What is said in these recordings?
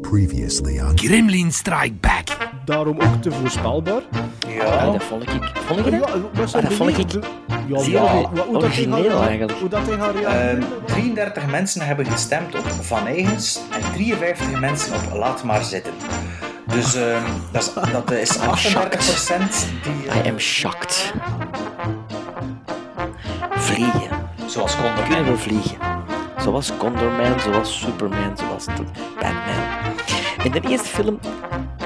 Previously on Gremlin Strike Back. Daarom ook te voorspelbaar. Ja, dat vond ik. Vond je dat? Ja, Ah, dat vond ik Ja, zeer ja, hoe dat hij origineel gaat- eigenlijk. Hoe dat hij gaat Ehm, reageren. 33 mensen hebben gestemd op Van Eigens en 53 mensen op Laat maar zitten. Dus ehm, dat, is, dat is 38 die, eh, I am shocked. Vliegen. zoals Condor Kunnen we vliegen? Zoals Condorman, zoals Superman, zoals Batman. En de eerste film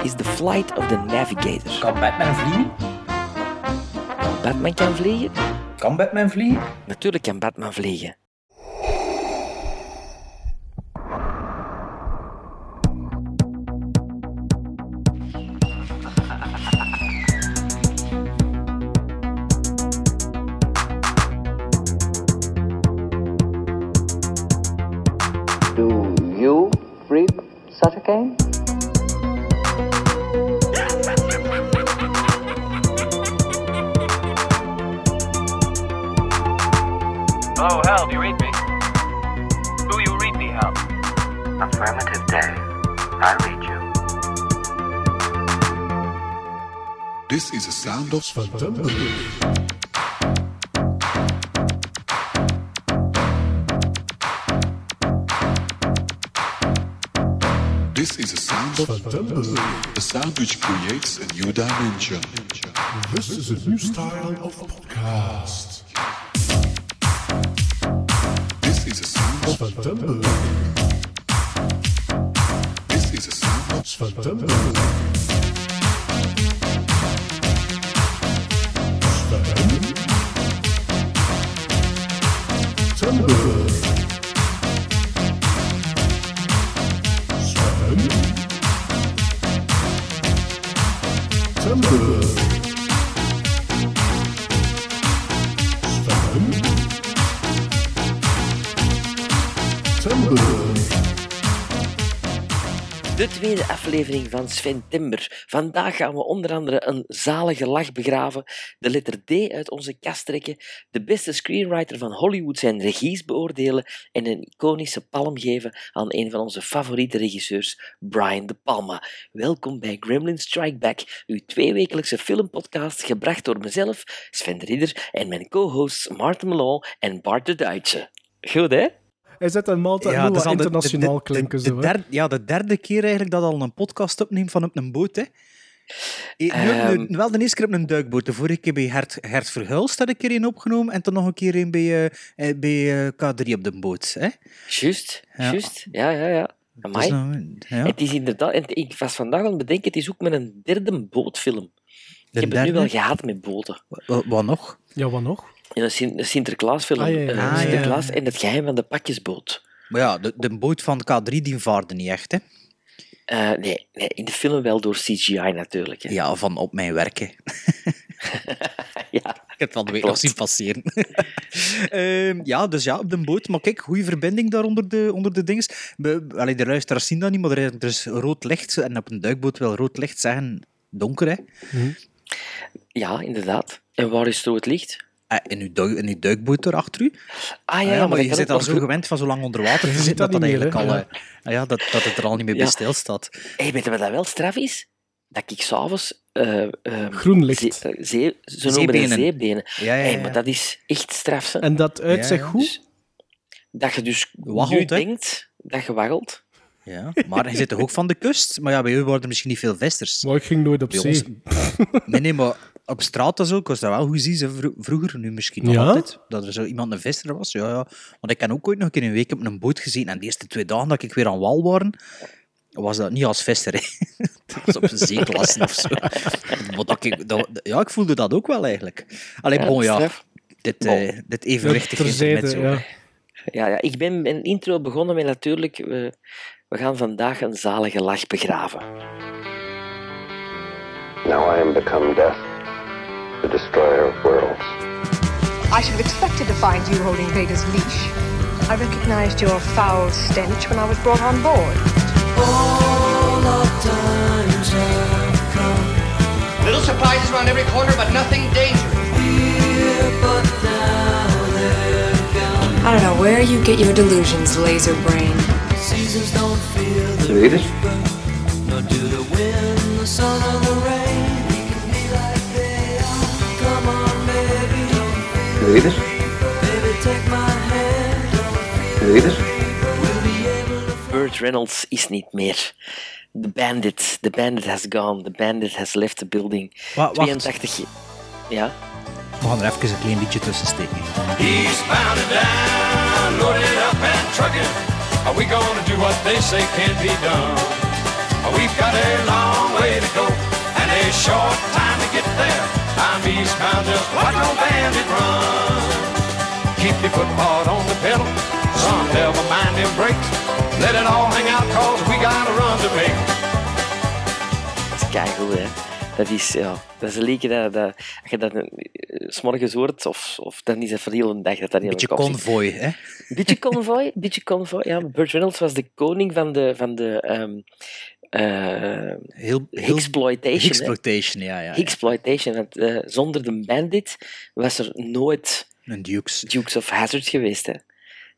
is The Flight of the Navigator. Kan Batman vliegen? Batman kan vliegen? Kan Batman vliegen? Natuurlijk kan Batman vliegen. Such a? Oh, Hal, do you read me? Do you read me, Hal? Affirmative day. I read you. This is a sound of This a sound which creates a new dimension. This is a new style of podcast. This is a sound of this is a sound of van Sven Timber. Vandaag gaan we onder andere een zalige lach begraven, de letter D uit onze kast trekken, de beste screenwriter van Hollywood zijn regies beoordelen en een iconische palm geven aan een van onze favoriete regisseurs, Brian De Palma. Welkom bij Gremlin Strike Back, uw tweewekelijkse filmpodcast gebracht door mezelf, Sven de Ridder, en mijn co-hosts Maarten Melon en Bart de Duitse. Goed, hè? Hij zet een maalt dat dat de- internationaal de, de, klinken. de zo, hè. derde, ja, de derde keer eigenlijk dat al een podcast opneemt van op een boot. Hè. Eh, nu- Ehm. nu- wel de eerste keer op een duikboot. De vorige keer bij Hert, Hert Verhulst had ik er een opgenomen. En toen nog een keer een bij, eh, eh, bij eh, K3 op de boot. Hè. Juist, Ja. juist. Ja, ja, ja. Is ja. Het is inderdaad, en ik was vandaag aan het bedenken, het is ook met een derde bootfilm. Ik heb het nu wel gehad met boten. Wat, wat nog? Ja, wat nog? In een, Sin- een Sinterklaasfilm. Ah, ja, ja. eh, Ah, Sinterklaas en het geheim van de pakjesboot. Maar ja, de, de boot van K3 die vaarde niet echt. Hè. Eh, nee, nee, in de film wel door CGI natuurlijk. Hè. Ja, van op mijn werken. Ja. Ik heb het van de week nog zien passeren. Ehm, ja, dus ja, op de boot. Maar kijk, goede verbinding daar onder de, onder de dings. We, allee, de luisteraars zien dat niet, maar er is, is rood licht. En op een duikboot wil rood licht zeggen donker, hè. ja, inderdaad. En waar is zo het licht? Eh, In uw, duik, in uw duikboot daar achter u. Ah Ah ja, ja, maar je zit al zo gewend van zo lang onder water te ziet zitten, dat dat, eigenlijk al, eh, ah ja, dat, dat het er al niet meer Ja. bij stilstaat. Hey, weet je wat dat wel straf is? Dat ik s'avonds... eh eh, Groen licht. Zee, eh, zee, ze noemen Zeebenen. Ja, ja, Hey, ja. maar dat is echt straf. hè. En dat uitzegt Ja, ja, goed? Dus dat je dus Waggelt, nu denkt dat je waggelt. Ja, maar je zit toch ook van de kust? Maar ja, bij u worden misschien niet veel vesters. Maar ik ging nooit op Bij zee. ons- Nee, nee, maar op straat was ook, was dat wel goed zien. Vroeger, nu misschien nog Ja? altijd, dat er zo iemand een visser was. Ja, ja. Want ik heb ook ooit nog een keer een week op een boot gezien. En de eerste twee dagen dat ik weer aan wal waren, was dat niet als visser. Hè. Dat was op een zeeklasse of zo. Maar dat ik, dat, ja, ik voelde dat ook wel eigenlijk. Alleen, Ja, bon, ja. Dit, Bon. eh, dit evenwichtig Terzijde, intermezzo. ja. Ja, ja, ik ben mijn intro begonnen met natuurlijk... We, we gaan vandaag een zalige lach begraven. Now I am become death, the destroyer of worlds. I should have expected to find you holding Vader's leash. I recognized your foul stench when I was brought on board. Little surprises around every corner, but nothing dangerous. I don't know where you get your delusions, laser brain. Read it. Read it. Burt Reynolds is niet meer. The bandit. The bandit has gone. The bandit has left the building. Wa- wacht. 82. Ja. We gaan er even een klein liedje tussen steken. He's bound and down, loaded up and trucking. Are we gonna do what they say can't be done? We've got a long way to go and a short time to get there. I'm eastbound, just watch no bandit run. Keep your foot hard on the pedal, son, never mind them brakes. Let it all hang out, cause we got a run to make. Dat is keigoed, hè. Dat is, ja, dat is een liedje dat, dat als je dat eh, s morgens hoort, of, of dan is het voor de hele dag dat dat Beetje convoy, hè? Beetje convoy, beetje convoy. Ja, Burt Reynolds was de koning van de, van de ehm eh, Heel, heel exploitation. exploitation, ja, ja. Exploitation. Want, eh, zonder de Bandit was er nooit Een Dukes. Dukes of Hazzard geweest. Hè.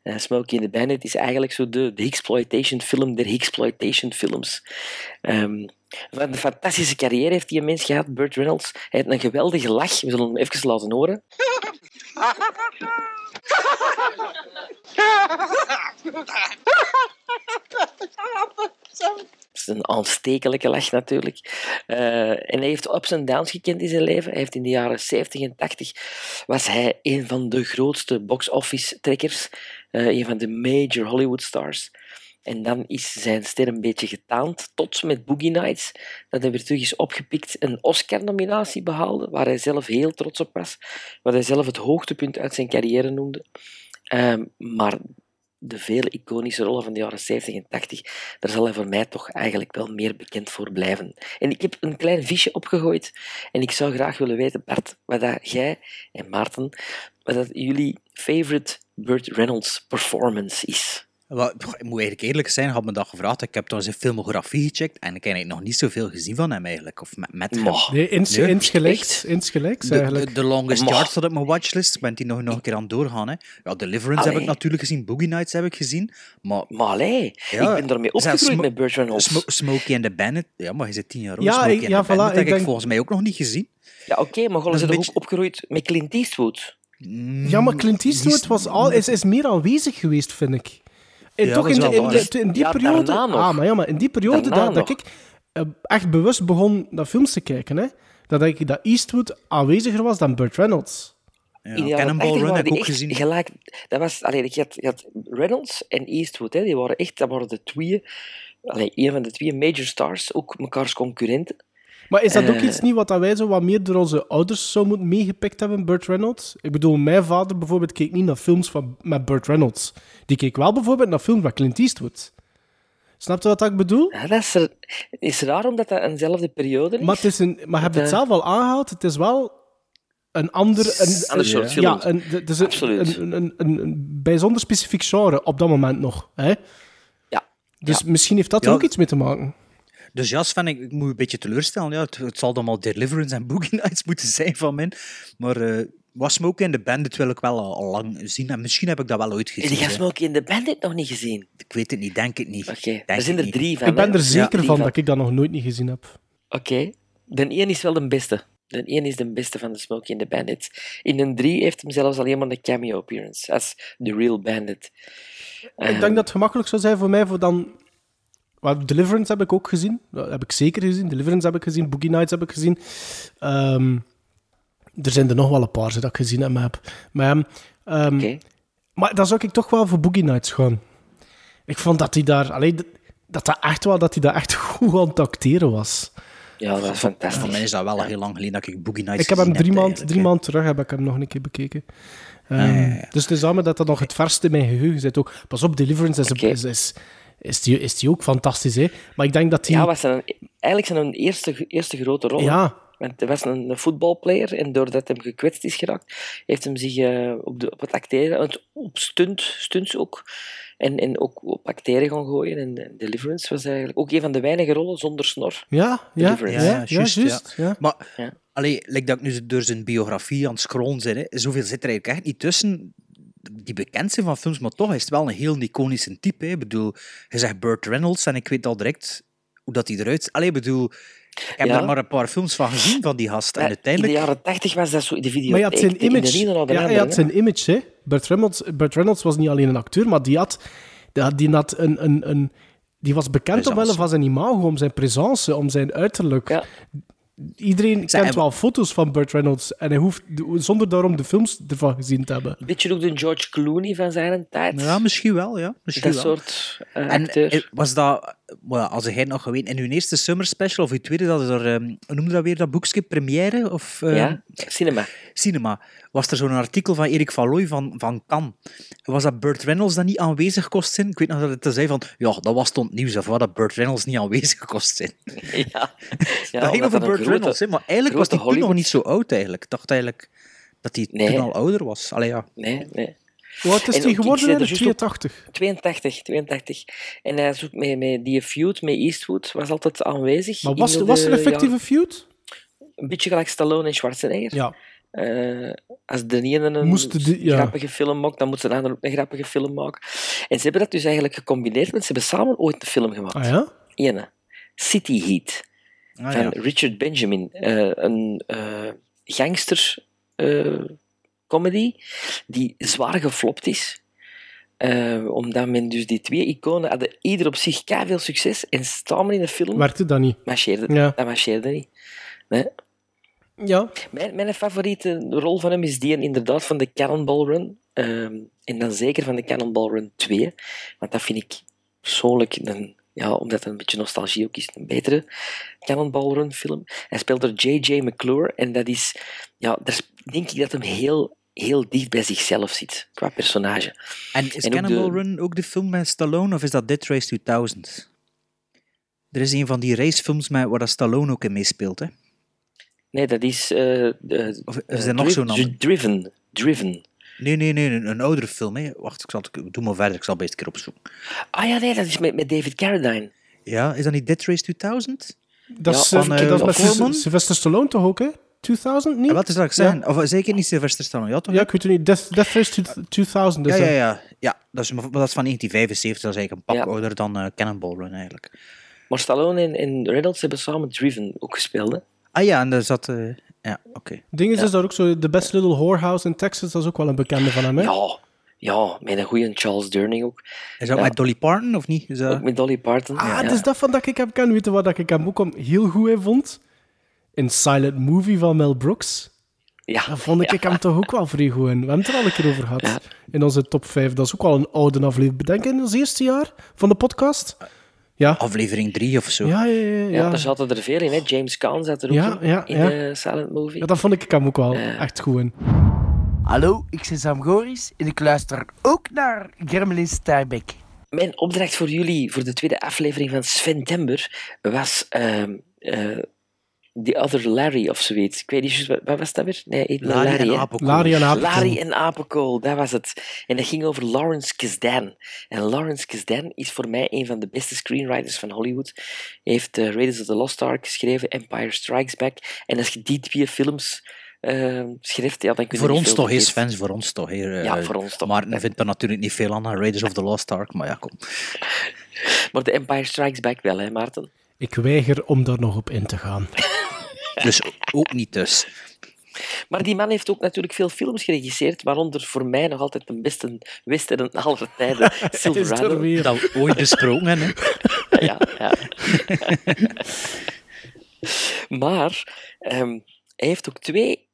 Eh, Smokey and the Bandit is eigenlijk zo de, de exploitation film der exploitation films. Ehm, wat een fantastische carrière heeft die mens gehad, Burt Reynolds. Hij heeft een geweldige lach. We zullen hem even laten horen. Is een aanstekelijke lach natuurlijk. Eh, en hij heeft ups en downs gekend in zijn leven. Hij heeft in de jaren 70 en 80 was hij een van de grootste box-office trekkers. eh, een van de major Hollywood stars. En dan is zijn ster een beetje getaand, tot met Boogie Nights, dat hij weer terug is opgepikt, een Oscar-nominatie behaalde, waar hij zelf heel trots op was, wat hij zelf het hoogtepunt uit zijn carrière noemde. Ehm, maar de vele iconische rollen van de jaren 70 en 80, daar zal hij voor mij toch eigenlijk wel meer bekend voor blijven. En ik heb een klein visje opgegooid en ik zou graag willen weten, Bart, wat dat jij en Maarten, wat dat jullie favorite Burt Reynolds performance is. Pff, Ik moet eigenlijk eerlijk zijn, had me dat gevraagd. Ik heb toen zijn filmografie gecheckt en ik heb eigenlijk nog niet zoveel gezien van hem eigenlijk. Of met, met hem. Nee, ins, Nee, insgelijks. Eigenlijk. de, de Longest Moch. Yard staat op mijn watchlist. Ik ben die nog, nog een keer aan het doorgaan. Hè. Ja, Deliverance heb ik natuurlijk gezien. Boogie Nights heb ik gezien. Maar Maar allee, Ja, ik ben daarmee opgegroeid met Burt Reynolds. Smo- Smokey and the Bandit... Ja, maar je zit tien jaar oud. Ja, Smokey ik- and ja, the Bandit voilà, ik heb ik denk- volgens mij ook nog niet gezien. Ja, oké, maar gewoon er beetje- ook opgegroeid met Clint Eastwood. Ja, maar Clint Eastwood was al, is, is meer aanwezig geweest, vind ik. En Ja, toch in, de- in, waar. de- in die Ja, periode... Ah, maar ja, maar in die periode dat, dat ik eh, echt bewust begon naar films te kijken, hè, dat ik dat Eastwood aanweziger was dan Burt Reynolds. Ja, Cannonball 80 Run heb ik ook gezien. Gelijk, dat was, allee, je, had, je had Reynolds en Eastwood, hè, die waren echt dat waren de twee, allee, een van de twee major stars, ook mekaars concurrenten. Maar is dat ook Eh. iets niet wat dat wij zo wat meer door onze ouders zo moeten meegepikt hebben, Burt Reynolds? Ik bedoel, mijn vader bijvoorbeeld keek niet naar films van, met Burt Reynolds. Die keek wel bijvoorbeeld naar films met Clint Eastwood. Snap je wat ik bedoel? Ja, dat is, er, is raar omdat dat eenzelfde periode is. Maar, het is een, maar heb je het zelf al aangehaald? Het is wel een ander... Een, Ander soort ja, film. een, is een, Absoluut. een, een, een, een bijzonder specifiek genre op dat moment nog. Hè? Ja. Dus misschien heeft dat er Ja. ook iets mee te maken. Dus ja, Sven, ik, ik moet je een beetje teleurstellen. Ja, het, het zal dan wel Deliverance en Boogie Nights moeten zijn van mij. Maar eh was Smokey en de Bandit wil ik wel al, al lang zien. En misschien heb ik dat wel ooit En gezien. die gaan hè. Smokey in de Bandit nog niet gezien. Ik weet het niet, denk het niet. Oké, er zijn er drie van. ik ben er zeker van dat ik dat nog nooit niet gezien heb. Oké. De één is wel de beste. De één is de beste van de Smokey and the Bandits. In een drie heeft hem zelfs alleen maar een cameo appearance als The Real Bandit. ik Ehm, denk dat het gemakkelijk zou zijn voor mij voor dan... Well, Deliverance heb ik ook gezien. Dat heb ik zeker gezien. Deliverance heb ik gezien. Boogie Nights heb ik gezien. Ehm, er zijn er nog wel een paar dat ik gezien heb. Maar, maar, ehm, Oké. maar dan zou ik toch wel voor Boogie Nights gaan. Ik vond dat hij daar... Allee, dat- dat echt wel dat hij daar echt goed aan het acteren was. Ja, dat is Voor fantastisch. mij is dat wel al heel lang geleden dat ik Boogie Nights Ik heb hem drie maanden drie maand terug heb ik hem nog een keer bekeken. Ehm, ja, ja. Dus het is allemaal dat dat nog het verste in mijn geheugen zit. Ook. Pas op, Deliverance is, is, is, is, die, is die ook fantastisch. Hè? Maar ik denk dat die... Ja, was zijn, eigenlijk zijn een eerste, eerste grote rol. Ja. Want hij was een, een voetbalplayer en doordat hij gekwetst is geraakt, heeft hem zich eh, op, de, op het acteren, op stunt, stunts ook, en, en ook op acteren gaan gooien. En, en Deliverance was eigenlijk ook een van de weinige rollen zonder snor. Ja, ja, Deliverance. ja, juist. Ja. Maar, Ja. allee, like dat ik nu door zijn biografie aan het scrollen ben, hè, zoveel zit er eigenlijk echt niet tussen die bekend zijn van films, maar toch is het wel een heel iconische type. Hè. Ik bedoel, je zegt Burt Reynolds en ik weet al direct hoe dat hij eruit... Allee, ik bedoel, ik heb Ja. daar maar een paar films van gezien van die gast. En Ja, uiteindelijk... In de jaren 80 was dat zo in de video. Maar je had zijn image. Ja, hij had zijn image, hè. Burt Reynolds, Burt Reynolds was niet alleen een acteur, maar die had, die had, die had een, een, een... Die was bekend omwille van zijn imago, om zijn presence, om zijn uiterlijk. Iedereen Zeg, kent en- wel foto's van Burt Reynolds en hij hoeft zonder daarom de films ervan gezien te hebben. Een beetje ook de George Clooney van zijn tijd. Ja, misschien wel, ja. Misschien dat wel. soort eh, En acteur. eh, was dat, well, als het nog geweten, in uw eerste summer special of uw tweede, dat is er, ehm, hoe noemde dat weer, dat boekje, première? Of, ehm, ja, cinema. Cinema. Was er zo'n artikel van Erik van Looy van, van Cannes. Was dat Burt Reynolds dat niet aanwezig kost zijn? Ik weet nog dat het zei van, ja, dat was het nieuws of wat, dat Burt Reynolds niet aanwezig kost zijn. Ja, ja dat ging over Burt grote- Reynolds, maar eigenlijk was hij toen nog niet zo oud eigenlijk. Ik dacht eigenlijk dat hij Nee. toen al ouder was. Allee, ja. Nee, nee. Hoe oud is ik geworden? zei er hè? juist op- 82. 82, 82. En hij zoekt met, met die feud met Eastwood was altijd aanwezig. Maar was, de was er een effectieve feud? Een beetje gelijk Stallone en Schwarzenegger. Ja. Eh, als de ene een die- ja. grappige film maakt, dan moet de ander ook een grappige film maken. En ze hebben dat dus eigenlijk gecombineerd, want ze hebben samen ooit een film gemaakt. Ah ja? Ene. City Heat. Ah, van ja. Richard Benjamin. eh, een eh, gangster eh, comedy die zwaar geflopt is. Eh, omdat men dus die twee iconen hadden ieder op zich veel succes en samen in een film Werkte dat niet? marcheerde. Ja. Dat marcheerde niet. Nee. Ja. Mijn, mijn favoriete rol van hem is die inderdaad van de Cannonball Run. Ehm, en dan zeker van de Cannonball Run 2. Want dat vind ik persoonlijk, een, ja, omdat het een beetje nostalgie ook is, een betere Cannonball Run film. Hij speelt door J.J. McClure. En dat is, ja, daar is- denk ik dat hem heel, heel dicht bij zichzelf zit, qua personage. En is En de- Run ook de film met Stallone of is dat Dead Race 2000? Er is een van die racefilms met, waar dat Stallone ook in meespeelt, hè? Nee, dat is... eh de- Of is eh, er nog zo'n ander? Driven. Driven. Nee, nee, nee, een, een oudere film, hè? Wacht, ik zal het, doe maar verder, ik zal het een keer opzoeken. Ah ja, nee, dat is met, met David Carradine. Ja, is dat niet Dead Race 2000? Dat Ja, is, van, eh, eh, dat is met Sylvester Stallone toch ook, hè? 2000 niet? Ja, wat is dat ik zeggen? Of zeker niet Sylvester Stallone, ja toch? Ja, ik weet het niet. Death, Death Race 2000 is ja, dat. ja, ja. ja dat, is, maar dat is van 1975, dat is eigenlijk een pak Ja. ouder dan eh, Cannonball Run eigenlijk. Maar Stallone en, en Reynolds hebben samen Driven ook gespeeld. Hè? Ah ja, en daar zat... eh, ja, oké. Ding is, is daar ook zo, The Best Little Whorehouse in Texas, dat is ook wel een bekende van hem, hè? Ja, ja, met een goede Charles Durning ook. Is dat Ja. met Dolly Parton, of niet? Is dat... Ook met Dolly Parton. Ah, ja. is dat van dat ik hem kan weten, wat ik hem ook om heel goed in vond. In Silent Movie van Mel Brooks. Ja. Daar vond ik hem toch ook wel vrij goed in. We hebben het er al een keer over gehad. In onze top 5. Dat is ook wel een oude aflevering. Bedenk in ons eerste jaar van de podcast. Ja. Aflevering 3 of zo. Ja, ja, ja. Ja, ja. daar zaten er veel in. Hè. James Caan zat er ook Ja, in, ja, in ja. de Silent Movie. Ja, dat vond ik hem ook wel Ja. echt goed in. Hallo, ik ben Sam Goris en ik luister ook naar Gremlin Starbek. Mijn opdracht voor jullie, voor de tweede aflevering van Sven Tember, was ehm eh, The Other Larry of zoiets. Ik weet niet wat, wat was dat weer? Nee, Larry Larry, en hè? Apenkool. Larry en Apenkool. Larry en Apenkool, dat was het. En dat ging over Lawrence Kasdan. En Lawrence Kasdan is voor mij een van de beste screenwriters van Hollywood. Hij heeft eh, Raiders of the Lost Ark geschreven, Empire Strikes Back. En als je die twee films schrijft, ja, dan kun je Voor ons toch, eens vergeten. fans, voor ons toch. Hè. Ja, Eh, voor ons toch. Maar vindt er natuurlijk niet veel aan aan Raiders of the Lost Ark, maar ja, kom. Maar de Empire Strikes Back wel, hè, Maarten? Ik weiger om daar nog op in te gaan. Dus ook niet dus. Maar die man heeft ook natuurlijk veel films geregisseerd, waaronder voor mij nog altijd de beste western aller tijden, Silverado. Dat ooit besproken hebben. hè. ja, ja. maar ehm, hij heeft ook twee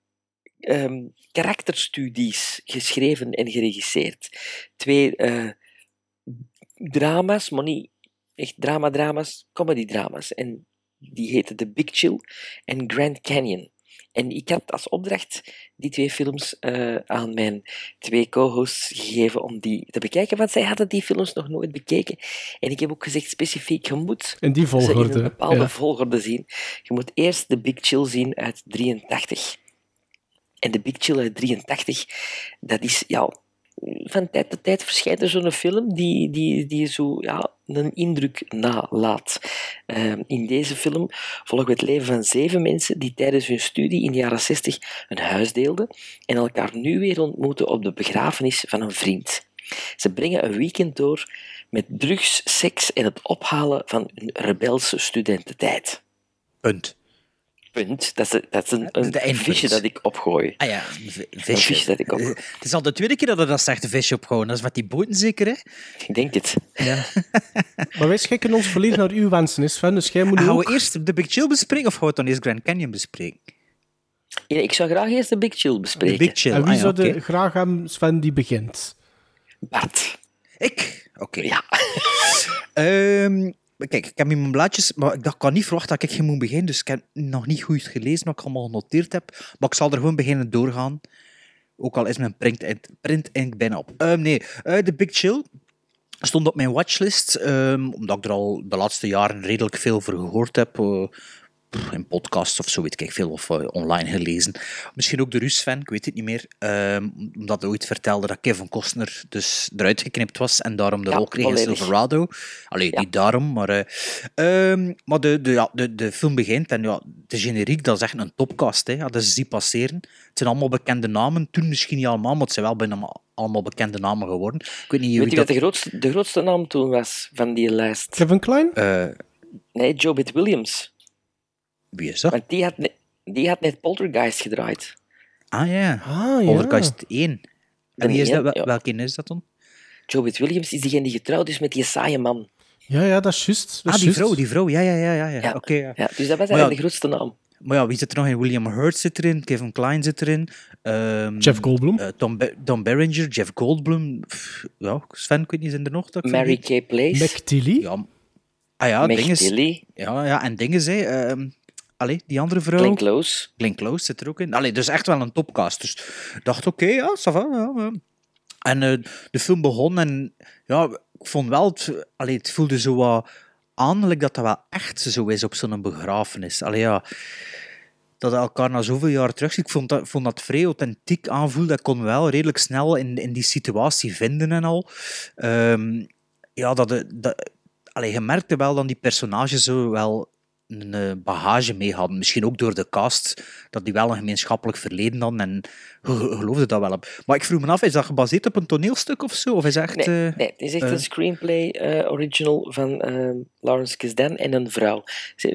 ehm, karakterstudies geschreven en geregisseerd. Twee eh, drama's, maar niet echt drama-drama's, comedy-drama's. En die heten The Big Chill en Grand Canyon. En ik had als opdracht die twee films eh, aan mijn twee co-hosts gegeven om die te bekijken, want zij hadden die films nog nooit bekeken. En ik heb ook gezegd specifiek, je moet In die ze in volgorde. een bepaalde ja. volgorde zien. Je moet eerst de Big Chill zien uit 83. En de Big Chill uit 83, dat is, ja, van tijd tot tijd verschijnt er zo'n film die, die, die zo ja, een indruk nalaat. Eh, in deze film volgen we het leven van zeven mensen die tijdens hun studie in de jaren 60 een huis deelden en elkaar nu weer ontmoeten op de begrafenis van een vriend. Ze brengen een weekend door met drugs, seks en het ophalen van hun rebelse studententijd. Punt. Punt. Dat is, dat is een, een de visje dat ik opgooi. Ah ja, een vi- Een visje. visje dat ik op... Eh, Het is al de tweede keer dat er dat zegt, een visje opgehouden. Dat is met die boten zeker, hè? Ik denk het. Ja. Maar wij schikken ons volledig naar uw wensen, is Sven. Dus jij moet nu Gaan ook... we eerst de Big Chill bespreken of gaan we dan eerst Grand Canyon bespreken? Ja, ik zou graag eerst de Big Chill bespreken. De Big Chill, En wie ah ja, zou de- graag hebben, Sven, die begint? Bart. Ik? Oké. Ja. Ehm, kijk, ik heb hier mijn blaadjes, maar ik kan niet verwachten dat ik geen moet beginnen, dus ik heb nog niet goed gelezen wat ik allemaal genoteerd heb. Maar ik zal er gewoon beginnen doorgaan. Ook al is mijn print, print ink bijna op. Ehm, nee, eh, de Big Chill stond op mijn watchlist, ehm, omdat ik er al de laatste jaren redelijk veel voor gehoord heb. eh, in podcasts of zo, weet ik veel, of eh, online gelezen. Misschien ook de Rus-fan, ik weet het niet meer. ehm, omdat hij ooit vertelde dat Kevin Costner dus eruit geknipt was en daarom de Ja, rol kreeg in. Silverado. Allee, niet daarom, maar... eh, ehm, maar de, de, ja, de, de film begint en ja, de generiek, dat is echt een topcast. Hè. Ja, dat is zie passeren. Het zijn allemaal bekende namen. Toen misschien niet allemaal, maar het zijn wel bijna ma- allemaal bekende namen geworden. Ik weet niet Weet wie je dat... wat de grootste, de grootste naam toen was van die lijst? Kevin Klein? Eh, Nee, Jobit Williams. Wie is dat? Want die had, ne- die had net Poltergeist gedraaid. Ah ja, Ah, ja. Poltergeist 1. En wie is dat? Wel- ja. Welke is dat dan? Jobit Williams is diegene die getrouwd is met die saaie man. Ja, ja, dat is juist. dat Ah, is die juist. vrouw, die vrouw. Ja, ja, ja, ja. ja. Ja. Oké, ja. Ja, dus dat was Maar eigenlijk ja, de grootste naam. Maar ja, wie zit er nog in? William Hurt zit erin, Kevin Klein zit erin. ehm, Jeff Goldblum. eh, Tom, Be- Tom Berenger, Jeff Goldblum. Pff, ja, Sven, ik weet niet, zijn er nog? Dat ik Mary vergeet? Kay Place. Mac Tilly. Ja, ah ja, Meg. Tilly. Ja, ja, en dingen, zei. ehm allee, die andere vrouw. Glenn Close. Glenn Close zit er ook in. Allee, dus echt wel een topcast. Dus ik dacht, oké, ja, ça va, ja. En eh, de film begon en ja, ik vond wel, het, allee, het voelde zo wat aanlijk dat dat wel echt zo is op zo'n begrafenis. Allee, ja, dat elkaar na zoveel jaar terug. Ik vond dat, vond dat vrij authentiek aanvoelde. Ik kon wel redelijk snel in, in die situatie vinden en al. Ehm, ja, dat, de- dat, allee, je merkte wel dat die personages zo wel een eh, bagage mee hadden. Misschien ook door de cast, dat die wel een gemeenschappelijk verleden hadden. En geloofde dat wel op. Maar ik vroeg me af, is dat gebaseerd op een toneelstuk of zo? Of is echt... Nee, eh, nee, het is echt eh, een screenplay eh, original van eh, Lawrence Kasdan en een vrouw. Ze,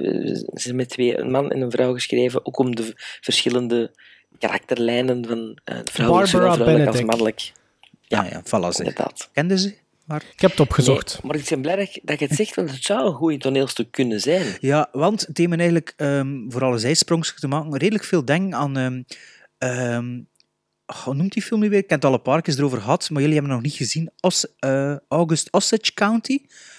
ze zijn met twee, een man en een vrouw geschreven, ook om de verschillende karakterlijnen van eh de vrouwelijk, zowel Barbara vrouwelijk als mannelijk. Ja, ja, voilà. Inderdaad. Kende ze? Maar... Ik heb het opgezocht. Nee, maar ik ben blij dat- je het zegt, want het zou een goed toneelstuk kunnen zijn. Ja, want het deed me eigenlijk, ehm, voor alle zijsprongjes te maken, redelijk veel denken aan... ehm, ehm, oh, hoe noemt die film nu weer? Ik heb het al een paar keer erover gehad, maar jullie hebben hem nog niet gezien. Os, eh, August Osage County.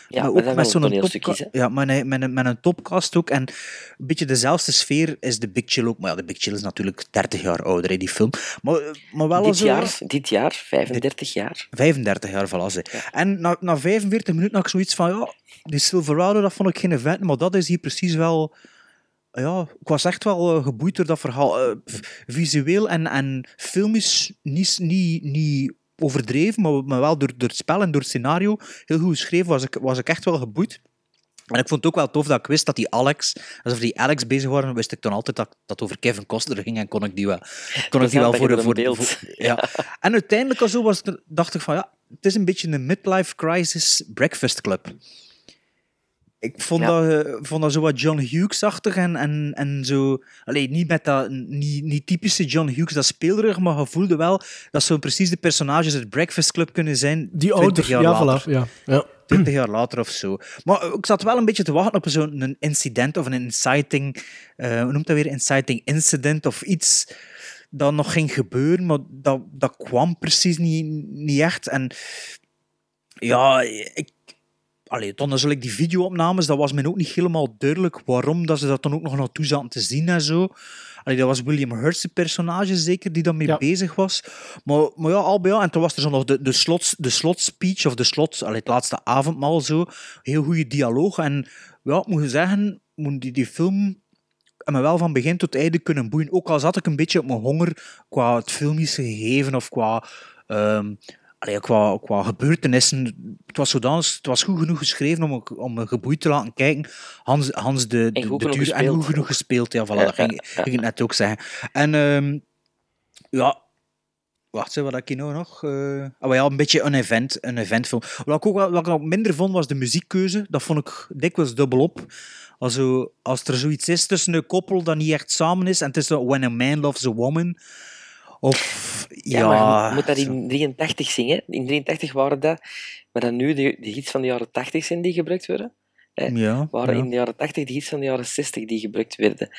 Ja, Maar maar wel een zo'n hè. Ja, met een, met, een, met een topcast ook. En een beetje dezelfde sfeer is de Big Chill ook. Maar ja, de Big Chill is natuurlijk 30 jaar ouder, die film. Maar, maar wel Dit zo... jaar, dit jaar, 35 jaar. 35 jaar, voilà. ze. En na, na 45 minuten had ik zoiets van, ja, die Silverado, dat vond ik geen event, maar dat is hier precies wel... Ja, ik was echt wel eh, geboeid door dat verhaal. Eh, visueel en, en filmisch niet, niet, niet overdreven, maar, maar wel door, door het spel en door het scenario heel goed geschreven, was ik, was ik echt wel geboeid. En ik vond het ook wel tof dat ik wist dat die Alex, alsof die Alex bezig waren, wist ik dan altijd dat dat over Kevin Costner ging en kon ik die wel, kon ik die wel voor, voor, beeld- voor- ja. En uiteindelijk al zo was dacht ik van ja, het is een beetje een midlife crisis breakfast club. Ik vond, Ja. dat, eh, vond dat zo wat John Hughes-achtig en, en, en zo... Allee, niet met dat niet, niet typische John Hughes, dat speelderig, maar je voelde wel dat zo precies de personages uit Breakfast Club kunnen zijn. Die 20 ouder, jaar ja, later. voilà. Ja. Ja. 20 jaar later of zo. Maar eh, ik zat wel een beetje te wachten op zo'n een incident of een inciting... eh, hoe noemt dat weer? Inciting incident of iets dat nog ging gebeuren, maar dat, dat kwam precies niet, niet echt. En ja, ik... Allee, dan natuurlijk die videoopnames, dat was me ook niet helemaal duidelijk waarom dat ze dat dan ook nog naartoe zaten te zien en zo. Allee, dat was William Hurt's personage zeker die daarmee Ja. bezig was. Maar, maar ja, al bij al. En toen was er zo nog de, de, slot, de slotspeech of de slot, allee, het laatste avondmaal zo. Heel goede dialoog. En ja, ik moet zeggen, moet die, die film en me wel van begin tot einde kunnen boeien. Ook al zat ik een beetje op mijn honger qua het filmische gegeven of qua... ehm, allee, qua, qua gebeurtenissen, het was, zodanig, het was goed genoeg geschreven om, om me geboeid te laten kijken. Hans, Hans de, de, duur, en goed genoeg gespeeld, ja, voilà, Ja, dat ging, ja, ja. ging ik net ook zeggen. En ehm, ja, wacht, wat had ik hier nou nog? Oh ja, een beetje een event, een eventfilm. Wat ik ook wat ik nog minder vond, was de muziekkeuze. Dat vond ik dikwijls dubbelop. Also, als er zoiets is tussen een koppel dat niet echt samen is, en zo When a Man Loves a Woman, of ja... Ja, maar je moet dat in 83 zingen. In 83 waren dat, maar dan nu de, de hits van de jaren 80 zijn die gebruikt. Hè, Ja, waren ja. in de jaren 80 de hits van de jaren 60 die gebruikt werden.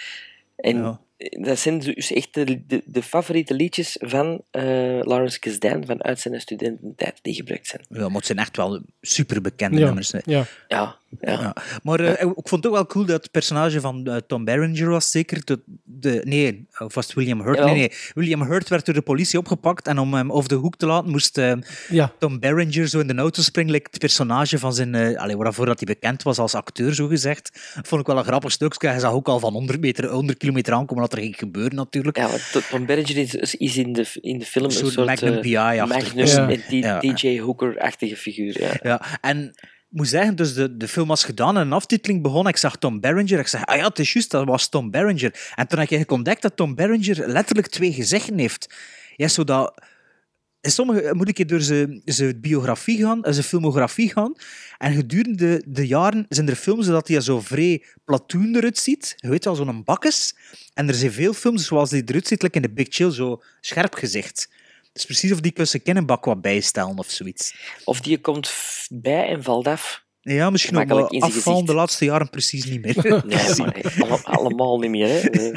En Ja. dat zijn dus echt de, de, de favoriete liedjes van eh, Lawrence Kasdan van uit zijn studententijd die gebruikt zijn. Ja, maar het zijn echt wel super bekende Ja, nummers. hè. ja. Ja, ja. Ja. Maar eh, ik vond het ook wel cool dat het personage van eh, Tom Berenger was zeker. De, de, nee, of was het William Hurt? Nee, nee. William Hurt werd door de politie opgepakt en om hem over de hoek te laten moest eh, Ja. Tom Berenger zo in de auto springen. Like het personage van zijn... allee, waarvoor dat hij bekend was als acteur, zo gezegd. Vond ik wel een grappig stuk. Hij zag ook al van 100, meter, 100 kilometer aankomen dat er ging gebeuren natuurlijk. Ja, want Tom Berenger is, is in, de, in de film een soort soort, Magnum PI-achtig. Magnum Ja. en die Ja. DJ Hooker-achtige figuur. Ja. Ja, en moet zeggen, dus de, de film was gedaan en een aftiteling begon. Ik zag Tom Berenger. Ik zei, ah ja, het is juist, dat was Tom Berenger. En toen heb ik ontdekt dat Tom Berenger letterlijk twee gezichten heeft. Ja, zodat... In sommige moet ik door zijn, biografie gaan, eh, zijn filmografie gaan. En gedurende de jaren zijn er films dat hij zo vrij platoon eruit ziet. Je weet wel, zo'n bakkes. En er zijn veel films zoals die eruit ziet, in The Big Chill, zo scherp gezicht. Is precies of die kunnen zijn kinnenbak wat bijstellen of zoiets. Of die komt bij en valt af. Ja, misschien ook wel afvallen de laatste jaren precies niet meer. Nee, maar allemaal niet meer. Hè.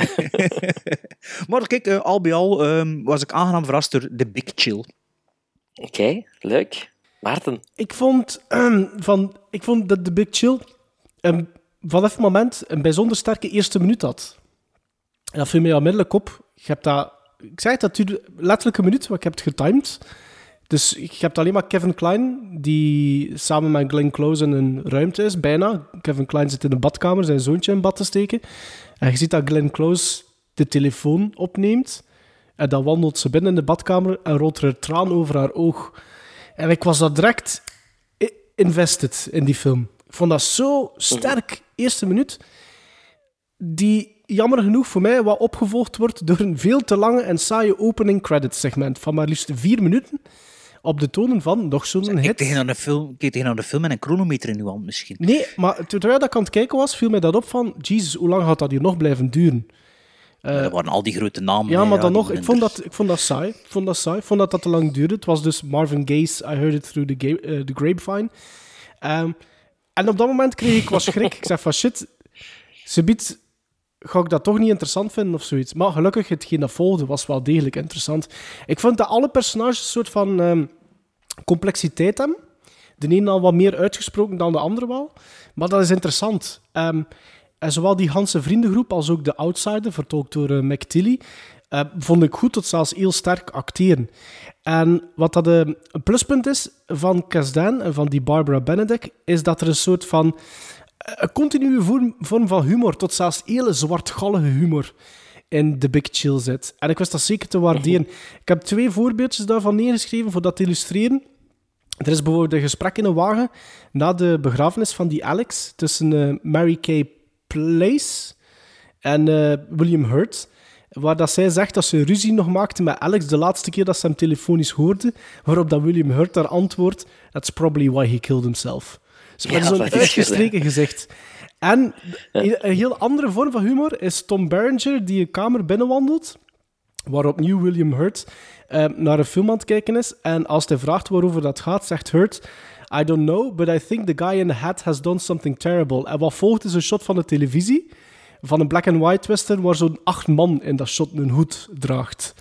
Maar kijk, eh, al bij al ehm, was ik aangenaam verrast door The Big Chill. Oké, leuk. Maarten. Ik vond, ehm, van, ik vond dat The Big Chill ehm, vanaf het moment een bijzonder sterke eerste minuut had. En dat viel mij onmiddellijk op. Je hebt dat, ik zei het, dat duurde letterlijk een minuut, maar ik heb het getimed. Dus je hebt alleen maar Kevin Klein, die samen met Glenn Close in een ruimte is, bijna. Kevin Klein zit in de badkamer zijn zoontje in bad te steken. En je ziet dat Glenn Close de telefoon opneemt. En dan wandelt ze binnen in de badkamer en rolt er een traan over haar oog. En ik was daar direct invested in die film. Ik vond dat zo sterk, eerste minuut. Die jammer genoeg voor mij wat opgevolgd wordt door een veel te lange en saaie opening credits segment van maar liefst vier minuten. Op de tonen van nog zo'n hit. tegen naar de film, tegen de film en een chronometer in uw hand misschien. Nee, maar terwijl dat ik aan het kijken was, viel mij dat op van... Jezus, hoe lang gaat dat hier nog blijven duren? Ja, dat waren al die grote namen. ja, maar dan nog, ik vond, dat, ik vond dat saai. Ik vond dat saai. Ik vond dat dat te lang duurde. Het was dus Marvin Gaye's I Heard It Through the, eh, the Grapevine. Ehm, en op dat moment kreeg ik wat schrik. ik zeg van shit, ze biedt... Ga ik dat toch niet interessant vinden of zoiets? Maar gelukkig, hetgeen dat volgde was wel degelijk interessant. Ik vond dat alle personages een soort van ehm, complexiteit hebben. De ene al wat meer uitgesproken dan de andere wel. Maar dat is interessant. Ehm, en zowel die Hanse vriendengroep als ook de Outsider, vertolkt door uh, McTilly, eh, vond ik goed tot zelfs heel sterk acteren. En wat dat eh, een pluspunt is van Kasdan en van die Barbara Benedict, is dat er een soort van eh, een continue vorm, vorm van humor, tot zelfs hele zwartgallige humor in The Big Chill zit. En ik wist dat zeker te waarderen. Ik heb twee voorbeeldjes daarvan neergeschreven voor dat te illustreren. Er is bijvoorbeeld een gesprek in een wagen na de begrafenis van die Alex tussen eh, Mary Kay Place en eh, William Hurt. Waar dat zij zegt dat ze ruzie nog maakte met Alex de laatste keer dat ze hem telefonisch hoorde. Waarop dat William Hurt daar antwoordt: That's probably why he killed himself. Met Ja, zo'n uitgestreken gezicht. En een heel andere vorm van humor is Tom Berenger die een kamer binnenwandelt. Waar opnieuw William Hurt eh, naar een film aan het kijken is. En als hij vraagt waarover dat gaat, zegt Hurt... I don't know, but I think the guy in the hat has done something terrible. En wat volgt is een shot van de televisie, van een black and white western, waar zo'n acht man in dat shot een hoed draagt.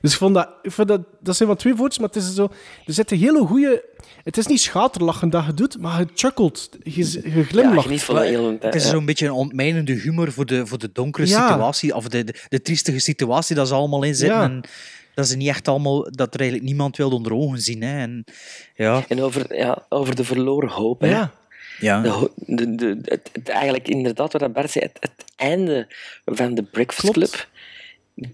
Dus ik vond dat... Ik vond dat, dat zijn wat twee woordjes, maar het is zo... Er zit een hele goede... Het is niet schaterlachen dat je doet, maar je chuckelt. Je, je glimlacht. Ja, Het is zo'n beetje een ontmijnende humor voor de, voor de donkere Ja. situatie, of de, de, de triestige situatie dat ze allemaal in zitten. Ja. En dat ze niet echt allemaal, dat er eigenlijk niemand wil onder ogen zien. Hè. En, ja. En over, ja, over de verloren hoop. Hè. Ja. Ja. De, de, de, het, het- eigenlijk inderdaad, wat dat Bart zei, het, het einde van de Breakfast Klopt. Club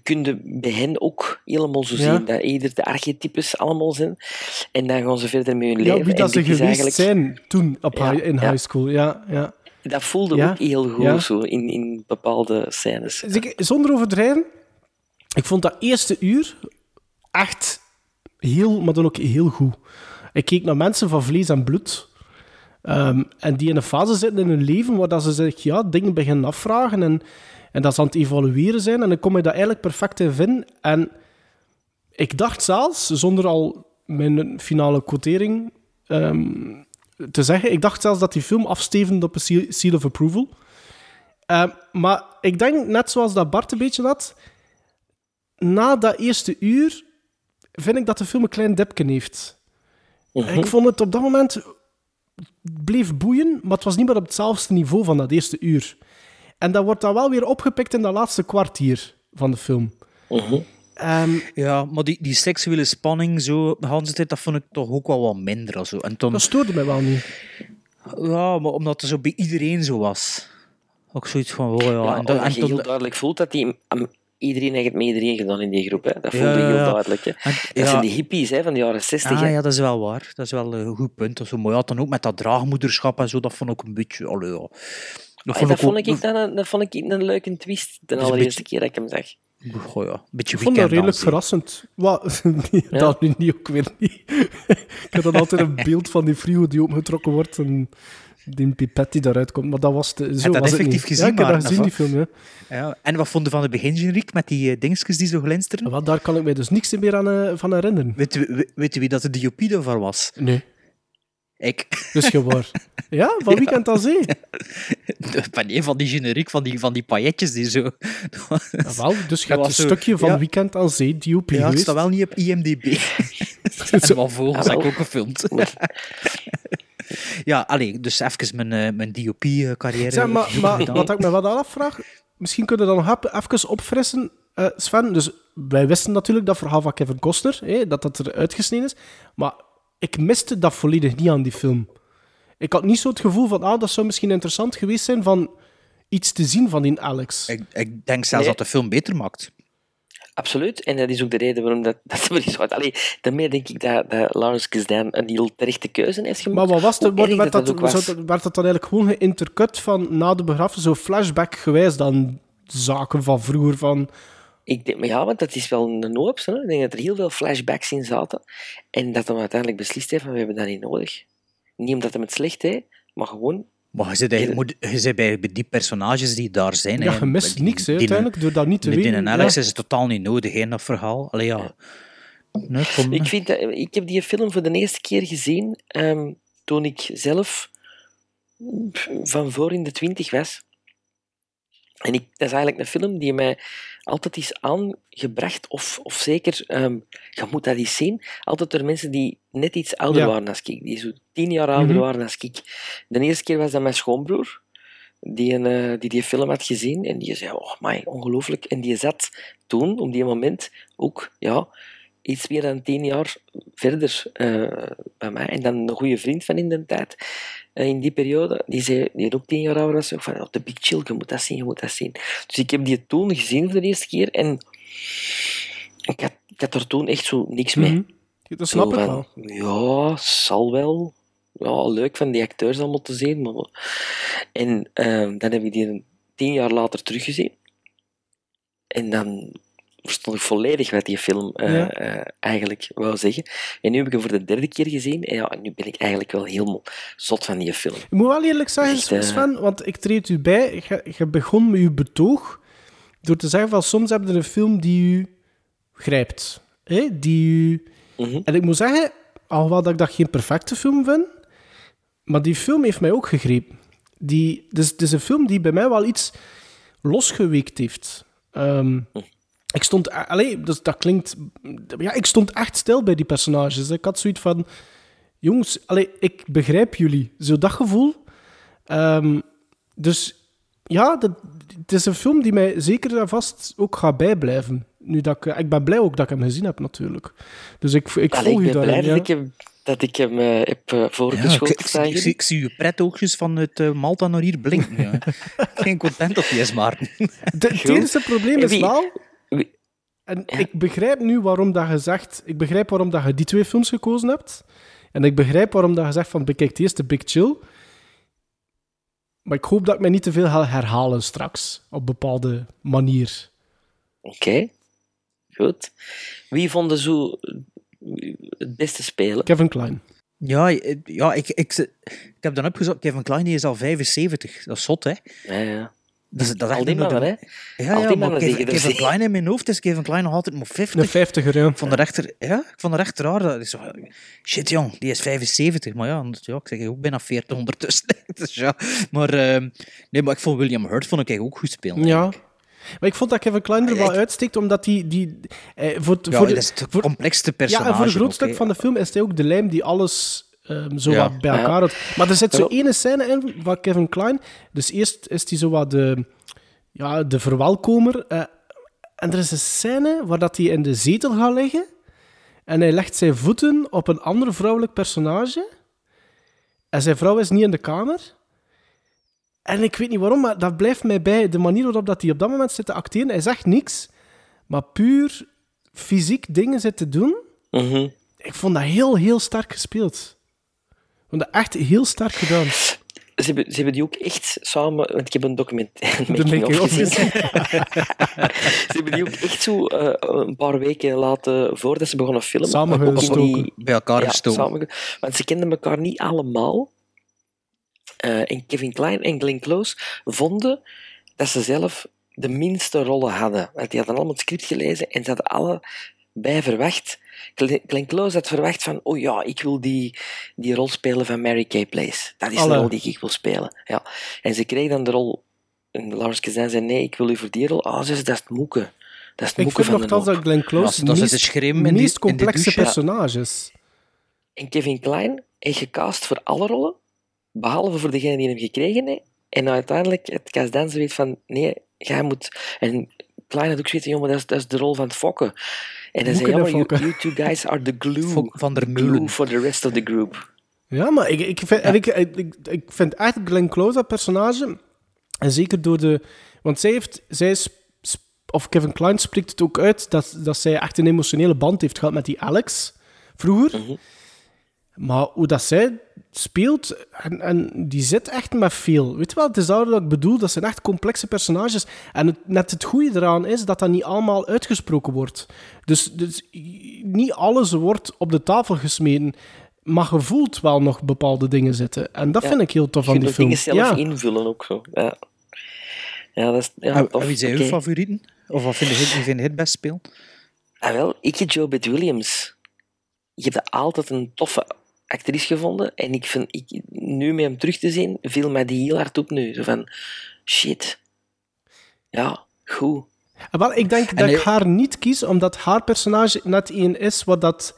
kun je bij hen ook helemaal zo Ja. zien. Dat ieder de archetypes allemaal zijn. En dan gaan ze verder met hun Ja, leven. wie en dat ze geweest eigenlijk- zijn toen op Ja, high- in ja. high school. Ja, ja. Dat voelde Ja, ook heel goed ja. zo in, in bepaalde scènes. Zonder overdrijven, ik vond dat eerste uur echt heel, maar dan ook heel goed. Ik keek naar mensen van vlees en bloed. ehm, en die in een fase zitten in hun leven waar dat ze zich ja, dingen beginnen afvragen en, en dat ze aan het evalueren zijn. En dan kom je dat eigenlijk perfect in vinden. En ik dacht zelfs, zonder al mijn finale quotering ehm, te zeggen, ik dacht zelfs dat die film afstevende op een seal, of approval. Eh, maar ik denk, net zoals dat Bart een beetje had, na dat eerste uur vind ik dat de film een klein dipje heeft. Mhm. Ik vond het op dat moment bleef boeien, maar het was niet meer op hetzelfde niveau van dat eerste uur. En dat wordt dan wel weer opgepikt in dat laatste kwartier van de film. Ehm, Ja, maar die, die seksuele spanning zo, de tijd, dat vond ik toch ook wel wat minder. of Zo. En toen, dat stoorde mij wel niet. ja, maar omdat het zo bij iedereen zo was. Ook zoiets van, oh ja. Ja, en dan, en je toen- heel duidelijk voelt dat die, am- iedereen heeft het met iedereen gedaan in die groep. Hè. Dat Ja, voelde ja, heel ja. duidelijk. Hè. En- Dat ja. zijn die hippies hè, van de jaren 60. Ah, hè. ja, dat is wel waar. Dat is wel een goed punt. Dat is zo, maar ja, dan ook met dat draagmoederschap en zo, dat vond ik een beetje... Allee, ja. Dat vond dat, ik ook... vond ik dan een, dat vond ik een leuke twist de allereerste beetje- keer dat ik hem zag. Goh, ja, een beetje Ik vond dat redelijk dansen. verrassend. Wat? Dat nu niet ook weer niet. ik heb dan altijd een beeld van die frigo die opengetrokken wordt en die pipet die daaruit komt. Maar dat was de, zo Heb dat was effectief gezien, Ja, ik heb dat gezien, die film. Ja. Ja. En wat vonden van de begingeneriek met die eh, dingetjes die zo glinsteren? Wel, daar kan ik mij dus niks meer aan eh, van herinneren. Weet je wie dat de DOP daarvan was? Nee. Ik. Dus gewoon. Ja, van Weekend aan Zee. De- Van een van die generiek, van die, van die pailletjes die zo... Ja, wel, dus je Dat hebt een zo- stukje van ja. Weekend aan Zee, DOP Ja, het staat wel niet op IMDb. en wat vogels heb ik ook gefilmd. ja, allee, dus even mijn, eh, mijn DOP-carrière. Zeg, maar, maar wat ik me wel afvraag, misschien kunnen we dan nog even opfrissen, eh, Sven. Dus wij wisten natuurlijk dat verhaal van Kevin Costner, hè, dat dat er uitgesneden is. Maar ik miste dat volledig niet aan die film. Ik had niet zo het gevoel van, ah, dat zou misschien interessant geweest zijn van iets te zien van die Alex. Ik, ik denk zelfs Nee. dat de film beter maakt. Absoluut. En dat is ook de reden waarom dat, dat er niet zo uit. Allee, daarmee denk ik dat, dat Lawrence Kasdan een heel terechte keuze heeft gemaakt. Maar wat was het? Werd, dat was. werd dat dan eigenlijk gewoon geïntercut van na de begrafenis, zo flashback gewijs dan zaken van vroeger van... Ik denk, maar ja, want dat is wel een hoop. Hè. Ik denk dat er heel veel flashbacks in zaten. En dat hij uiteindelijk beslist heeft van, we hebben dat niet nodig. Niet omdat hij het slecht heeft, maar gewoon... Maar je zit, eigenlijk- moet- je zit bij die personages die daar zijn. Ja, je mist die- niks uiteindelijk, door dat niet te weten. en Alex ja. is totaal niet nodig in dat verhaal. Allee, ja. Nee, kom. Ik, vind dat, ik heb die film voor de eerste keer gezien ehm, toen ik zelf van voor in de twintig was. En ik, dat is eigenlijk een film die mij altijd is aangebracht, of, of zeker, ehm, je moet dat eens zien, altijd door mensen die net iets ouder Ja. waren dan ik, die zo tien jaar ouder Mhm. waren dan ik. De eerste keer was dat mijn schoonbroer, die, een, eh, die die film had gezien, en die zei, oh my, ongelooflijk. En die zat toen, op die moment, ook, ja, iets meer dan tien jaar verder eh, bij mij. En dan een goede vriend van in de tijd, eh, in die periode, die zei, die had ook tien jaar ouder was, van, oh, The Big Chill, je moet dat zien, je moet dat zien. Dus ik heb die toen gezien voor de eerste keer en ik had, ik had er toen echt zo niks mee. Mhm. Dat snap Zo ik van, wel. Ja, zal wel. Ja, leuk van die acteurs allemaal te zien. Maar... En ehm, dan heb ik die tien jaar later teruggezien. En dan verstond ik volledig wat die film eh, Ja. eh, eigenlijk wou zeggen. En nu heb ik hem voor de derde keer gezien. En ja, nu ben ik eigenlijk wel helemaal zot van die film. Ik moet wel eerlijk zeggen, Echt, Sven, want ik treed u bij. Je, begon met uw betoog door te zeggen van soms heb je een film die u grijpt. Hè? Die u... Mhm. En ik moet zeggen, alhoewel dat ik dat geen perfecte film vind, maar die film heeft mij ook gegrepen. Die, dus, het is een film die bij mij wel iets losgeweekt heeft. Ehm, ik stond... Allee, dus dat klinkt... Ja, ik stond echt stil bij die personages. Ik had zoiets van... Jongens, allee, ik begrijp jullie. Zo dat gevoel. Ehm, dus ja, dat, het is een film die mij zeker en vast ook gaat bijblijven. Nu dat ik, ik ben blij ook dat ik hem gezien heb, natuurlijk. Dus ik, ik Allee, volg ik u ben daarin. blij ja. dat ik hem, dat ik hem eh, heb eh, Ja, ik, voorgeschoten. ik, zie- ik, zie- ik zie je pretoogjes vanuit eh, Malta naar hier blinken. Ja. Geen content op die is, Maarten. Het enige probleem is wie- wel... En ik begrijp nu waarom dat je zegt... Ik begrijp waarom dat je die twee films gekozen hebt. En ik begrijp waarom dat je zegt van bekijk eerst de Big Chill. Maar ik hoop dat ik mij niet te veel ga herhalen straks. Op bepaalde manier. Oké, goed. Wie vonden zo het beste spelen? Kevin Klein. Ja, eh, ja ik, ik, ik heb dan opgezocht, Kevin Klein die is al 75. Dat is zot, hè? Ja, ja. Dat is, dat is Al echt die nog de- mannen, hè? Ja, Al ja die maar mannen Kevin, Kevin. Klein in mijn hoofd is Kevin Klein nog altijd maar 50. Een vijftiger, ja. Ik vond het echt, ja, ik vond het echt raar. Dat is zo, shit, jong, die is 75. Maar ja, ja ik zeg ook bijna 40 ondertussen. dus ja, maar, ehm, nee, maar ik vond William Hurt vond ik ook goed spelen. Ja. Maar ik vond dat Kevin Klein er wel uitsteekt, omdat hij... Die, eh, voor, Ja, voor de- dat is het voor- complexste Ja, en voor een personage groot stuk van de film is hij ook de lijm die alles ehm, zo Ja. wat bij elkaar. Maar er zit zo ene scène in van Kevin Klein. Dus eerst is hij zo wat de, ja, de verwelkomer. eh, en er is een scène waar dat hij in de zetel gaat liggen. En hij legt zijn voeten op een ander vrouwelijk personage. En zijn vrouw is niet in de kamer. En ik weet niet waarom, maar dat blijft mij bij. De manier waarop dat hij op dat moment zit te acteren. Hij zegt niks, maar puur fysiek dingen zit te doen. Mhm. Ik vond dat heel, heel sterk gespeeld. Vond dat echt heel sterk gedaan. Ze hebben, ze hebben die ook echt samen... Want ik heb een documentaire De making-of ze hebben die ook echt zo eh, een paar weken laten, voordat ze begonnen filmen... In die- Bij elkaar ja, gestoken. samenge- Want ze kenden elkaar niet allemaal. Eh, en Kevin Klein en Glenn Close vonden dat ze zelf de minste rollen hadden. Want die hadden allemaal het script gelezen en ze hadden allebei verwacht. Glenn Close had verwacht van, oh ja, ik wil die, die rol spelen van Mary Kay Place. Dat is de rol die ik wil spelen. Ja. En ze kreeg dan de rol... En Lars Kazan zei, nee, ik wil u voor die rol. Ah, ze zei, dat is het moeke. Dat is het Ik moeke vind van de nogthans hoop. dat Glenn Close de meest, is complexe personages. En Kevin Klein heeft gecast voor alle rollen, behalve voor degene die hem gekregen heeft. En uiteindelijk het Kasdan weet van, nee, jij moet... En Klein had ook zoiets van, jongen, dat is, dat is de rol van het fokken. En dan zei jammer, you, you two guys are the glue, van der glue for the rest of the group. Ja, maar ik, ik, vind, en ik, ik, ik, vind echt Glenn Close dat personage, en zeker door de... Want zij heeft... Zij is, of Kevin Klein spreekt het ook uit, dat, dat zij echt een emotionele band heeft gehad met die Alex, vroeger. Maar hoe dat zij speelt, en, en die zit echt met veel. Weet je wel, het is daar dat ik bedoel, dat zijn echt complexe personages. En het, net het goede eraan is dat dat niet allemaal uitgesproken wordt. Dus, dus niet alles wordt op de tafel gesmeten, maar je voelt wel nog bepaalde dingen zitten. En dat Ja. vind ik heel tof Je aan die film. dingen zelf Ja. invullen ook zo. Ja, ja dat is... Ja, En- tof. en wie zijn Oké. uw favorieten? Of wat vind je, vind je het best spelen? Ah, wel, ik heb Joe Beth Williams. Je hebt altijd een toffe actrice gevonden. En ik vind, ik, nu met hem terug te zien, viel mij die heel hard op nu. Zo van, shit. Ja, goed. En wel, ik denk dat ik haar niet kies, omdat haar personage net één is wat dat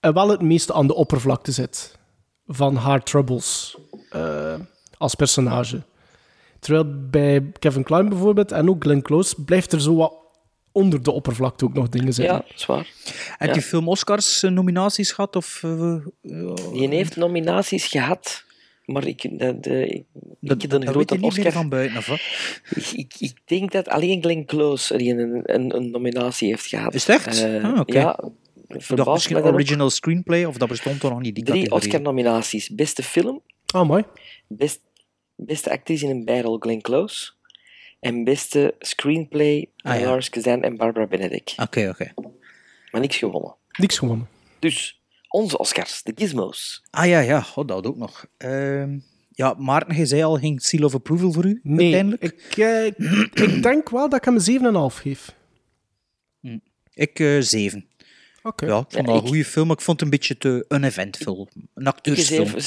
eh, wel het meeste aan de oppervlakte zit van haar troubles eh, als personage. Terwijl bij Kevin Klein bijvoorbeeld en ook Glenn Close blijft er zo wat onder de oppervlakte ook nog dingen zitten. Ja, zwaar. Heb Ja. die film Oscars eh, nominaties gehad? Of, eh, Die heeft nominaties gehad. Maar ik, dat, eh, ik, dat, ik dat een weet grote je niet meer Oscar. van buiten, of wat? Ik, ik, ik denk dat alleen Glenn Close er een, een, een nominatie heeft gehad. Is het echt? Eh, Ah. Ja. Verbaast misschien ook. original screenplay, of dat bestond er nog niet, die Drie. Oscar-nominaties. Beste film, Oh, mooi. best, beste actrice in een bijrol Glenn Close. En beste screenplay Ah, ja. Lars Kazan en Barbara Benedict. Oké, oké. Maar niks gewonnen. Niks gewonnen. Dus, onze Oscars, de Gizmos. Ah ja, ja, oh, dat ook nog. Ehm, ja, Maarten, je zei al, ging Seal of Approval voor u Nee, uiteindelijk? ik, eh, ik denk wel dat ik hem een 7,5 geef. Ik eh, zeven. Oké. Ja, ik vond Ja, dat een goede film, maar ik vond het een beetje te uneventful. Een acteursfilm. zeven-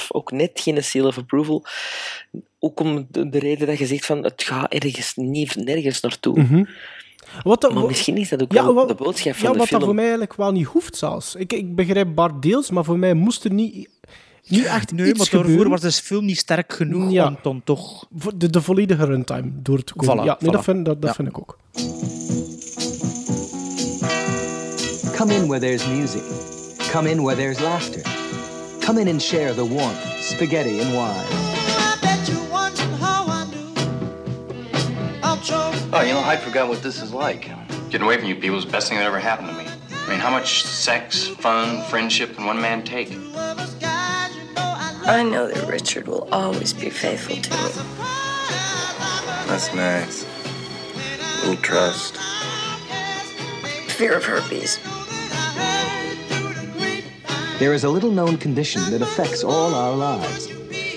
7,5. Ook net geen seal of approval. Ook om de, de reden dat je zegt van het gaat ergens niet, nergens naartoe. Mhm. Wat dat, Maar misschien is dat ook Ja, wel wat- de boodschap van ja, de wat film. dat voor mij eigenlijk wel niet hoeft zelfs. Ik, ik begrijp Bart deels, maar voor mij moest er niet, niet echt Nee, iets maar daarvoor gebeuren. was de film niet sterk genoeg Ja. om dan toch... De, de volledige runtime door te komen. Voilà, ja, nee, dat, vind, dat, dat Ja. vind ik ook. Come in where there's music. Come in where there's laughter. Come in and share the warmth, spaghetti and wine. Oh, you know, I forgot what this is like. Getting away from you people is the best thing that ever happened to me. I mean, how much sex, fun, friendship can one man take? I know that Richard will always be faithful to me. That's nice. little trust. Fear of herpes. There is a little known condition that affects all our lives.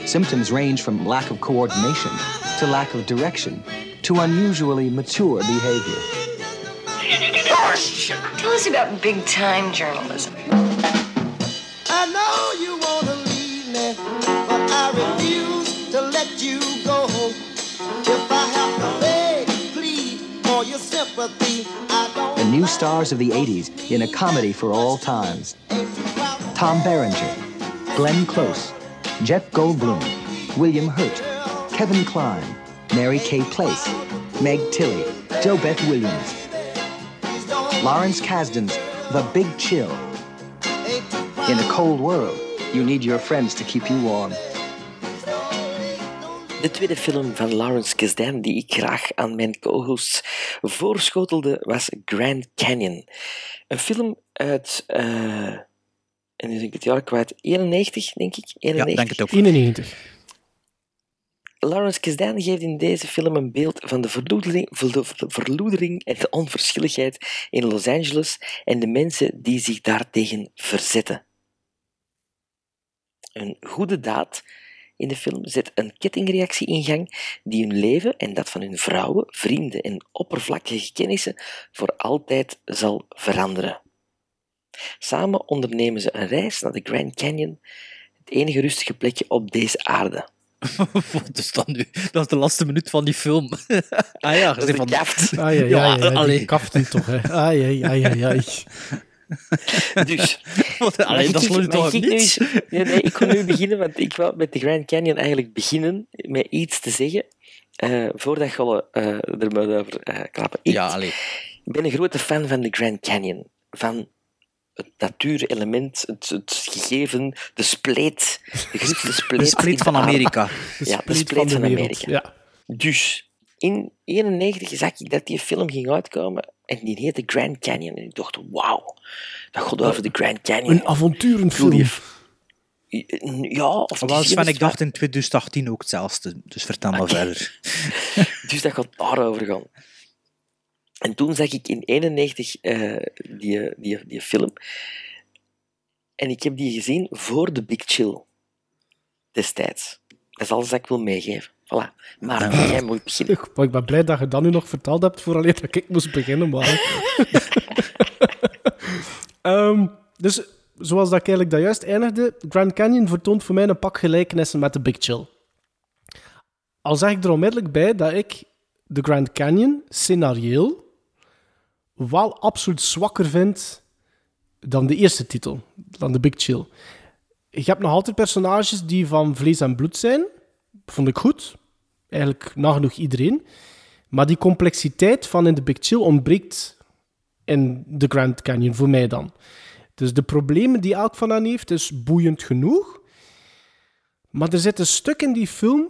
Symptoms range from lack of coordination to lack of direction to unusually mature behavior. Tell us about big time journalism. I know you wanna leave me, but I refuse to let you go. If I have to beg, plead for your sympathy, I don't. The new stars of the 80s in a comedy for all times. Tom Berenger, Glenn Close, Jeff Goldblum, William Hurt, Kevin Kline, Mary Kay Place, Meg Tilly, Joe Beth Williams, Lawrence Kasdan's The Big Chill. In a cold world, you need your friends to keep you warm. De tweede film van Lawrence Kasdan die ik graag aan mijn co-hosts voorschotelde was Grand Canyon. Een film uit, eh, en nu ben ik het jaar kwijt, 91 denk ik? 91. denk het ook. 91. Lawrence Kasdan geeft in deze film een beeld van de verloedering, ver- verloedering en de onverschilligheid in Los Angeles en de mensen die zich daartegen verzetten. Een goede daad in de film zet een kettingreactie in gang die hun leven en dat van hun vrouwen, vrienden en oppervlakkige kennissen voor altijd zal veranderen. Samen ondernemen ze een reis naar de Grand Canyon, het enige rustige plekje op deze aarde. Wat is dat nu? Dat is de laatste minuut van die film. ah ja, Dat is kaft. Ai, ai, ai, ai, allee. die kaften toch, hè. Ai, ai, ai, ai, ai. Dus, allee, ik- dat sloot toch eens- nee, nee, ik kon nu beginnen, want ik wil met de Grand Canyon eigenlijk beginnen met iets te zeggen, eh, voordat je eh er maar over eh klappen. Ik, Ja, allee. ik ben een grote fan van de Grand Canyon, van het natuurelement, het, het gegeven, de spleet, de spleet, De spleet de van. Amerika. De Ja, de spleet van, Amerika. Ja. Dus in 91 zag ik dat die film ging uitkomen en die heette Grand Canyon. En ik dacht, wauw, dat gaat over de Grand Canyon. Een avonturenfilm. Ja, of Wel, Sven, ik dacht in 2018 ook hetzelfde. Dus vertel maar verder. Dus dat gaat daarover gaan. En toen zag ik in 91 eh, die, die, die film. En ik heb die gezien voor de Big Chill. Destijds. Dat is alles dat ik wil meegeven. Voilà. Maar jij moet beginnen. Ik, ben blij dat je dat nu nog verteld hebt, vooraleer dat ik moest beginnen. Maar... Ehm, dus, zoals dat ik eigenlijk dat juist eindigde, Grand Canyon vertoont voor mij een pak gelijkenissen met de Big Chill. Al zeg ik er onmiddellijk bij dat ik de Grand Canyon scenarioel wel absoluut zwakker vind dan de eerste titel, dan de Big Chill. Je hebt nog altijd personages die van vlees en bloed zijn. Vond ik goed. Eigenlijk nagenoeg iedereen. Maar die complexiteit van in de Big Chill ontbreekt in de Grand Canyon, voor mij dan. Dus de problemen die elk van hen heeft, is boeiend genoeg. Maar er zit een stuk in die film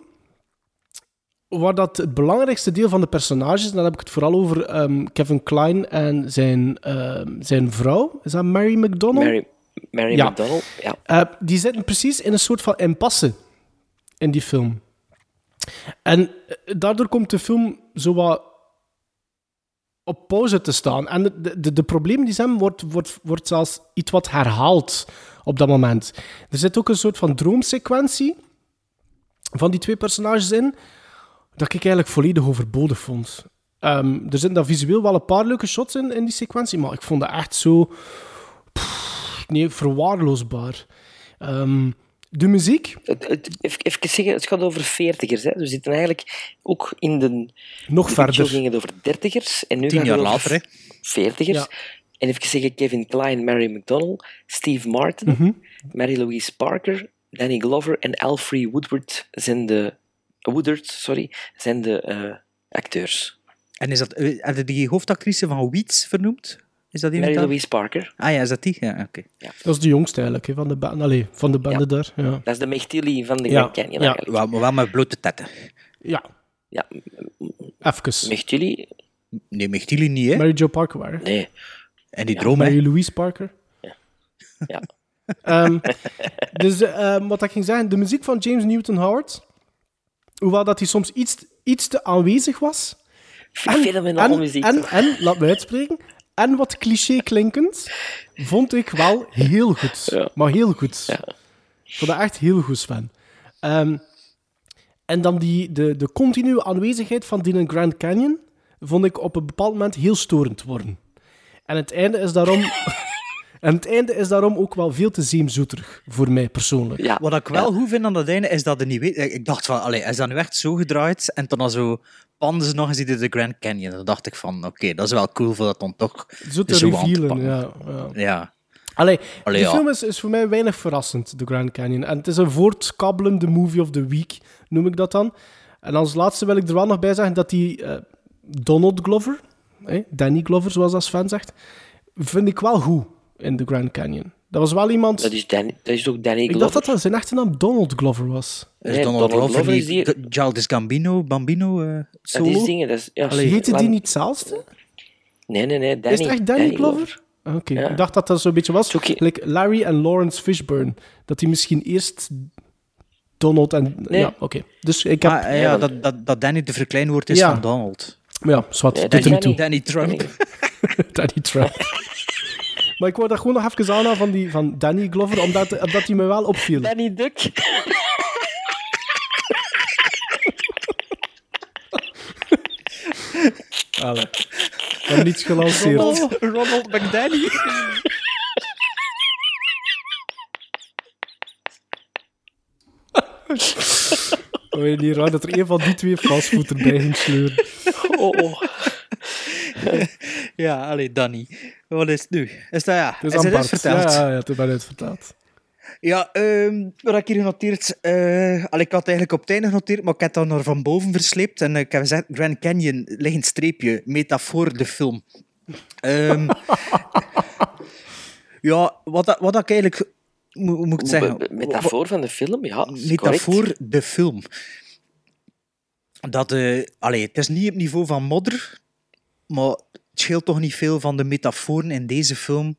waar dat het belangrijkste deel van de personages, en dan heb ik het vooral over ehm, Kevin Klein en zijn, ehm, zijn vrouw, is dat Mary McDonald? Mary, Mary Ja. McDonald. Ja. Eh, die zitten precies in een soort van impasse in die film. En eh, daardoor komt de film zo wat op pauze te staan. En de, de, de problemen die ze hebben, wordt, wordt, wordt zelfs iets wat herhaald op dat moment. Er zit ook een soort van droomsequentie van die twee personages in, dat ik eigenlijk volledig overbodig vond. Ehm, er zitten dan visueel wel een paar leuke shots in, in die sequentie, maar ik vond dat echt zo... pff, nee, verwaarloosbaar. Ehm, de muziek, Het, het, even, even zeggen, het gaat over veertigers. Hè. We zitten eigenlijk ook in de... Nog de verder. Ging het over dertigers. En nu Tien gaat jaar het over later, hè. Veertigers. Ja. En even zeggen, Kevin Kline, Mary McDonald, Steve Martin, Mhm. Mary Louise Parker, Danny Glover en Alfred Woodward zijn de... Woodard, sorry, zijn de eh, acteurs. En is dat, eh, heb je die hoofdactrice van Weeds vernoemd? Is dat Mary? Louise Parker, Ah ja, is dat die? Ja, oké. dat is de jongste eigenlijk, van de band. Allee, van de banden daar. Ja. dat is de Mechtilli van de Ja, Grand Canyon ja. eigenlijk. Wel, maar wel met blote tetten. ja, Ja, even. Mechtilli, Nee, Mechtiele niet, hè? Mary Jo Parker waren. Nee. En die Ja, droom, hè? Mary Louise Parker. Ja. Ehm, dus ehm, wat ik ging zeggen, de muziek van James Newton Howard, hoewel dat hij soms iets, iets te aanwezig was. Fenomenale muziek, En, toch? en, laat me uitspreken, en wat cliché klinkend, vond ik wel heel goed. Maar heel goed. Ik vond dat echt heel goed, Sven. Ehm, en dan die, de, de continue aanwezigheid van die Grand Canyon vond ik op een bepaald moment heel storend worden. En het einde is daarom... en het einde is daarom ook wel veel te zeemzoeterig, voor mij persoonlijk. Wat ik wel goed vind aan dat einde, is dat er niet weet... Ik dacht van, allee, is dat nu echt zo gedraaid? En toen dan zo panden ze nog eens in de Grand Canyon. Dan dacht ik van, oké, dat is wel cool voor dat dan toch Zo te revealen, ja. ja. Ja. Allee, Allee, de ja. film is, is voor mij weinig verrassend, The Grand Canyon. En het is een voortkabbelende movie of the week, noem ik dat dan. En als laatste wil ik er wel nog bij zeggen dat die eh, Donald Glover, eh, Danny Glover, zoals dat Sven zegt, vind ik wel goed in The Grand Canyon. Dat was wel iemand... Dat is, Danny, dat is ook Danny ik Glover. dacht dat dat zijn echte naam Donald Glover was. Is Nee, Donald, Donald Glover Glover is die- Childish Gambino, Bambino eh, Dat solo? is dingen, dat is... Ja, Allee, heette die lang- niet hetzelfde? Nee, nee, nee. Danny, is het echt Danny, Glover? Oké, Ja. ik dacht dat dat zo'n beetje was. Like Larry en Lawrence Fishburne. Dat die misschien eerst Donald en... Nee. Ja, oké. Dus ik heb... Ah, eh, ja, dat, dat, dat Danny de verkleinwoord is Ja. van Donald. Ja, zwart. Nee, er Danny, toe. Danny Trump. Danny Trump. maar ik wou daar gewoon nog even aanhalen van, die, van Danny Glover, omdat, omdat hij me wel opviel. Danny Duck. Allee. Dan niets gelanceerd. Ronald, Ronald McDanny. Oh, je niet raar dat er een van die twee fastfood erbij ging sleuren. Oh, oh. ja, allee, Danny. Wat is het nu? Is dat ja? Het is is het verteld? Ja, ja, het is bijna verteld. Ja, ehm, wat ik hier genoteerd... eh allee, ik had eigenlijk op het einde genoteerd, maar ik heb dat naar van boven versleept. En eh, ik heb gezegd, Grand Canyon, ligt een streepje, metafoor de film. Ehm, ja, wat, dat- wat ik eigenlijk... Hoe moet ik het zeggen? Metafoor van de film, ja. is metafoor correct. de film. Dat, eh allee, het is niet op niveau van modder, maar het scheelt toch niet veel van de metaforen in deze film.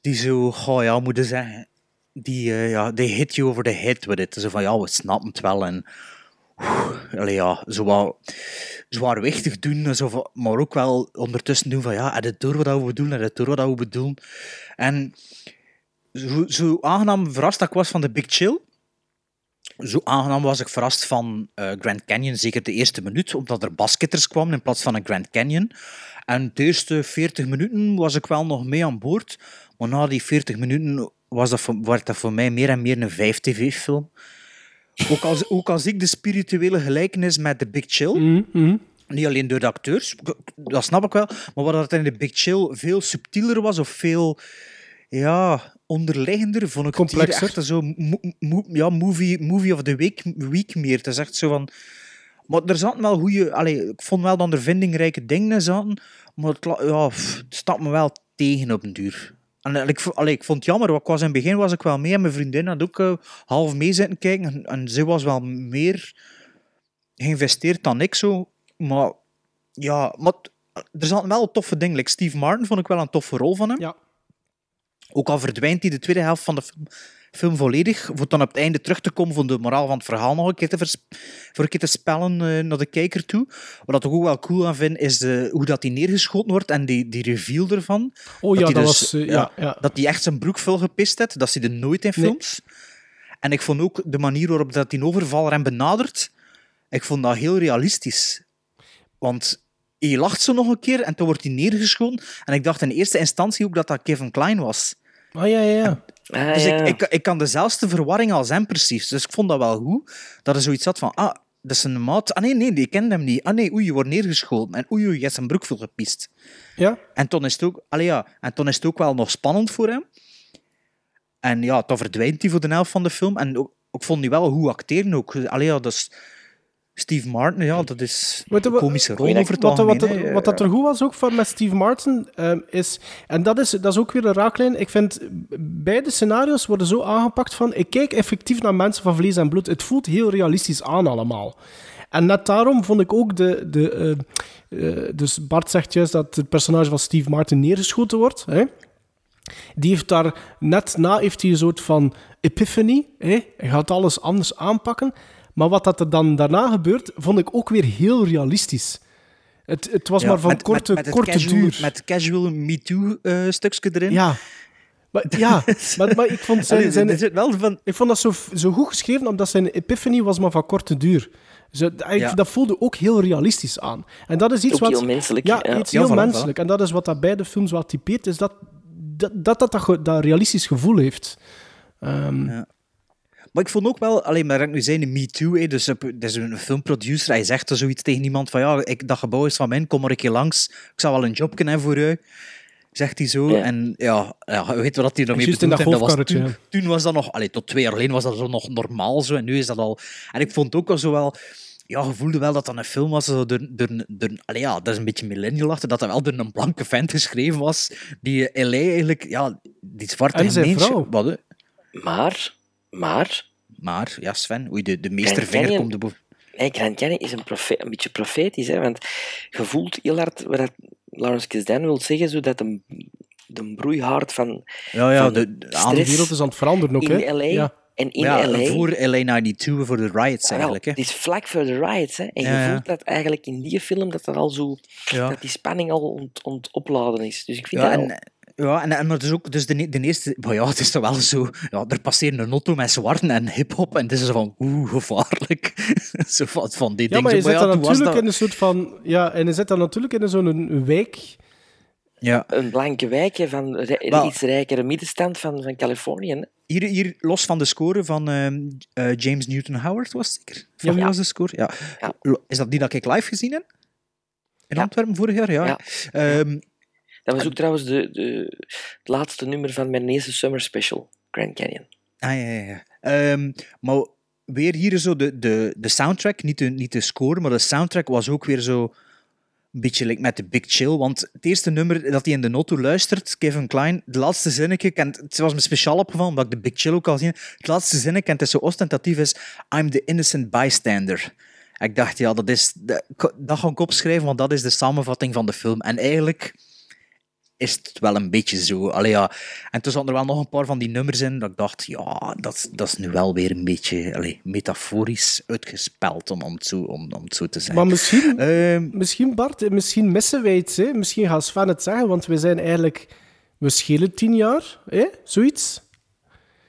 Die zo, oh ja, moeten zeggen, die, eh, ja, they hit you over the head with it. Zo van, ja, we snappen het wel. En, oeh, allee, ja, zo wat zwaarwichtig doen, maar ook wel ondertussen doen van, ja, heb je door wat we doen, heb je door wat we bedoelen. En zo, zo aangenaam verrast dat ik was van de Big Chill, zo aangenaam was ik verrast van eh, Grand Canyon, zeker de eerste minuut, omdat er basketters kwamen in plaats van een Grand Canyon. En de eerste 40 minuten was ik wel nog mee aan boord, maar na die 40 minuten was dat voor, werd dat voor mij meer en meer een 5-tv-film. Ook als, ook als ik de spirituele gelijkenis met The Big Chill, niet alleen door de acteurs, dat snap ik wel, maar wat dat in The Big Chill veel subtieler was of veel ja, onderliggender, vond ik het Complexer. echt zo mo- mo- ja, movie, movie of the week, week meer. Het is echt zo van... Maar er zaten wel goede... Allee, ik vond wel dat er vindingrijke dingen in zaten, maar het, ja, pff, het stak me wel tegen op een duur. En ik, allee, ik vond het jammer, want ik was in het begin was ik wel mee en mijn vriendin had ook eh, half mee zitten kijken en, en ze was wel meer geïnvesteerd dan ik zo. Maar ja, maar er zaten wel toffe dingen. Like Steve Martin vond ik wel een toffe rol van hem. Ja. Ook al verdwijnt hij de tweede helft van de film, film volledig, voor dan op het einde terug te komen van de moraal van het verhaal nog een keer te, vers- voor een keer te spellen eh, naar de kijker toe. Wat ik ook wel cool aan vind, is de, hoe dat hij neergeschoten wordt en die, die reveal ervan. Oh ja, hij dat dus, was, eh, ja, ja. Dat hij echt zijn broek vol gepist heeft. Dat zie je nooit in Nee. films. En ik vond ook de manier waarop dat die overvaller hem benadert, ik vond dat heel realistisch. Want hij lacht zo nog een keer en toen wordt hij neergeschoten. En ik dacht in eerste instantie ook dat dat Kevin Klein was. Ah ja, ja, ja. Ah, Dus ja. ik, ik, ik kan dezelfde verwarring als hem precies. Dus ik vond dat wel goed. Dat er zoiets had van, ah, dat is een maat. Ah nee, nee, die kende hem niet. Ah nee, oei, je wordt neergeschoten. En oei, oei, je hebt zijn broek veel gepist. Ja? En toen is het ook, allee, ja, en toen is het ook wel nog spannend voor hem. En ja, dan verdwijnt hij voor de helft van de film. En ook, ik vond hij wel goed acteren ook. Allee, ja, dat is... Steve Martin, ja, dat is een komische rol wat, over het wat, wat dat er goed was ook van met Steve Martin ehm, is, en dat is, dat is ook weer een raaklijn. Ik vind beide scenario's worden zo aangepakt van ik kijk effectief naar mensen van vlees en bloed. Het voelt heel realistisch aan allemaal. En net daarom vond ik ook de, de, eh, eh, dus Bart zegt juist dat het personage van Steve Martin neergeschoten wordt. Hè? Die heeft daar net na heeft hij een soort van epiphany. Hè? Hij gaat alles anders aanpakken. Maar wat dat er dan daarna gebeurt, vond ik ook weer heel realistisch. Het, het was Ja, maar van met- korte, met, met korte casual, duur. Met casual MeToo-stukje erin. Ja. Maar, ja, maar, maar ik vond zijn, zijn, wel van... ik vond dat zo, zo goed geschreven, omdat zijn epiphany was maar van korte duur. Zo, ik- Ja. Dat voelde ook heel realistisch aan. En dat is iets Ook wat... heel menselijk, Ja, ja. iets Ja, heel menselijk. En dat is wat dat beide films wel typeert, is dat dat, dat, dat, dat, realistisch gevoel heeft. Ehm, Ja. Maar ik vond ook wel, alleen maar ik nu zei, de Me Too, hè, dus dat is een filmproducer, hij zegt er zoiets tegen iemand van, ja, ik, dat gebouw is van mij, kom maar een keer langs, ik zou wel een job kunnen hebben voor u, zegt hij zo. Ja. En ja, ja, weet wat hij in bedoelt. dat was toen, toen was dat nog, allee, tot twee jaar geleden was dat zo nog normaal zo, en nu is dat al... En ik vond ook wel zo wel... Ja, je voelde wel dat dat een film was, zo door, door, door, allee, ja, dat is een beetje millennial achter, dat dat wel door een blanke vent geschreven was, die LA eigenlijk, ja, die zwarte En zijn gemeenschap- vrouw. Wat? Maar, maar, Maar, ja, Sven, oei, de, de meestervinger komt erboven. nee, Grand Canyon is een, profe- een beetje profetisch, hè, want je voelt heel hard wat dat Lawrence Kasdan wil zeggen, zo dat de, de broeihaard van, Ja, ja, van de, de, de wereld is aan het veranderen ook, in hè. LA Ja. en in ja, LA... voor LA 92, voor de riots Ah, eigenlijk. Hè. Het is vlak voor de riots, hè. En Ja, je ja. voelt dat eigenlijk in die film dat er al zo... Ja. Dat die spanning al ont, ont opladen is. Dus ik vind Ja, dat en, ja, en, en maar dus ook dus de, de eerste... Maar ja, het is toch wel zo... Ja, er passeren een auto met zwarten en hip-hop en het is zo van... Oeh, gevaarlijk. zo van, van die Ja, dingen. maar je Zo, zit ja, dan natuurlijk dat- in een soort van... Ja, en je zit dan natuurlijk in zo'n een wijk... Ja. Een blanke wijk hè, van Wel- iets rijkere middenstand van, van Californië. Hè. Hier, hier, los van de score van ehm, eh, James Newton Howard, was het zeker? Van Ja. was de score? Ja. Is dat die dat ik live gezien heb? In Ja. Antwerpen vorig jaar? Ja. Ja. Dat was ook trouwens de, de, het laatste nummer van mijn eerste Summer Special, Grand Canyon. Ah, ja, ja, ja. Ehm, maar weer hier zo de, de, de soundtrack, niet de, niet de score, maar de soundtrack was ook weer zo een beetje like met de Big Chill. Want het eerste nummer dat hij in de auto luistert, Kevin Klein, de laatste zinnetje, kent, het was me speciaal opgevallen, omdat ik de Big Chill ook al zie. Het laatste zinnetje, en het is zo ostentatief, is I'm the innocent bystander. Ik dacht, ja, dat, is, dat, dat ga ik opschrijven, want dat is de samenvatting van de film. En eigenlijk is het wel een beetje zo. Allee, ja. En toen zaten er wel nog een paar van die nummers in dat ik dacht, ja, dat, dat is nu wel weer een beetje allee, metaforisch uitgespeld, om, om, het zo, om, om het zo te zeggen. Maar misschien, Ehm, misschien Bart, misschien missen wij iets. Hè? Misschien gaat Sven het zeggen, want we zijn eigenlijk... We schelen tien jaar, hè? zoiets.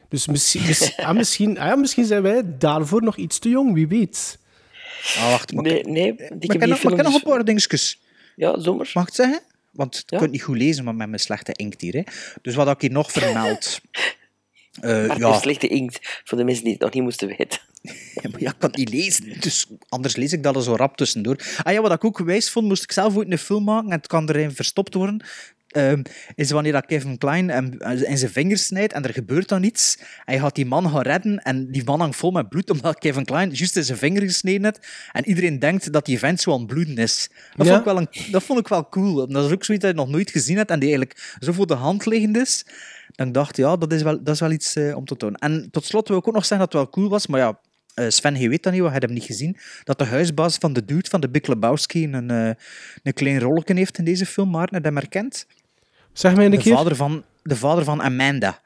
Dus misschien, mis- ah, misschien, ah, ja, misschien zijn wij daarvoor nog iets te jong, wie weet. ah, wacht, maar, Nee, nee, ik heb nog, een paar dingetjes. Ja, zomer. Mag ik het zeggen? Want ik Ja. kan het niet goed lezen, maar met mijn slechte inkt hier. Hè. Dus wat ik hier nog vermeld... Maar ja, slechte inkt, voor de mensen die het nog niet moesten weten. Ja, maar ja, ik kan het niet lezen, dus anders lees ik dat er zo rap tussendoor. Ah ja, wat ik ook gewijs vond, moest ik zelf ooit een film maken en het kan erin verstopt worden, ehm, is wanneer dat Kevin Klein hem in zijn vingers snijdt en er gebeurt dan iets en hij gaat die man gaan redden en die man hangt vol met bloed omdat Kevin Klein juist in zijn vinger gesneden heeft en iedereen denkt dat die vent zo aan het bloeden is. Dat, Ja. vond, ik wel een, dat vond ik wel cool. Dat is ook zoiets dat je nog nooit gezien hebt en die eigenlijk zo voor de hand liggend is. Dan ik dacht ja, dat is wel, dat is wel iets eh, om te tonen. En tot slot wil ik ook nog zeggen dat het wel cool was, maar ja, eh, Sven, je weet dat niet, hij heeft hem niet gezien, dat de huisbaas van de dude van de Big Lebowski een, eh, een klein rolletje heeft in deze film, maar net hem herkent. Zeg mij een De keer. vader, van, de vader van Amanda.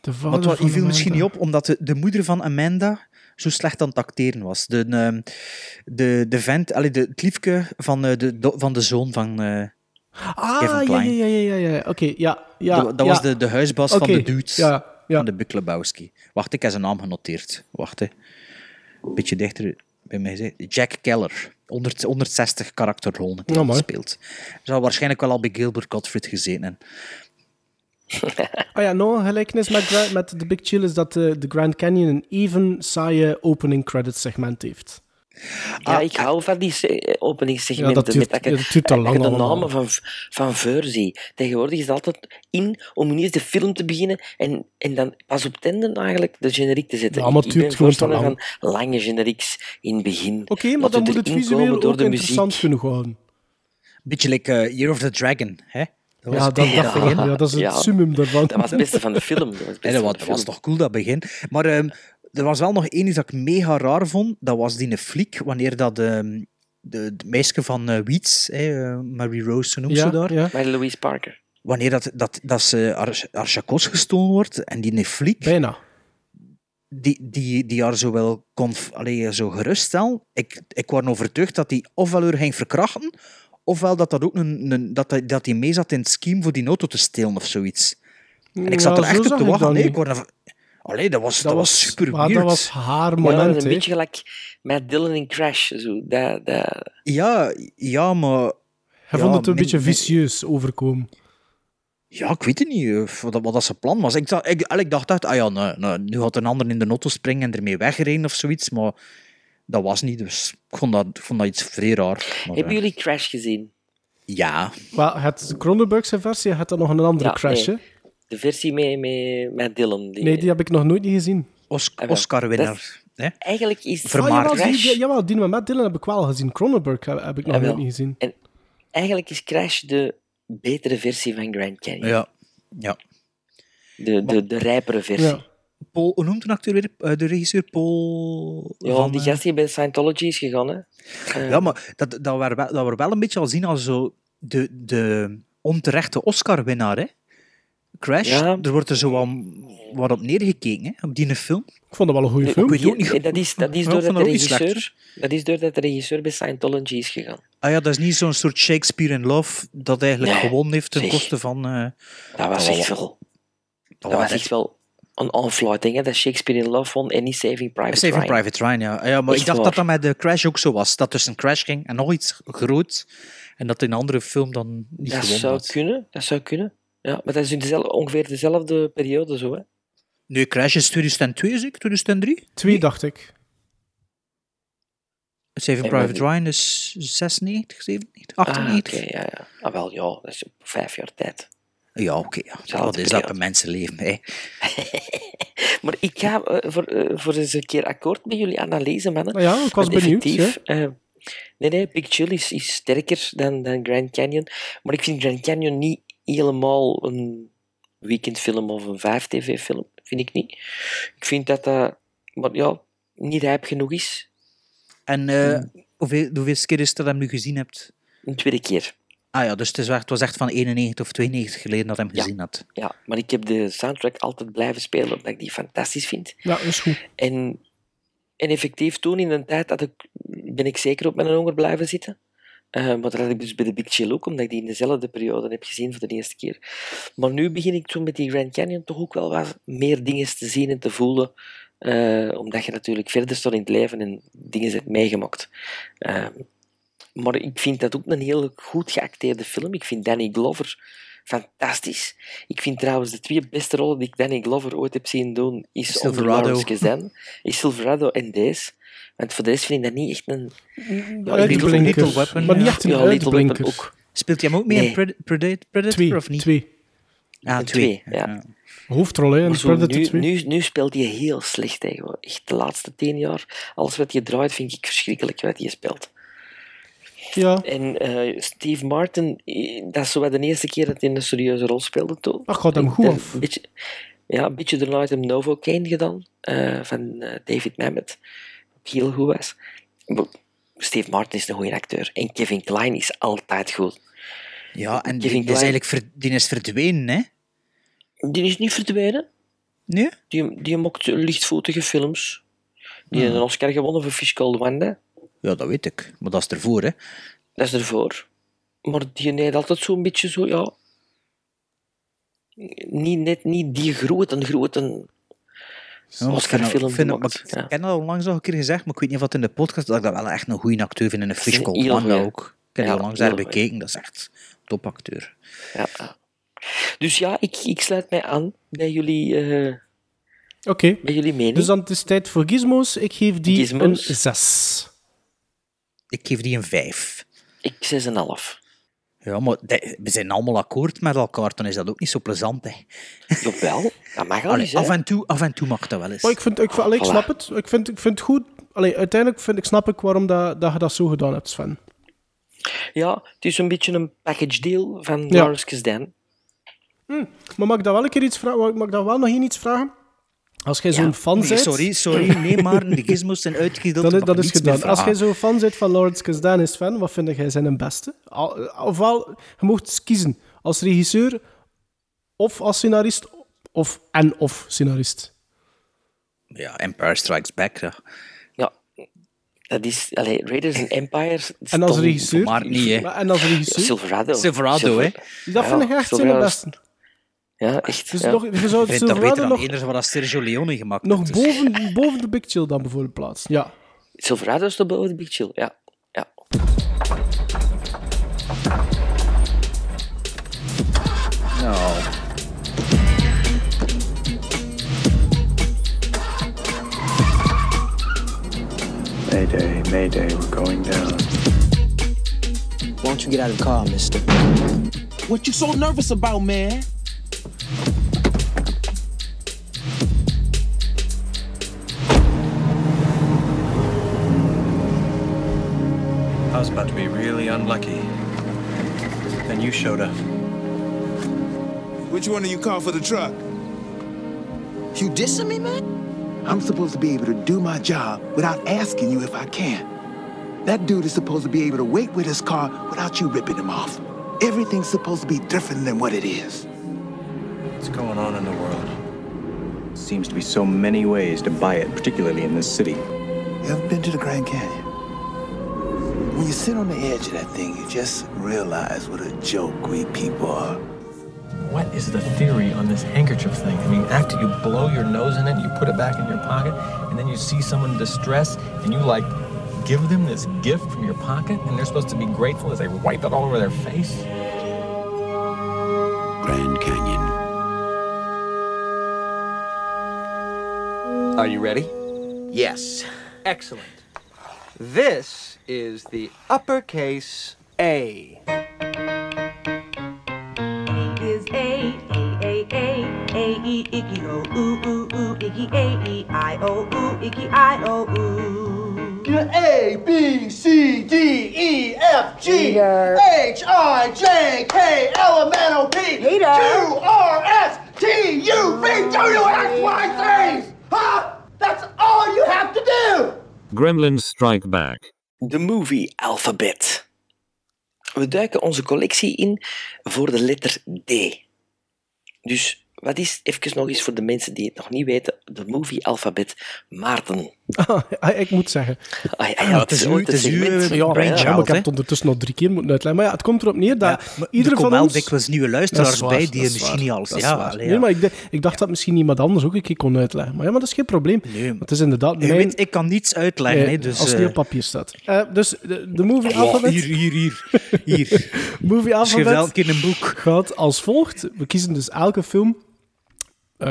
de vader wat, die viel misschien niet op, omdat de, de moeder van Amanda zo slecht aan het acteren was. De, ehm, de, de vent, allee, de, het liefke van, eh, de, do- van de zoon van eh, Ah, Kevin ja, ja, ja, ja, ja. ja. Oké, ja, ja. dat, dat ja. was de, de huisbaas van de dudes Ja, ja. van de Big Lebowski. Wacht, ik heb zijn naam genoteerd. Wacht, hè. Een beetje dichter bij mij. Jack Keller. 100, 160 karakterrollen heeft hij. Zou waarschijnlijk wel al bij Gilbert Gottfried gezeten hebben. Ah ja, nog een gelijkenis met, met The Big Chill is dat de, de Grand Canyon een even saaie opening credits segment heeft. Ja, ik hou van die se- openingssegmenten. Ja, dat duurt- met dat je- dat dat je de namen van, van Verzi. Tegenwoordig is het altijd in om ineens de film te beginnen en, en dan pas op tenden eigenlijk de generiek te zetten. Ja, maar het ik ben voorstander lang. van lange generieks in het begin. Oké, maar dan moet het visueel komen door ook de interessant muziek. kunnen houden. Beetje like eh, Year of the Dragon. Hè? Dat was Ja, het dat, begin. dat, ja, dat is het Ja. summum daarvan. Dat was het beste van de film. Dat was, het dat van was, de dat was film. toch cool, dat begin. Maar ehm, er was wel nog één iets dat ik mega raar vond. Dat was die fliek, wanneer dat... ehm, de, de meisje van eh Weeds, hè, eh, Mary Rose, hoe noemt Ja, ze daar? ja. Mary Louise Parker. Wanneer dat, dat, dat ze haar, haar chacos gestolen wordt en die een fliek, Bijna. die, die, die haar zo wel kon allee, zo geruststellen. Ik, ik was overtuigd dat hij ofwel haar ging verkrachten, ofwel dat, dat ook een, een, dat, hij- dat hij mee zat in het scheme voor die auto te stelen of zoiets. En ik zat Ja, er echt zo op te ik wachten. dat Nee, ik word er- Allee, dat was, dat was super maar weird. dat was haar Ja, dat moment, is een beetje gelijk met Dylan in Crash. Zo. Dat, dat... Ja, ja, maar... Hij ja, vond het een min- beetje min- vicieus overkomen. Ja, ik weet het niet eh, wat, dat- wat dat zijn plan was. Ik, dacht- ik, ik dacht echt, ah ja, nou, nou, nu gaat een ander in de auto springen en ermee wegrijden of zoiets, maar dat was niet, dus ik vond dat, ik vond dat iets vrij raar. Maar, Hebben eh, jullie Crash gezien? Ja. Maar het Cronenbergse versie had dan nog een andere Ja, crash, nee. De versie met, met, met Dylan. Die... Nee, die heb ik nog nooit niet gezien. Os- Ah, wel. Oscar-winnaar. hè? Eigenlijk is jawel, die, Crash... die, jawel, die met Dillon heb ik wel gezien. Cronenberg heb, heb ik nog Ah, nooit niet gezien. En eigenlijk is Crash de betere versie van Grand Canyon. Ja. ja. De, de, de rijpere versie. Ja. Paul, hoe noemt de acteur weer? Eh, De regisseur Paul... Ja, van, die eh, gast die bij Scientology is gegaan, hè. Eh, Ja, maar dat, dat, we wel, dat we wel een beetje al zien als zo de, de onterechte Oscar-winnaar, hè? Crash, Ja. er wordt er zo wat, wat op neergekeken, hè, op die film. Ik vond dat wel een goede film. niet nee, dat is, dat is doordat de dat regisseur... Dat is doordat de regisseur bij Scientology is gegaan. Ah ja, dat is niet zo'n soort Shakespeare in Love dat eigenlijk Nee, gewonnen heeft ten zeg. koste van... eh, Dat was dat echt wel... dat Dat was echt wel een onfluiting, hè. Dat Shakespeare in Love won en niet Saving Private Saving Ryan. Private Ryan, ja. Ah ja maar Echt ik dacht waar. dat dat met de Crash ook zo was. Dat tussen Crash ging en nog iets groots. En dat in een andere film dan niet Dat gewonnen zou had. kunnen, dat zou kunnen. Ja, maar dat is in dezelfde, ongeveer dezelfde periode zo, hè. Nee, Crash is 2002, zeker? 2003? Twee, dacht ik. Saving En wat- Private Ryan is 96, 97, Ah, 98. oké, ja, ja. Ah, wel, ja, dat is op vijf jaar tijd. Ja, oké. ja. Zelfde Wat is dat een mensenleven, hè? Maar ik ga eh, voor, eh, voor eens een keer akkoord met jullie analyse, mannen. Nou ja, ik was benieuwd, eh, nee, nee, Big Chill is, is sterker dan, dan Grand Canyon. Maar ik vind Grand Canyon niet helemaal een weekendfilm of een 5-tv-film. Vind ik niet. Ik vind dat dat maar ja, niet rijp genoeg is. En eh hoeveel, hoeveelste keer is het dat je hem nu gezien hebt? Een tweede keer. Ah ja, dus het, is, het was echt van 91 of 92 geleden dat je hem Ja. gezien had. Ja, maar ik heb de soundtrack altijd blijven spelen, omdat ik die fantastisch vind. Ja, dat is goed. En, en effectief, toen in een tijd dat ik, ben ik zeker op mijn honger blijven zitten. Eh, maar dat had ik dus bij de Big Chill ook, omdat ik die in dezelfde periode heb gezien voor de eerste keer. Maar nu begin ik toen met die Grand Canyon toch ook wel wat meer dingen te zien en te voelen. eh, omdat je natuurlijk verder staat in het leven en dingen hebt meegemaakt. Eh, maar ik vind dat ook een heel goed geacteerde film. Ik vind Danny Glover fantastisch. Ik vind trouwens de twee beste rollen die ik Danny Glover ooit heb zien doen, is Silverado. onder is Silverado en deze. Want voor de rest vind ik dat niet echt een... Ja, Little Weapon, Maar niet echt een Ja, Little Weapon ook. Speelt hij hem ook mee Nee. in Pred- Predator, Predator Twee, of niet? twee. Ah, twee. twee, ja. Hoofdrol, hè, in zo, Predator nu, 2. nu, nu speelt hij heel slecht tegen. Echt de laatste tien jaar. Alles wat je draait vind ik verschrikkelijk wat hij speelt. Ja. En eh, Steve Martin, eh, dat is zo wat de eerste keer dat hij een serieuze rol speelde toen. Dat gaat hem goed af. Een beetje, ja, een beetje daarna heeft hem Novocaine gedaan, eh, van David Mamet. Heel goed was. Steve Martin is een goede acteur. En Kevin Kline is altijd goed. Ja, en die, Kevin die is eigenlijk ver- die is verdwenen, hè? Die is niet verdwenen. Nee? Die, die maakt lichtvoetige films. Die heeft een Oscar gewonnen voor Fiscal Wanda. Ja, dat weet ik. Maar dat is ervoor, hè? Dat is ervoor. Maar die heeft altijd zo'n beetje zo, ja... Niet, net niet die grote, grote Ja, ik dat- Oscar-film ik vind dat- gemaakt. Ik dat al een keer gezegd, maar ik weet niet of het in de podcast dat ik dat wel echt een goede acteur vind in een is Fish een Called heel Wanda goeie. ook. Ik heb die Ja, al langs heel daar bekeken, dat is echt topacteur. Ja, ja. Dus ja, ik, ik sluit mij aan bij jullie, eh, Oké. bij jullie mening. Dus dan het is tijd voor gizmos. Ik geef die Gizmos. een 6. Ik geef die een 5. Ik 6,5. Ja, maar de- we zijn allemaal akkoord met elkaar, dan is dat ook niet zo plezant, hè? Jawel, dat mag al af, en toe, af en toe mag dat wel eens. Maar ik, vind, ik, vind- allee, ik snap het. Ik vind, ik vind het goed. Allee, uiteindelijk vind ik, snap ik waarom dat, dat je dat zo gedaan hebt, Sven. Ja, het is een beetje een package deal van Ja. Lawrence Kasdan. Maar mag ik daar wel een keer iets vragen? Mag ik daar wel nog één iets vragen? Als jij zo'n fan Nee, bent... sorry, sorry, nee, maar de gizmos zijn uitgedeeld. Mag dat is gedaan. Als jij zo'n fan bent van Lawrence Kasdan is fan, wat vind jij zijn beste? Ofwel, je mocht kiezen als regisseur of als scenarist, of en of scenarist. Ja, Empire Strikes Back. Ja. Ja, dat is... Allee, Raiders and Empire... En als regisseur? Maar niet, hè. En als regisseur? Silverado. Silverado, hè. Dat vind ik echt zijn beste. Ja, echt. Dus ja. nog, je zou Ik vind dat beter Silverado nog, eerder wat Sergio Leone gemaakt nog dus. boven, boven de Big Chill dan bijvoorbeeld plaatsen. Ja. Silverado is toch boven de Big Chill, ja. ja. Nou. Mayday, Mayday, we're going down. Why don't you get out of the car, mister? What you so nervous about, man? Showed up. Which one of you call for the truck? You dissing me, man? I'm supposed to be able to do my job without asking you if I can. That dude is supposed to be able to wait with his car without you ripping him off. Everything's supposed to be different than what it is. What's going on in the world? Seems to be so many ways to buy it, particularly in this city. You ever been to the Grand Canyon? When you sit on the edge of that thing, you just realize what a joke we people are. What is the theory on this handkerchief thing? I mean, after you blow your nose in it, you put it back in your pocket, and then you see someone in distress, and you like give them this gift from your pocket, and they're supposed to be grateful as they wipe it all over their face? Grand Canyon. Are you ready? Yes. Excellent. This is the uppercase A. A is A, A, A, A, A, E, Icky, O, Ooh, Ooh, Ooh, Icky, A, E, I, O, Ooh, Icky, I, O, Ooh. A, B, C, D, E, F, G, H, I, J, K, L, M, N, O, P, Q, R, S, T, U, V, W, X, Y, Z. Huh? That's all you have to do. Gremlins Strike Back. De Movie Alphabet. We duiken onze collectie in voor de letter D. Dus wat is, even nog eens voor de mensen die het nog niet weten, de Movie Alphabet Maarten. Ah, ik moet zeggen. Ah, ja, ja, het is. Ja, brainchild, ja, maar ik heb het ondertussen nog drie keer moeten uitleggen. Maar ja, het komt erop neer dat Maar ieder er van ons... dikwijls nieuwe luisteraars is waar, bij die is misschien waar, niet alles... is Ja, allee, Nee, ja. maar ik, dacht- ik dacht dat misschien iemand anders ook een keer kon uitleggen. Maar ja, maar dat is geen probleem. Want het is inderdaad... Je mijn- weet, ik kan niets uitleggen, Nee, hè, dus... als het niet eh, op papier staat. Eh, dus de, de movie wow, alphabet... hier, hier, hier. hier. movie Schrijf alphabet elke keer een boek. gaat als volgt. We kiezen dus elke film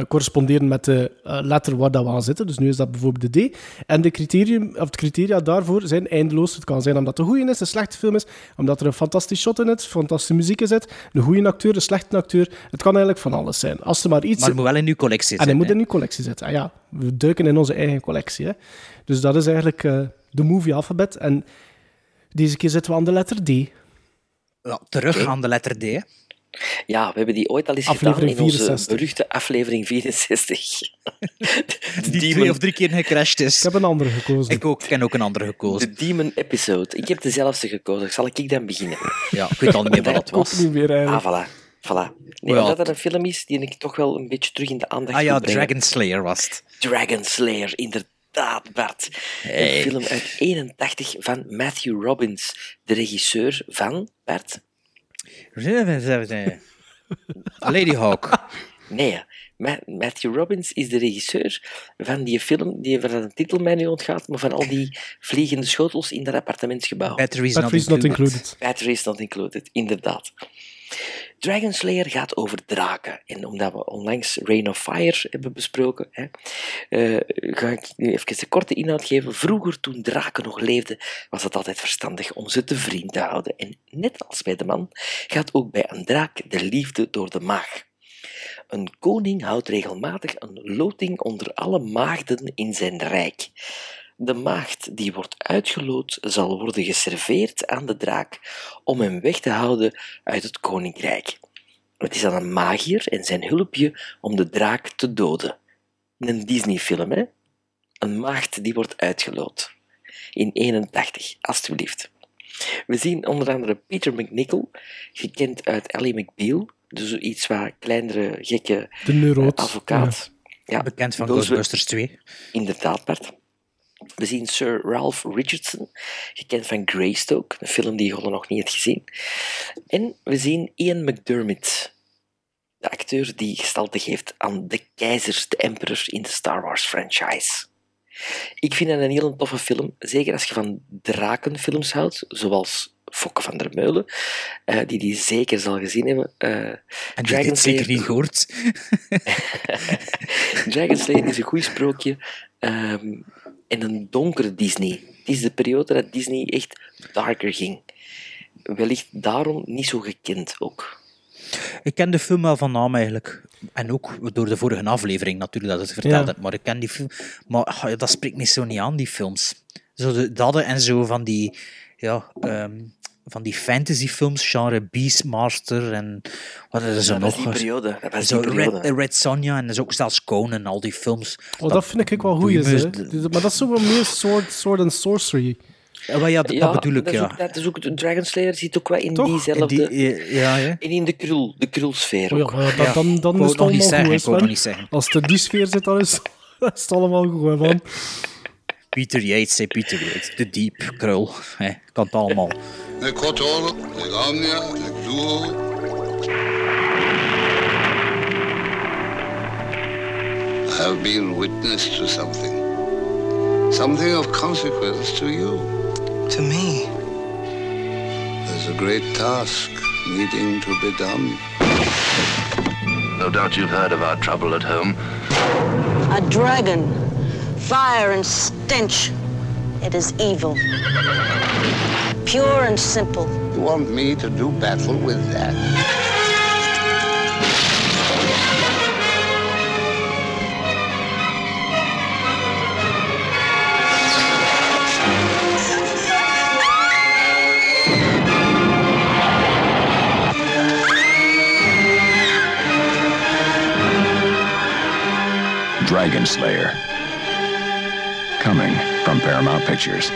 corresponderen met de eh, letter waar dat we aan zitten. Dus nu is dat bijvoorbeeld de D. En de, criterium, of de criteria daarvoor zijn eindeloos. Het kan zijn omdat het een goede is, een slechte film is, omdat er een fantastisch shot in zit, fantastische muziek in zit, een goede acteur, een slechte acteur. Het kan eigenlijk van alles zijn. Als er maar iets... Maar het moet wel in uw collectie En hij zitten, moet in uw collectie zitten. Ah ja, we duiken in onze eigen collectie. Hè. Dus dat is eigenlijk eh, de movie alphabet. En deze keer zitten we aan de letter D. Ja, terug aan de letter D. Ja, we hebben die ooit al eens Aflevering gedaan in onze 64. beruchte aflevering 64. Die twee of drie keer gecrashed is. Ik heb een andere gekozen. Ik ook, ken ook een andere gekozen. De Demon Episode. Ik heb dezelfde gekozen. Zal ik dan beginnen? Ja, ik weet al niet meer wat het was. niet meer eigenlijk. Ah, voilà. voilà. Nee, omdat het een film is die ik toch wel een beetje terug in de aandacht Ah ja. Dragon Slayer was het. Dragon Slayer, inderdaad, Bart. Hey. Een film uit 81 van Matthew Robbins, de regisseur van, Bart? Lady Hawk. Nee, Ma- Matthew Robbins is de regisseur van die film, die van de titel mij nu ontgaat, maar van al die vliegende schotels in dat appartementsgebouw. Batteries, Batteries not included. Batteries not included, inderdaad. Dragon Slayer gaat over draken. En omdat we onlangs Rain of Fire hebben besproken, hè, eh, ga ik nu even een korte inhoud geven. Vroeger, toen draken nog leefden, was het altijd verstandig om ze te vriend te houden. En net als bij de man, gaat ook bij een draak de liefde door de maag. Een koning houdt regelmatig een loting onder alle maagden in zijn rijk. De maagd die wordt uitgeloot zal worden geserveerd aan de draak om hem weg te houden uit het koninkrijk. Het is aan een magier en zijn hulpje om de draak te doden. een Disney-film, hè? Een maagd die wordt uitgeloot. In 81, alstublieft. We zien onder andere Peter McNichol, gekend uit Ally McBeal, dus iets wat kleinere, gekke De neuroot. eh, advocaat. Ja. Bekend van Ghostbusters 2. Inderdaad, Bart. We zien Sir Ralph Richardson, gekend van Greystoke, een film die je nog niet hebt gezien. En we zien Ian McDermott, de acteur die gestalte geeft aan de keizers, de emperor in de Star Wars franchise. Ik vind het een heel toffe film, zeker als je van drakenfilms houdt, zoals Fokke van der Meulen, eh, die die zeker zal gezien hebben. eh En die dit zeker niet gehoord. Dragon Slayer is een goed sprookje ehm, en een donkere Disney. Het is de periode dat Disney echt darker ging. Wellicht daarom niet zo gekend ook. Ik ken de film wel van naam eigenlijk. En ook door de vorige aflevering natuurlijk dat het verteld Ja. Maar ik ken die film. Maar ah, ja, dat spreekt me zo niet aan, die films. Zo de, dat en zo van die, ja, ehm, van die fantasyfilms, genre Beastmaster en wat is er zo Dat was nog? die periode. Dat was Zo die Red, periode. Red Sonja en dus ook zelfs Conan, al die films. Oh, dat vind ik wel goeie, hè. Maar dat is zo wat meer sword, sword and sorcery. Ja, maar ja, dat, dat bedoel ik, dat is ja. Ook, dat is ook, de Dragon Slayer zit ook wel in Toch? diezelfde... In die- ja, ja. En in de krul, de krulsfeer Oh ja, ook. maar dat- dan, dan is het het nog niet allemaal zeggen, goed, nog niet zeggen. Als het in die sfeer zit, dan is, is het allemaal goed, hè, man. Peter Yates, hè, Peter Yates. De diep, krul. Hè, kan het allemaal. Le Kotor, le Gramnia, le Gluo. I have been witness to something. Something of consequence to you. To me? There's a great task needing to be done. No doubt you've heard of our trouble at home. A dragon. Fire and stench. It is evil. Pure and simple. You want me to do battle with that? Dragon Slayer. Coming from Paramount Pictures.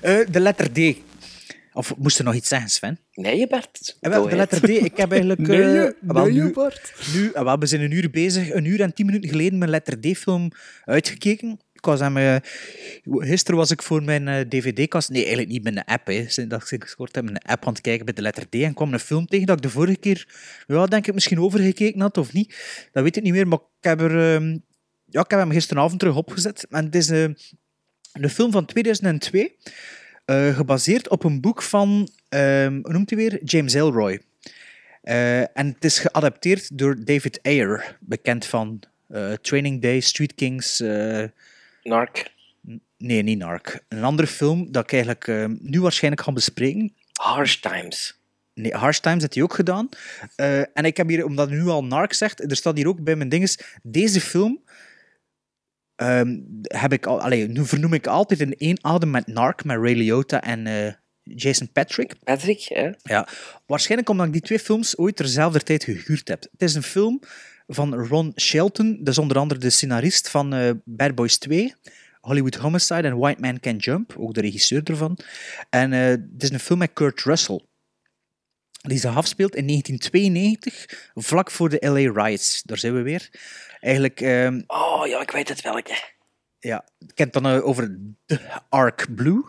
Eh, de letter D. Of moest er nog iets zeggen, Sven? Nee, Bart. Eh, wel, Go de letter D. Ik heb eigenlijk... Nee, eh, wel, nee, je, nu, Bart. nu, eh, wel, we zijn een uur bezig. Een uur en tien minuten geleden mijn letter D-film uitgekeken. Ik was aan mijn, gisteren was ik voor mijn eh, dvd-kast... Nee, eigenlijk niet met een app. Hè. Sinds dat ik gescoord heb, met een app aan het kijken bij de letter D. En kwam een film tegen dat ik de vorige keer... Ja, denk ik misschien overgekeken had of niet. Dat weet ik niet meer. Maar ik heb, er, ehm, ja, ik heb hem gisteravond terug opgezet. En het is eh, een film van 2002... eh, gebaseerd op een boek van, ehm, hoe noemt hij weer? James Elroy. Eh, en het is geadapteerd door David Ayer, bekend van eh, Training Day, Street Kings. Narc. nee, niet Narc. Een andere film dat ik eigenlijk eh, nu waarschijnlijk ga bespreken. Harsh Times. Nee, Harsh Times heeft hij ook gedaan. En ik heb hier, omdat nu al Narc zegt, er staat hier ook bij mijn dinges, deze film ehm, heb ik al, allee, nu vernoem ik altijd in één adem met Narc, met Ray Liotta en eh, Jason Patrick. Patrick, hè? Ja, waarschijnlijk omdat ik die twee films ooit terzelfde tijd gehuurd heb. Het is een film van Ron Shelton, dat is onder andere de scenarist van eh, Bad Boys 2, Hollywood Homicide en White Man Can Jump, ook de regisseur ervan. En eh, het is een film met Kurt Russell, die zich afspeelt in 1992, vlak voor de LA Riots. Daar zijn we weer. Eigenlijk... ehm, Oh ja, ik weet het welke. ja, ik heb het dan eh, over The Ark Blue.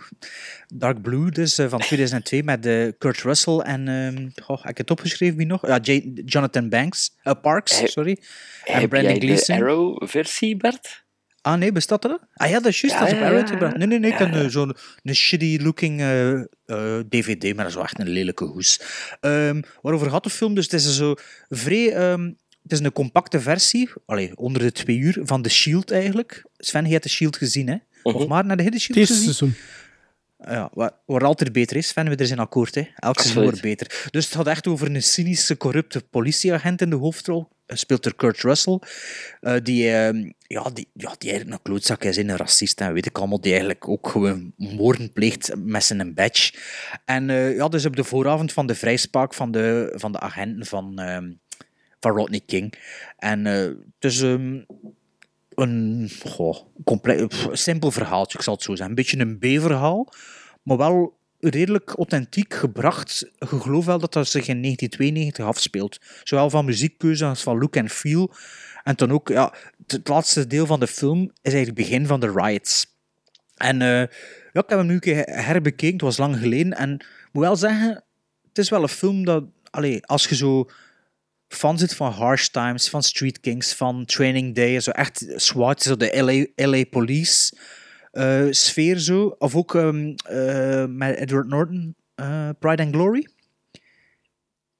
Dark Blue, dus eh, van 2002 met eh, Kurt Russell en. ehm oh, heb ik het opgeschreven wie nog? Ja, J- Jonathan Banks, Parks, sorry. En Brandon jij de Gleeson. Arrow-versie, Bart? Ah nee, bestaat dat? Ah ja, dat is juist, Ja, dat is op ja, Arrow ja, gebracht. ja. Nee, nee, nee, ik heb zo'n een shitty-looking DVD, maar dat is wel echt een lelijke hoes. Ehm, waarover gaat de film? Dus het is zo vrij... het is een compacte versie, allee, onder de twee uur, van The Shield eigenlijk. Sven, je hebt The Shield gezien, hè? Of maar, naar de The Shield eerste gezien? seizoen. Ja, waar, waar altijd beter is, Sven, we er zijn akkoord. Hè. Elk seizoen wordt beter. Dus het gaat echt over een cynische, corrupte politieagent in de hoofdrol. Hij speelt er Kurt Russell, eh, die, ehm, ja, die, ja, die eigenlijk een klootzak is, en een racist en weet ik allemaal, die eigenlijk ook gewoon moorden pleegt met zijn badge. En eh, ja, dus op de vooravond van de vrijspraak van de, van de agenten van... van Rodney King. En eh, het is ehm, een compleet, simpel verhaaltje, ik zal het zo zeggen. Een beetje een B-verhaal, maar wel redelijk authentiek gebracht. Je gelooft wel dat dat zich in 1992 afspeelt. Zowel van muziekkeuze als van look en feel. En dan ook, ja, het, laatste deel van de film is eigenlijk het begin van de riots. En eh, ja, ik heb hem nu een keer herbekeken, het was lang geleden. En ik moet wel zeggen, het is wel een film dat, allee, als je zo fan zit van Harsh Times, van Street Kings, van Training Day, zo echt SWAT, zo de LA, LA Police eh, sfeer zo. Of ook ehm, eh, met Edward Norton, eh, Pride and Glory.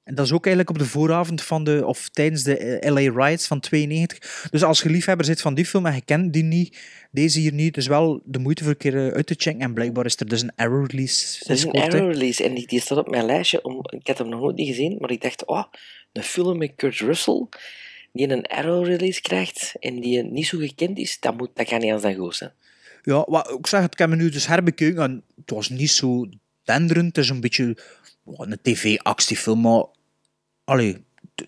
En dat is ook eigenlijk op de vooravond van de, of tijdens de LA Riots van 92. Dus als je liefhebber zit van die film en je kent die niet, deze hier niet, dus wel de moeite voor een keer uit te checken. En blijkbaar is er dus een arrow release. Dat is een error release en die, die staat op mijn lijstje. Om, ik had hem nog nooit niet gezien, maar ik dacht, oh, een film met Kurt Russell die een arrow release krijgt en die niet zo gekend is, dat, moet, dat kan niet als dat goed zijn. Ja, wat ik zeg, het, ik heb me nu dus herbekeken en het was niet zo denderend. Het is een beetje een tv-actiefilm, maar allee,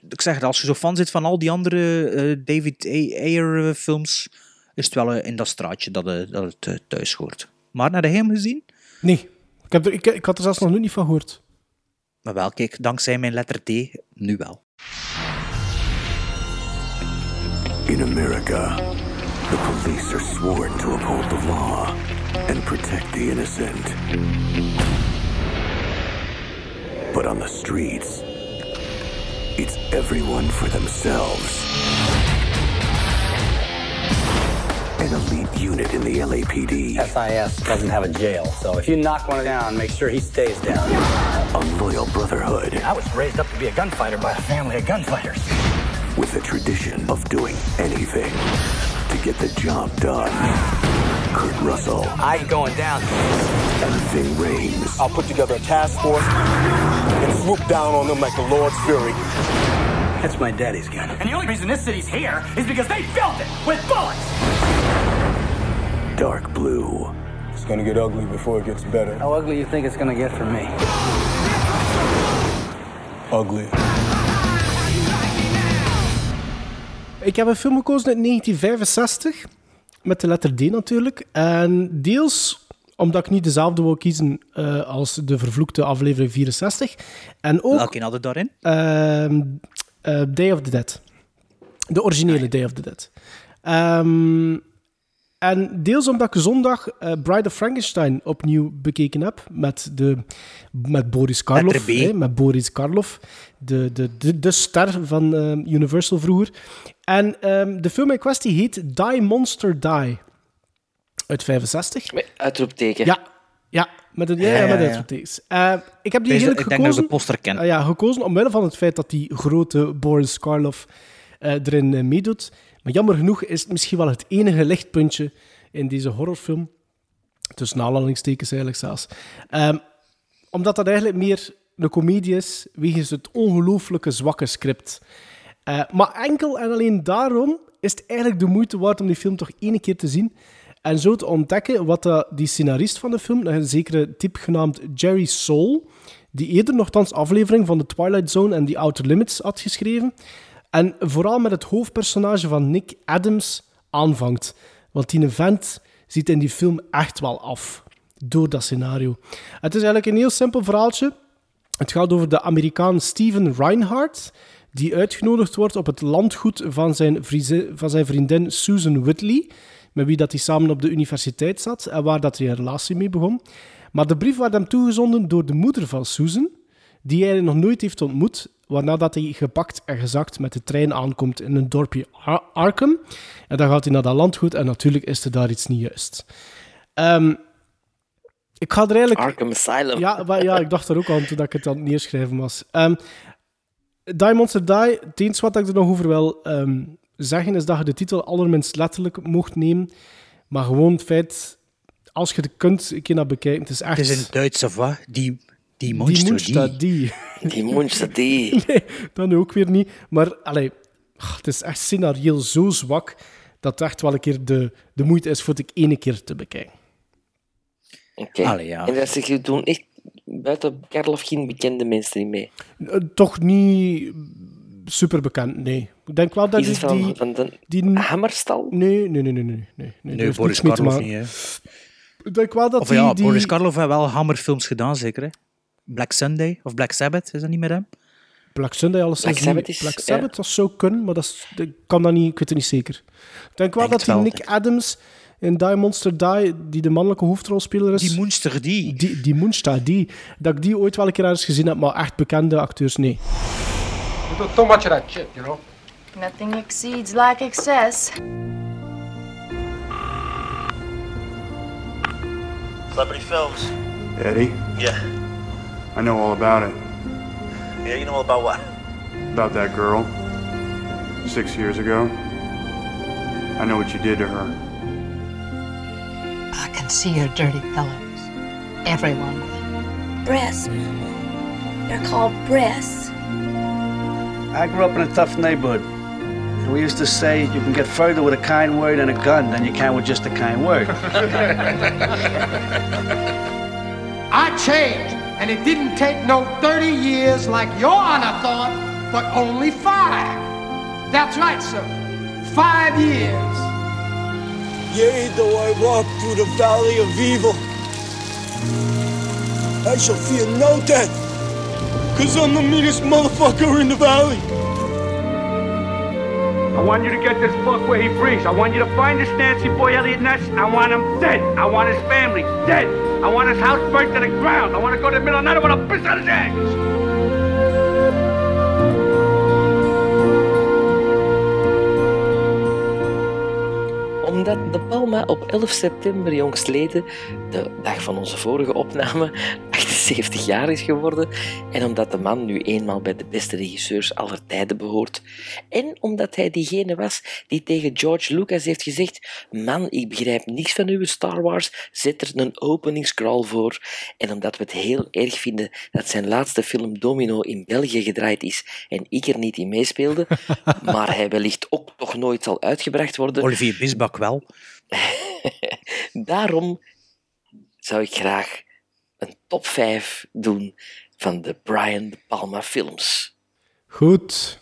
ik zeg het, als je zo fan zit van al die andere eh, David A- Ayer eh, films, is het wel eh, in dat straatje dat, dat het thuis hoort. Maar naar de hem gezien? Nee, ik, heb er, ik, ik had er zelfs nog nooit niet van gehoord. Maar wel, kijk, dankzij mijn letter T, nu wel. In America, the police are sworn to uphold the law and protect the innocent. But on the streets, it's everyone for themselves. An elite unit in the LAPD. SIS doesn't have a jail, so if you knock one down, make sure he stays down. A loyal brotherhood I was raised up to be a gunfighter by a family of gunfighters. with a tradition of doing anything to get the job done. Kurt Russell I ain't going down. and Ving Rhames. I'll put together a task force and swoop down on them like the Lord's fury. That's my daddy's gun. And the only reason this city's here is because they filled it with bullets. Dark Blue. It's gonna get ugly before it gets better. How ugly you think it's gonna get for me? Ugly. Ik heb een film gekozen uit 1965, met de letter D natuurlijk. En deels omdat ik niet dezelfde wou kiezen eh, als de vervloekte aflevering 64. En ook... Welke had het daarin? ehm, eh, Day of the Dead. De originele Day of the Dead. Ehm, en deels omdat ik zondag eh, Bride of Frankenstein opnieuw bekeken heb met, de, met Boris Karloff. Hè, met Boris Karloff, de, de, de, de ster van eh, Universal vroeger. En ehm, de film in kwestie heet Die Monster Die. Uit 65. Met uitroepteken. Ja, ja, met een, ja, Ja, met. Eh, ik heb die Ik denk eigenlijk dat de gekozen... poster. Ah ja, gekozen omwille van het feit dat die grote Boris Karloff eh, erin eh, meedoet. Maar jammer genoeg is het misschien wel het enige lichtpuntje in deze horrorfilm. Tussen aanhalingstekens eigenlijk zelfs. Ehm, omdat dat eigenlijk meer een comedie is, wegens het ongelooflijke zwakke script. Eh, maar enkel en alleen daarom is het eigenlijk de moeite waard om die film toch één keer te zien. En zo te ontdekken wat dat die scenarist van de film, een zekere type genaamd Jerry Soul, die eerder nogthans aflevering van The Twilight Zone en The Outer Limits had geschreven. En vooral met het hoofdpersonage van Nick Adams aanvangt. Want die vent ziet in die film echt wel af. Door dat scenario. Het is eigenlijk een heel simpel verhaaltje. Het gaat over de Amerikaan Steven Reinhardt, die uitgenodigd wordt op het landgoed van zijn, van zijn vriendin Susan Whitley, met wie dat hij samen op de universiteit zat en waar dat hij een relatie mee begon. Maar de brief werd hem toegezonden door de moeder van Susan, die hij nog nooit heeft ontmoet, waarna dat hij gepakt en gezakt met de trein aankomt in een dorpje Ar- Arkham. En dan gaat hij naar dat landgoed en natuurlijk is er daar iets niet juist. Ehm, ik ga er eigenlijk... Arkham Asylum. Ja, maar, ja, ik dacht er ook aan toen ik het aan het neerschrijven was. Ehm Die Monster Die, het enige wat ik er nog over wil ehm, zeggen, is dat je de titel allerminst letterlijk mocht nemen. Maar gewoon het feit, als je het kunt, een keer naar bekijken, het is echt... Het is in het Duits of wat? Die, die die monster, monster, die. Die monster, die. nee, dat nu ook weer niet. Maar, allee, het is echt scenarioel zo zwak, dat het echt wel een keer de, de moeite is voor het ene keer te bekijken. Oké. Allee, ja. En dat je doen echt buiten Karloff geen bekende mensen niet mee. Eh, Toch niet super bekend, nee. Ik denk wel dat Is het die... van, die, van de die Hammerstal? Nee, nee, nee, nee. Nee, nee, nee, heeft Boris Karloff niet, hè. Ik denk wel dat Of die... ja, die... Boris Karloff heeft wel hammerfilms gedaan, zeker. Hè? Black Sunday of Black Sabbath, is dat niet met hem? Black Sunday alles Black niet. Sabbath is- Black ja. Sabbath, dat zou kunnen, maar dat, is, dat kan dat niet, ik weet het niet zeker. Ik denk wel Denk dat die wel, Nick Adams in Die Monster Die, die de mannelijke hoofdrolspeler is... Die Monster Die. Die, die Monster Die. Dat ik die ooit wel een keer ergens gezien heb, maar echt bekende acteurs, nee. You do too much of that shit, you know? Nothing exceeds like excess. Celebrity films. Eddie, Yeah. I know all about it. Yeah, you know all about what? About that girl. Six years ago. I know what you did to her. I can see your dirty fellows. Everyone will. Breasts, Mama. They're called breasts. I grew up in a tough neighborhood. And we used to say you can get further with a kind word and a gun than you can with just a kind word. I changed, and it didn't take no 30 years like your honor thought, but only five. That's right, sir. Five years. Yea, though I walk through the valley of evil, I shall fear no death, cause I'm the meanest motherfucker in the valley. I want you to get this fuck where he breathes. I want you to find this Nancy boy Elliot Ness. I want him dead. I want his family dead. I want his house burnt to the ground. I want to go to the middle of the night. I want to piss on his eggs. Omdat De Palma op 11 september jongstleden, de dag van onze vorige opname, 78 jaar is geworden. En omdat de man nu eenmaal bij de beste regisseurs aller tijden behoort. En omdat hij diegene was die tegen George Lucas heeft gezegd: Man, ik begrijp niks van uw Star Wars, zet er een openingscrawl voor. En omdat we het heel erg vinden dat zijn laatste film Domino in België gedraaid is en ik er niet in meespeelde, maar hij wellicht ook toch nooit zal uitgebracht worden. Olivier Bisbak wel. Daarom zou ik graag een top 5 doen van de Brian De Palma films. Goed.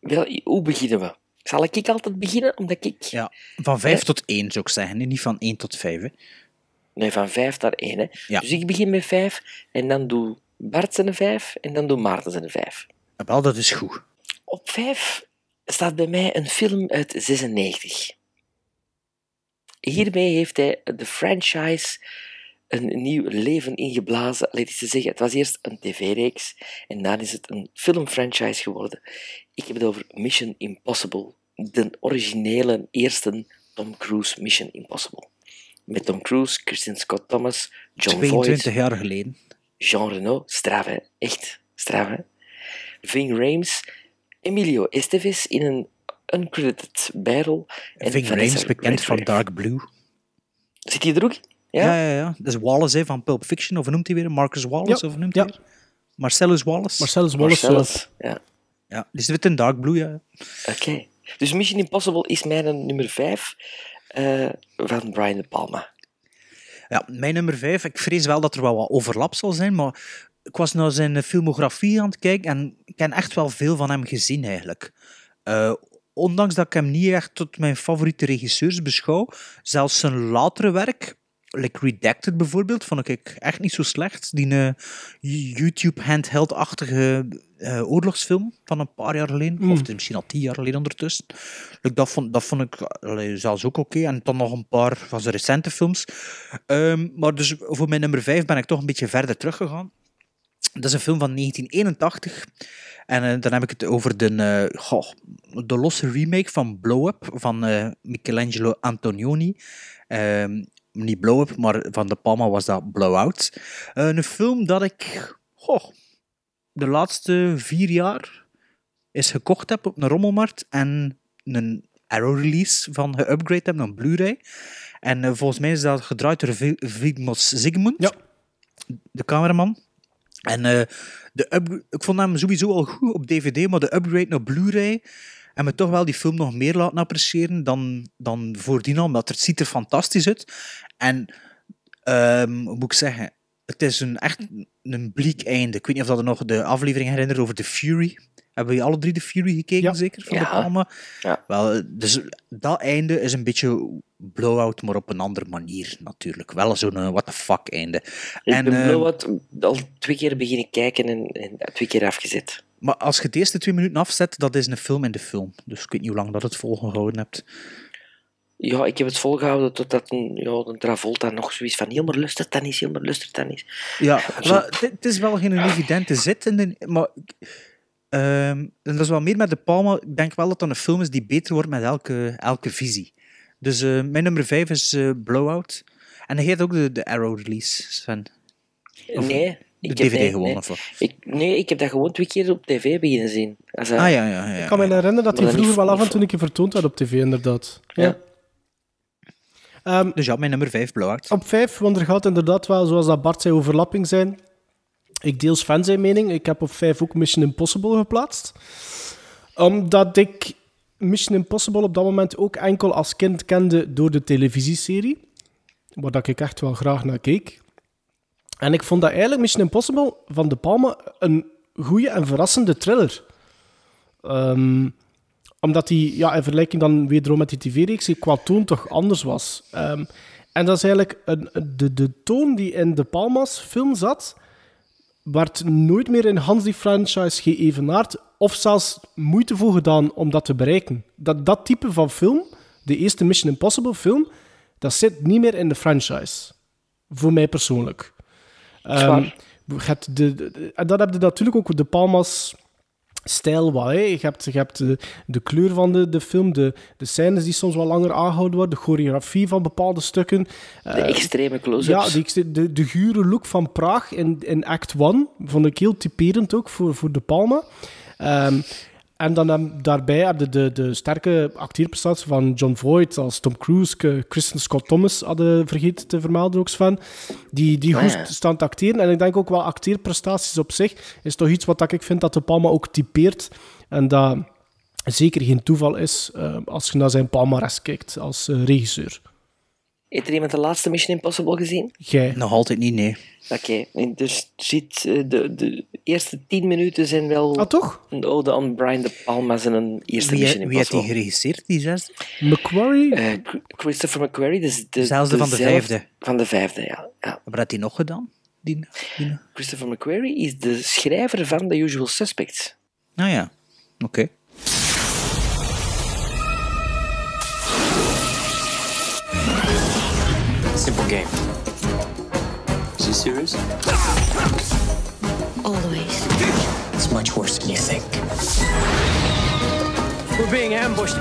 Wel, hoe beginnen we? Zal ik altijd beginnen? Omdat ik... Ja, van 5 tot 1 zou ik zeggen, hè, niet van 1 tot 5. Hè. Nee, van 5 naar 1. Hè. Ja. Dus ik begin met 5 en dan doe Bart zijn 5 en dan doe Maarten zijn 5. Wel, dat is goed. Op 5 staat bij mij een film uit 96. Hiermee heeft hij de franchise een nieuw leven ingeblazen. Alleen is te zeggen, het was eerst een tv-reeks en dan is het een filmfranchise geworden. Ik heb het over Mission Impossible, de originele eerste Tom Cruise Mission Impossible. Met Tom Cruise, Christian Scott Thomas, John 22 Voight, jaar geleden. Jean Reno, straf hè, echt straf hè. Ving Rhames, Emilio Estevez in een uncredited bijrol. Ving Rhames, bekend van. Dark Blue. Zit hij er ook in? Ja, ja, ja. Dat is Wallace hè, van Pulp Fiction, of noemt hij weer? Marcus Wallace, Ja, of noemt ja. hij weer? Marcellus Wallace. Marcellus Wallace, Marcellus, ja. Ja, die zit in Dark Blue, ja. Oké. Dus Mission Impossible is mijn nummer 5 van Brian De Palma. Ja, mijn nummer 5. Ik vrees wel dat er wel wat overlap zal zijn, maar ik was naar zijn filmografie aan het kijken en ik heb echt wel veel van hem gezien eigenlijk. Eh, ondanks dat ik hem niet echt tot mijn favoriete regisseurs beschouw, zelfs zijn latere werk, like Redacted bijvoorbeeld, vond ik echt niet zo slecht. Die eh, YouTube handheld-achtige eh, oorlogsfilm van een paar jaar geleden, Mm. of misschien al tien jaar geleden ondertussen. Like, dat, vond, dat vond ik allee, zelfs ook oké. En dan nog een paar van zijn recente films. Ehm, maar dus voor mijn nummer 5 ben ik toch een beetje verder teruggegaan. Dat is een film van 1981. En eh, dan heb ik het over de, goh, de losse remake van Blow Up van Michelangelo Antonioni. Niet Blow Up, maar van De Palma was dat Blow Out. Eh, een film dat ik goh, de laatste vier jaar eens gekocht heb op een rommelmarkt en een Arrow release van geupgrade heb, een Blu-ray. En eh, volgens mij is dat gedraaid door Vi- Vigmos Zsigmond, de cameraman. En eh, de ik vond hem sowieso al goed op DVD, maar de upgrade naar Blu-ray en me toch wel die film nog meer laten appreciëren dan, dan voordien al, omdat het ziet er fantastisch uit. En ehm, hoe moet ik zeggen, het is een echt een bleek einde. Ik weet niet of dat je nog de aflevering herinnert over The Fury. Hebben we alle drie de Fury gekeken, zeker? Van Ja. de Palma? Ja. Wel, dus dat einde is een beetje blowout, maar op een andere manier natuurlijk. Wel zo'n eh, what the fuck einde. Ik En, ben eh, Blowout al twee keer beginnen kijken en, en twee keer afgezet. Maar als je de eerste twee minuten afzet, dat is een film in de film. Dus ik weet niet hoe lang dat het volgehouden hebt. Ja, ik heb het volgehouden totdat een, ja, een Travolta nog zoiets van Hilmer lustert dat niet, Hilmer lustert dat niet. Ja, het is wel geen evidente zit. In de, maar ehm, en dat is wel meer met de Palma. Ik denk wel dat dat een film is die beter wordt met elke, elke visie. Dus eh, mijn nummer 5 is eh, Blowout. En hij heeft ook de, de Arrow release, Sven. Of nee. De ik heb- DVD nee, gewoon, nee. of wat? Ik, nee, ik heb dat gewoon twee keer op tv beginnen zien. Als, Ah, ja, ja, ja. Ik kan me herinneren dat hij vroeger wel af en toe een keer vertoond werd op tv, inderdaad. Ja. Ehm, dus ja, mijn nummer 5, Blowout. Op 5, want er gaat inderdaad wel, zoals dat Bart zei, overlapping zijn. Ik deel Sven zijn mening. Ik heb op 5 ook Mission Impossible geplaatst. Omdat ik Mission Impossible op dat moment ook enkel als kind kende door de televisieserie. Waar dat ik echt wel graag naar keek. En ik vond dat eigenlijk Mission Impossible van De Palma een goede en verrassende thriller. Ehm, omdat die, ja, in vergelijking dan wederom met die tv-reeks, qua toon toch anders was. Ehm, en dat is eigenlijk een, de, de toon die in De Palma's film zat, werd nooit meer in Hans die franchise geëvenaard, of zelfs moeite voor gedaan om dat te bereiken. Dat, dat type van film, de eerste Mission Impossible film, dat zit niet meer in de franchise. Voor mij persoonlijk. Je hebt de, de- en dan heb je natuurlijk ook de Palma's stijl wat. Hè. Je hebt, je hebt de, de kleur van de, de film, de, de scènes die soms wat langer aangehouden worden, de choreografie van bepaalde stukken. De Eh, extreme close-ups. Ja, extre- de, de gure look van Praag in, in Act 1 vond ik heel typerend ook voor, voor De Palma. Ehm, en dan heb- daarbij heb je de, de sterke acteerprestatie van John Voight als Tom Cruise, Kristen Scott Thomas hadden vergeten te vermelden ook van. Die, die Ah, goed staan te acteren. En ik denk ook wel acteerprestaties op zich is toch iets wat ik vind dat De Palma ook typeert. En dat zeker geen toeval is eh, als je naar zijn palmares kijkt als eh, regisseur. Heeft er iemand de laatste Mission Impossible gezien? Jij. Nog altijd niet, nee. Oké, en dus zit, eh, de, de eerste tien minuten zijn wel ah, toch? een ode aan Brian De Palma en een eerste Wie, Mission wie heeft die Impossible. geregisseerd, die zesde? Macquarie? Eh, Ch- Christopher McQuarrie, dus de, Dezelfde van de vijfde. Van de vijfde, ja. ja. Wat had hij nog gedaan? Die, die... Christopher McQuarrie is de schrijver van The Usual Suspects. Nou ja, oké. Simple game. Is he serious? Always. It's much worse than you think. We're being ambushed.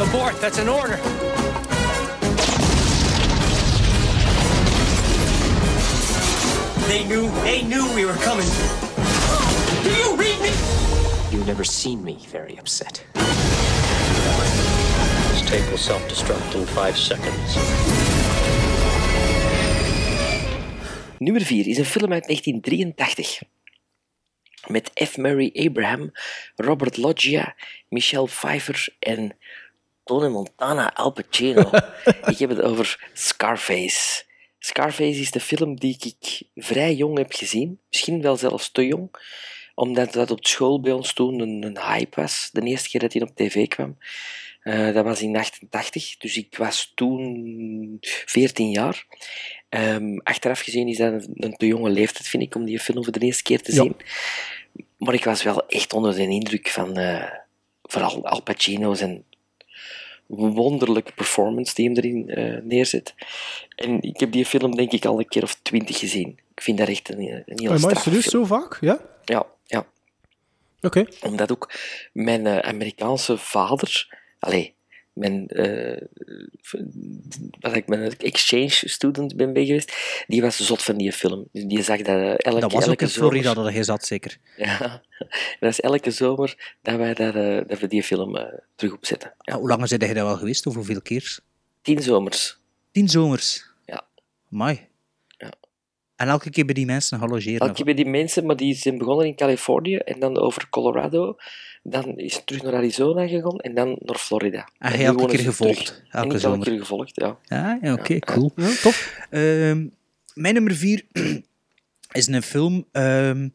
Abort, that's an order. They knew, they knew we were coming. Do you read me? You've never seen me very upset. This tape will self-destruct in five seconds. Nummer 4 is een film uit 1983. Met F. Murray Abraham, Robert Loggia, Michelle Pfeiffer en Tony Montana Al Pacino. ik heb het over Scarface. Scarface is de film die ik vrij jong heb gezien. Misschien wel zelfs te jong. Omdat dat op school bij ons toen een, een hype was. De eerste keer dat hij op tv kwam. Eh, dat was in 88, dus ik was toen 14 jaar. Ehm, achteraf gezien is dat een, een te jonge leeftijd, vind ik, om die film voor de eerste keer te Ja. zien. Maar ik was wel echt onder de indruk van eh, vooral Al Pacino zijn wonderlijke performance die hem erin eh, neerzet. En ik heb die film denk ik al een keer of twintig gezien. Ik vind dat echt een, een heel Oh, maar serieus film. zo vaak? Ja? Ja, ja. Oké. Omdat ook mijn Amerikaanse vader, allee, mijn, eh, v- wat ik mijn exchange student ben geweest, die was zot van die film. Die zag dat eh, elke, Dat was ook in Florida dat hij zat, zeker. Ja, dat is elke zomer dat wij dat, eh, dat we die film eh, terug opzetten. Ah, hoe lang zijn jij daar wel geweest? Of hoeveel keer? Tien zomers. Tien zomers? Ja. Mai. En elke keer bij die mensen gaan logeren? Elke keer bij die mensen, maar die zijn begonnen in Californië en dan over Colorado. Dan is het terug naar Arizona gegaan en dan naar Florida. En nu jij elke keer gevolgd? terug. Elke en elke keer gevolgd, ja. Ja, ja oké, cool. Ja, tof. Ehm, mijn nummer vier is een film. ehm,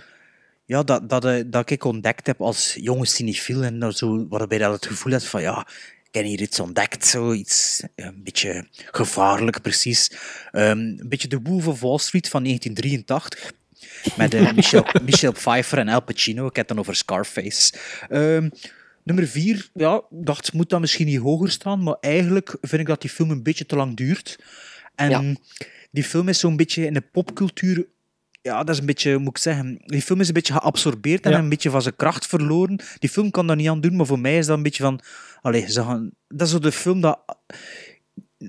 ja, dat, dat, eh, dat ik ontdekt heb als jonge cinefiel en zo, waarbij dat het gevoel had van ja, ik heb hier iets ontdekt, zoiets een beetje gevaarlijk precies. Ehm, een beetje de Wolf of Wall Street van 1983. Met eh, Michelle, Michelle Pfeiffer en Al Pacino. Ik heb het dan over Scarface. Ehm, nummer vier, ja, dacht, moet dat misschien niet hoger staan, maar eigenlijk vind ik dat die film een beetje te lang duurt. En die film is zo'n beetje in de popcultuur ja, dat is een beetje, moet ik zeggen, die film is een beetje geabsorbeerd en Ja. een beetje van zijn kracht verloren. Die film kan daar niet aan doen, maar voor mij is dat een beetje van, allee, ze gaan, dat is zo de film dat,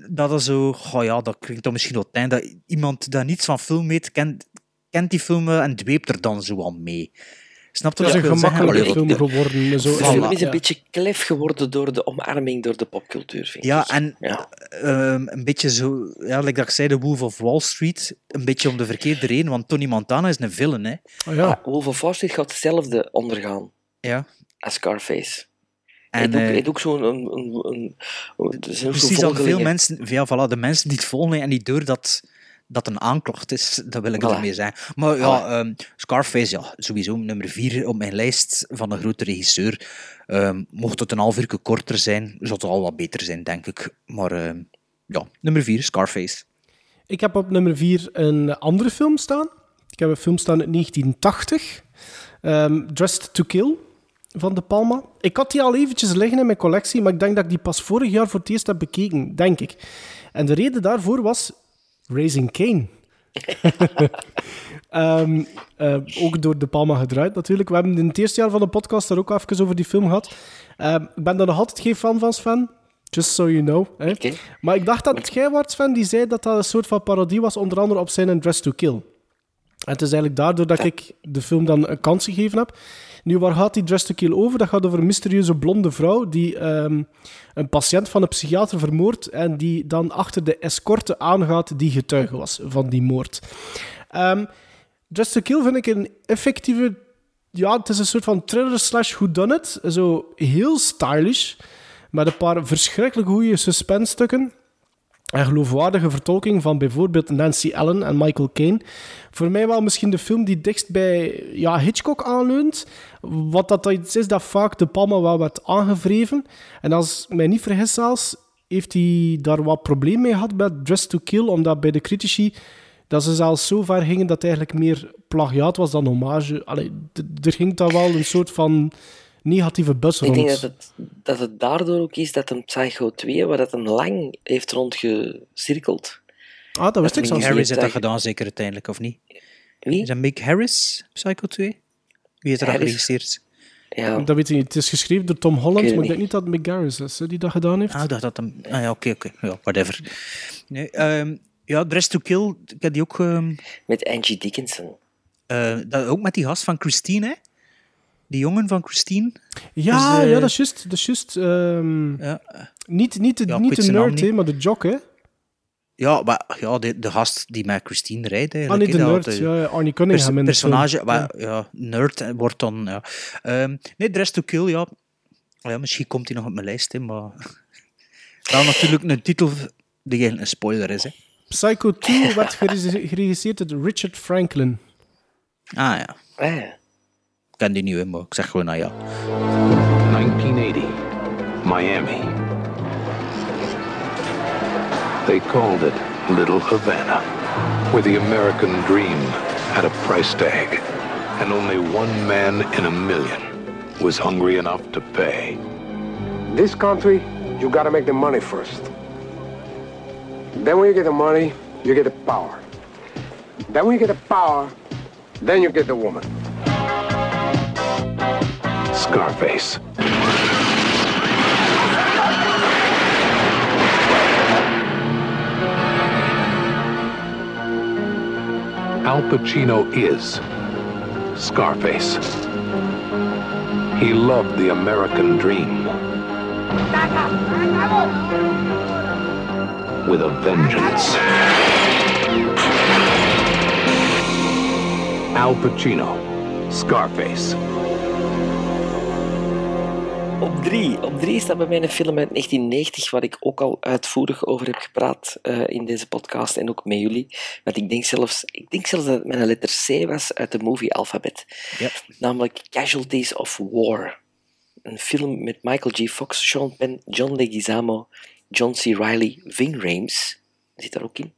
dat is zo, oh ja, dat klinkt dan misschien wat dat iemand dat niets van film weet, kent, kent die film wel en dweept er dan zo aan mee. Snap je Het is een gemakkelijke film geworden. Zo, De film is een beetje klef geworden door de omarming door de popcultuur, vind ik. Ja, en Ja. ehm, een beetje zo, ja, like dat ik zei, de Wolf of Wall Street, een beetje om de verkeerde reden, want Tony Montana is een villain, hè. Oh, ja. Wolf of Wall Street gaat hetzelfde ondergaan Ja. als Scarface. En, hij eh, doet, hij doet ook zo'n... Een, een, een, Precies, al veel mensen, ja, voilà, de mensen die het volgen en niet door dat dat een aanklacht is, dat wil ik Voilà. ermee zeggen. Maar ja, ehm, Scarface, ja, sowieso nummer vier op mijn lijst van een grote regisseur. Ehm, mocht het een half uur korter zijn, zou het al wat beter zijn, denk ik. Maar ehm, ja, nummer vier, Scarface. Ik heb op nummer 4 een andere film staan. Ik heb een film staan uit 1980. ehm, Dressed to Kill van De Palma. Ik had die al eventjes liggen in mijn collectie, maar ik denk dat ik die pas vorig jaar voor het eerst heb bekeken, denk ik. En de reden daarvoor was Raising Kane. Ehm, eh, ook door De Palma gedraaid natuurlijk. We hebben in het eerste jaar van de podcast daar ook even over die film gehad. Ehm, ik ben daar nog altijd geen fan van, Sven. Just so you know. Hè. Maar ik dacht dat jij was, Sven, die zei dat dat een soort van parodie was, onder andere op zijn Dress to Kill. En het is eigenlijk daardoor dat ik de film dan een kans gegeven heb. Nu, waar gaat die Dress to Kill over? Dat gaat over een mysterieuze blonde vrouw die ehm, een patiënt van een psychiater vermoordt en die dan achter de escorte aangaat die getuige was van die moord. Dress to Kill vind ik een effectieve... Ja, het is een soort van thriller slash whodunit. Zo heel stylish, met een paar verschrikkelijk goede suspense-stukken. En geloofwaardige vertolking van bijvoorbeeld Nancy Allen en Michael Caine. Voor mij wel misschien de film die dichtst bij ja, Hitchcock aanleunt. Wat dat iets is dat vaak de Palma wel werd aangevreven. En als ik mij niet vergis heeft hij daar wat probleem mee gehad met Dress to Kill, omdat bij de critici dat ze zelfs zo ver gingen dat het eigenlijk meer plagiaat was dan hommage. Allee, er ging daar wel een soort van negatieve bus Ik denk dat het, dat het daardoor ook is dat een Psycho 2, waar dat hem lang heeft rondgecirkeld. Ah, dat wist ik zelfs Harris heeft dat gedaan, zeker uiteindelijk, of niet? Wie? Is dat Mick Harris, Psycho 2? Wie heeft dat Harris. geregisseerd? Ja. Dat weet ik niet. Het is geschreven door Tom Holland, Ik weet maar ik denk niet dat het Mick Garris is hè, die dat gedaan heeft. Ah, ik dacht dat hem... Ah ja, oké, oké. Ja, whatever. Nee, ehm, ja, Dress to Kill, ik heb die ook... ehm, Met Angie Dickinson. eh, dat, ook met die gast van Christine, hè? Die jongen van Christine. Ja, Dus, eh, ja, dat is juist. Dat is juist ehm, Ja. Niet, niet, de, Ja, niet de nerd, hè, maar de jock, hè? Ja, maar ja, de, de gast die met Christine rijdt Ah, eigenlijk. nee, de hè, nerd. eh, Ja, ja, Arnie Cunningham in de film. personage, maar, Ja. ja. nerd eh, wordt dan... Ja. Ehm, nee, Dress to Kill, ja. ja. Misschien komt hij nog op mijn lijst, hè, maar... Wel natuurlijk een titel die eigenlijk een spoiler is, hè. Psycho 2 werd geregisseerd door Richard Franklin. Ah, ja. Ah, Ik ken die niet, hè, maar ik zeg gewoon, nou ja. 1980, Miami. They called it Little Havana, where the American dream had a price tag, and only one man in a million was hungry enough to pay. This country, you gotta make the money first. Then when you get the money, you get the power. Then when you get the power, then you get the woman. Scarface. Al Pacino is Scarface. He loved the American dream with a vengeance. Al Pacino, Scarface. Op drie. Op drie staat bij mij een film uit 1990, waar ik ook al uitvoerig over heb gepraat eh, in deze podcast en ook met jullie. Want ik denk zelfs, ik denk zelfs dat het met een letter C was uit de movie Alphabet. Namelijk Casualties of War. Een film met Michael G. Fox, Sean Penn, John Leguizamo, John C. Reilly, Ving Rhames zit daar ook in.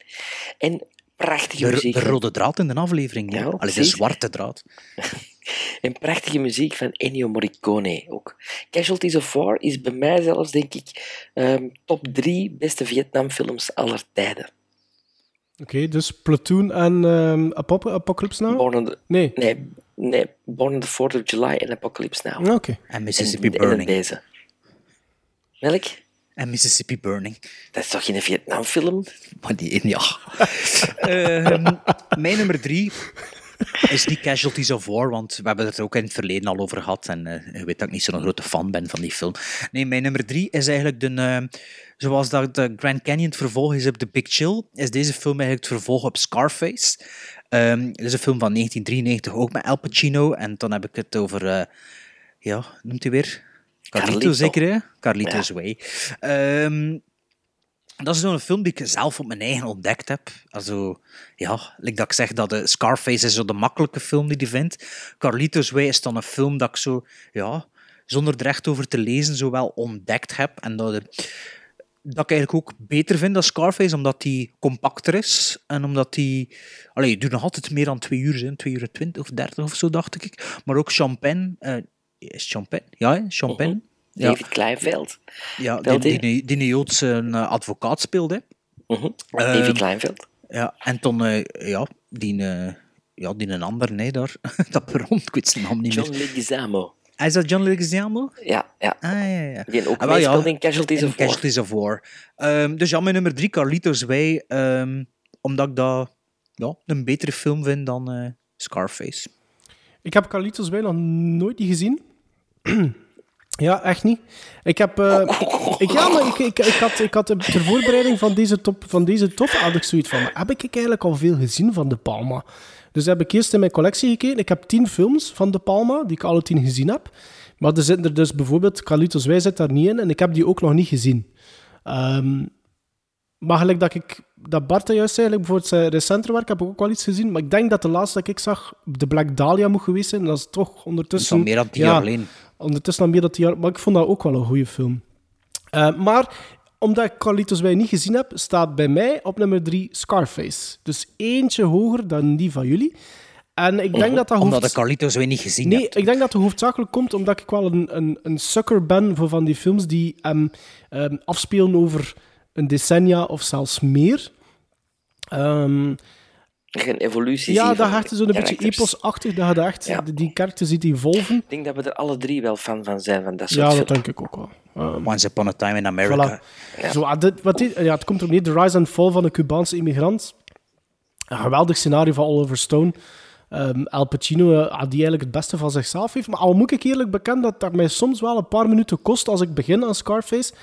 En prachtige De, muziek. de rode draad in de aflevering. Ja, Ja, Allee, de zwarte draad. En prachtige muziek van Ennio Morricone ook. Casualties of War is bij mij zelfs, denk ik, ehm, top drie beste Vietnamfilms aller tijden. Oké, dus Platoon en ehm, Apop- Apocalypse Now? Born on the, Nee. nee, nee, Born on the 4th of July en Apocalypse Now. Oké. En Mississippi En- en Burning. deze. Welk? En Mississippi Burning. Dat is toch geen Vietnamfilm? Maar die, ja. Ehm, mijn nummer drie is niet Casualties of War, want we hebben het er ook in het verleden al over gehad. En je weet dat ik niet zo'n grote fan ben van die film. Nee, mijn nummer drie is eigenlijk de. eh, zoals dat de Grand Canyon het vervolg is op The Big Chill, is deze film eigenlijk het vervolg op Scarface. Ehm het is een film van 1993, ook met Al Pacino. En dan heb ik het over. eh, ja, noemt hij weer? Carlito, Carlito. zeker, hè? Carlito's Ja. Way. Ehm, dat is zo'n film die ik zelf op mijn eigen ontdekt heb. Also, ja, like dat ik zeg dat de Scarface is zo de makkelijke film die je vindt. Carlito's Way is dan een film dat ik zo, ja, zonder er echt over te lezen, zo wel ontdekt heb. En dat, het- dat ik eigenlijk ook beter vind dan Scarface, omdat die compacter is. En omdat die... Allee, je doet nog altijd meer dan twee uur, hè, twee uur twintig of dertig of zo, dacht ik. Maar ook Champagne... eh, is het Champagne? Ja, Champagne. Ja. David Kleinveld. Ja, die, die, die een Joodse eh, advocaat speelde. Mhm. Ehm, David Kleinveld. Ja, en toen, eh, ja, die, eh, ja, die een ander, nee, daar, dat perron, ik weet zijn naam niet John meer. Leguizamo. Is dat John Leguizamo? Ja, ja. Ah, ja, ja. Die ook Ah, wel, ja, in Casualties in of War. Casualties of War. Ehm, dus ja, mijn nummer drie, Carlitos Way, ehm, omdat ik dat ja, een betere film vind dan eh, Scarface. Ik heb Carlitos Way nog nooit niet gezien. ja, echt niet. Ik heb... eh, ik, ja, maar ik, ik, ik, had, ik had ter voorbereiding van deze top, van deze top had ik zoiets van... Heb ik eigenlijk al veel gezien van De Palma? Dus heb ik eerst in mijn collectie gekeken. Ik heb tien films van De Palma, die ik alle tien gezien heb. Maar er zitten er dus bijvoorbeeld... Carlitos Way zit daar niet in en ik heb die ook nog niet gezien. Ehm, maar gelijk dat ik dat Bart juist zei, eigenlijk bijvoorbeeld zijn recenter werk, heb ik ook wel iets gezien. Maar ik denk dat de laatste dat ik zag de Black Dahlia moet geweest zijn. Dat is toch ondertussen... Dat is al meer dan tien jaar geleden. Ondertussen al meer dan tien jaar. Maar ik vond dat ook wel een goede film. Eh, maar omdat ik Carlitos Way niet gezien heb, staat bij mij op nummer drie Scarface. Dus eentje hoger dan die van jullie. En ik denk dat dat Omdat ik Carlitos Way niet gezien Nee, heb. ik denk dat het hoofdzakelijk komt omdat ik wel een, een, een sucker ben voor van die films die ehm, ehm, afspelen over een decennia of zelfs meer. Ehm, Een evolutie ja, zien dat van echt zo'n beetje eposachtig, dat je echt Ja. die, die karakter ziet evolven. Ik denk dat we er alle drie wel fan van zijn, van dat soort Ja, dat denk ik ook wel. Ehm, Once Upon a Time in America. Voilà. Zo, ah, dit, wat dit, ja, het komt erop neer, de rise and fall van de Cubaanse immigrant. Een geweldig scenario van Oliver Stone. Ehm Al Pacino, eh, ah, die eigenlijk het beste van zichzelf heeft. Maar al moet ik eerlijk bekennen dat dat mij soms wel een paar minuten kost als ik begin aan Scarface.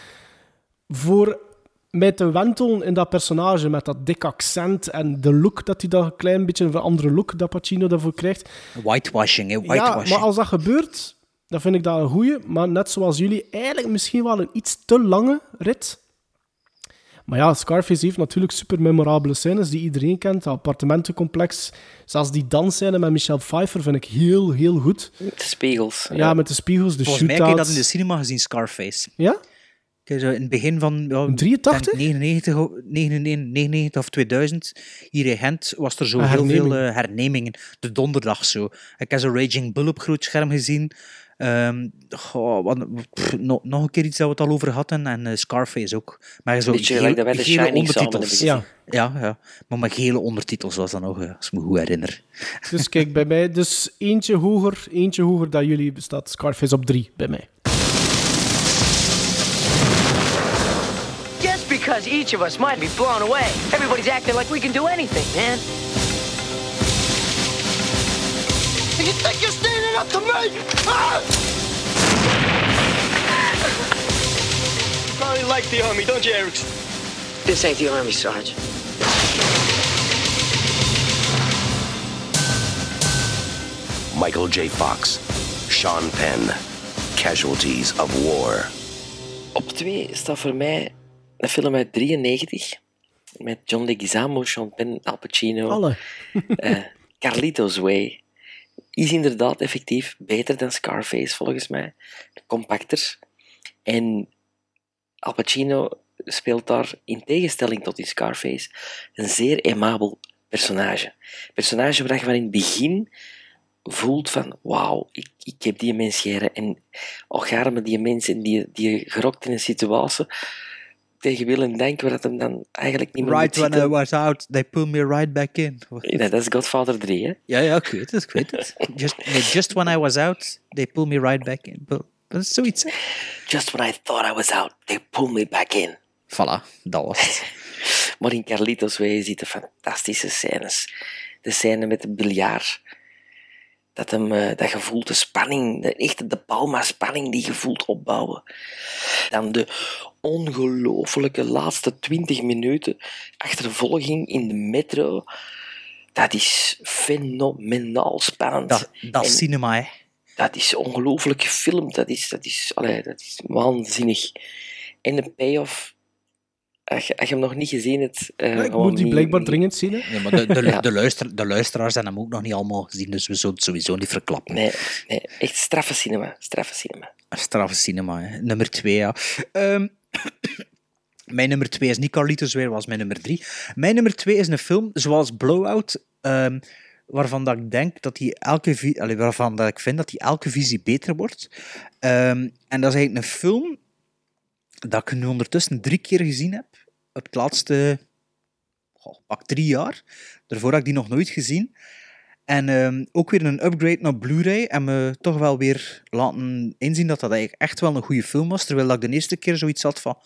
Voor mij te wentelen in dat personage met dat dik accent en de look dat hij dat een klein beetje een andere look dat Pacino daarvoor krijgt. Whitewashing, hè? Ja, Whitewashing. maar als dat gebeurt, dan vind ik dat een goeie. Maar net zoals jullie, eigenlijk misschien wel een iets te lange rit. Maar ja, Scarface heeft natuurlijk super memorabele scènes die iedereen kent. Dat appartementencomplex. Zelfs die dansscène met Michelle Pfeiffer vind ik heel, heel goed. Met de spiegels. Ja, met de spiegels, de Volgens mij heb je dat shootouts. in de cinema gezien, Scarface. Ja? Kijk, zo in het begin van... Ja, 83? denk 99, o- 99, 99 of 2000. Hier in Gent was er zo heel veel eh, hernemingen. De donderdag zo. Ik heb zo Raging Bull op groot scherm gezien. Ehm, goh, wat, pff, nog, nog een keer iets dat we het al over hadden. En eh, Scarface ook. Maar zo Beetje gele Shining samen ondertitels. Ja. ja, Maar met gele ondertitels was dat nog, eh, als ik me goed herinner. Dus kijk, bij mij dus eentje hoger, eentje hoger dan jullie staat Scarface op drie bij mij. Because each of us might be blown away, everybody's acting like we can do anything, man. You think you're standing up to me? Ah! You probably like the army, don't you, Erickson? This ain't the army, Sarge. Michael J. Fox, Sean Penn, casualties of war. Op twee staat voor mij een film uit 93 met John Leguizamo, Sean Penn, Al Pacino, Alle. eh, Carlitos Way. Is inderdaad effectief beter dan Scarface volgens mij, compacter. En Al Pacino speelt daar in tegenstelling tot in Scarface een zeer aimabel personage. Personage waar je van in het begin voelt van wauw, ik, ik heb die mens geren en och arme die mensen die, die gerokt in een situatie tegen wil en dank waar dat hem dan eigenlijk niet meer Right when I was out, they pulled me right back in. Ja, dat is Godfather 3, hè? Ja, ja, ik weet het, ik weet het. Just, just when I was out, they pulled me right back in. Dat is zoiets? Just when I thought I was out, they pulled me back in. Voilà, dat was het. Maar in Carlitos Way zitten fantastische scènes. De scène met de biljart. Dat, hem, eh, dat je voelt de spanning, de, echt de Palma-spanning die je voelt opbouwen. Dan de ongelofelijke laatste twintig minuten achtervolging in de metro. Dat is fenomenaal spannend. Dat, dat is cinema, hè? dat is ongelooflijk gefilmd. Dat is, dat is, allee, dat is waanzinnig. En de payoff, als je, als je hem nog niet gezien hebt... eh, Ja, ik gewoon moet die niet- blijkbaar dringend zien. Hè. Ja, maar de, de, Ja. de, luister, de luisteraars hebben hem ook nog niet allemaal gezien, dus we zullen het sowieso niet verklappen. Nee, nee, echt straffe cinema. Straffe cinema. Straffe cinema, hè. nummer twee, ja. Ehm, mijn nummer twee is niet Carlitos weer, was mijn nummer drie. Mijn nummer twee is een film zoals Blowout, ehm, waarvan dat ik denk dat die elke allee, waarvan dat ik vind dat die elke visie beter wordt. Ehm, en dat is eigenlijk een film dat ik nu ondertussen drie keer gezien heb. Het laatste goh, pak drie jaar. Daarvoor had ik die nog nooit gezien. En ehm, ook weer een upgrade naar Blu-ray en me toch wel weer laten inzien dat dat eigenlijk echt wel een goede film was. Terwijl ik de eerste keer zoiets had van,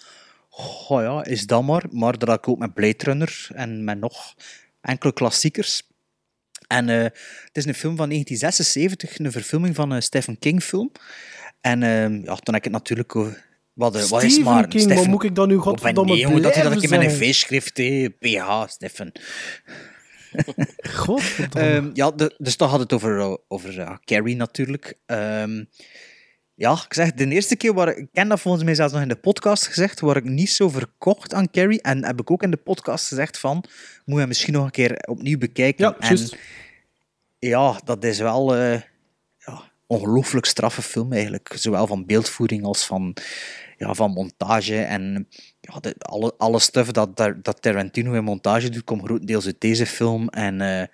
oh ja, is dat maar. Maar dat had ik ook met Blade Runner en met nog enkele klassiekers. En eh, het is een film van 1976, een verfilming van een Stephen King film. En ehm, ja, toen heb ik het natuurlijk... Wat, eh, wat is maar? King, wat moet ik dan nu godverdomme nee, jongen, dat hij dat ik in mijn blijven v schrift, hé. PH, Stefan. Godverdomme. Ehm, ja, de, dus dan had het over, eh, over eh, Carrie natuurlijk. Ehm, ja, ik zeg, de eerste keer, waar, ik ken dat volgens mij zelfs nog in de podcast gezegd, waar ik niet zo verkocht aan Carrie. En heb ik ook in de podcast gezegd van, moet je misschien nog een keer opnieuw bekijken. Ja, en ja, dat is wel eh ja, ongelooflijk straffe film eigenlijk. Zowel van beeldvoering als van, ja, van montage. En ja, de, alle, alle stuff dat, dat, Tarantino in montage doet, komt grotendeels uit deze film. En eh,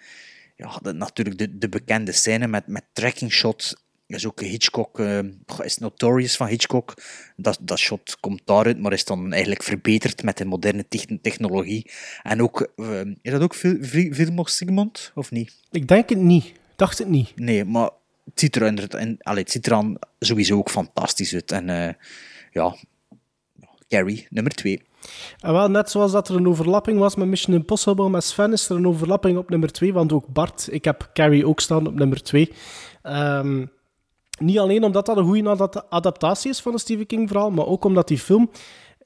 ja, de, natuurlijk de, de bekende scène met, met tracking shot. is ook Hitchcock, eh, is notorious van Hitchcock. Dat, dat shot komt daaruit, maar is dan eigenlijk verbeterd met de moderne techn- technologie. En ook, eh, is dat ook Vilmos Sigmund, of niet? Ik denk het niet. Dacht het niet. Nee, maar het ziet er, allee, het ziet er aan sowieso ook fantastisch uit. En ja, Carrie, nummer twee. En wel, net zoals dat er een overlapping was met Mission Impossible, met Sven is er een overlapping op nummer 2, want ook Bart, ik heb Carrie ook staan op nummer 2. Ehm, niet alleen omdat dat een goede adap- adaptatie is van een Stephen King verhaal, maar ook omdat die film,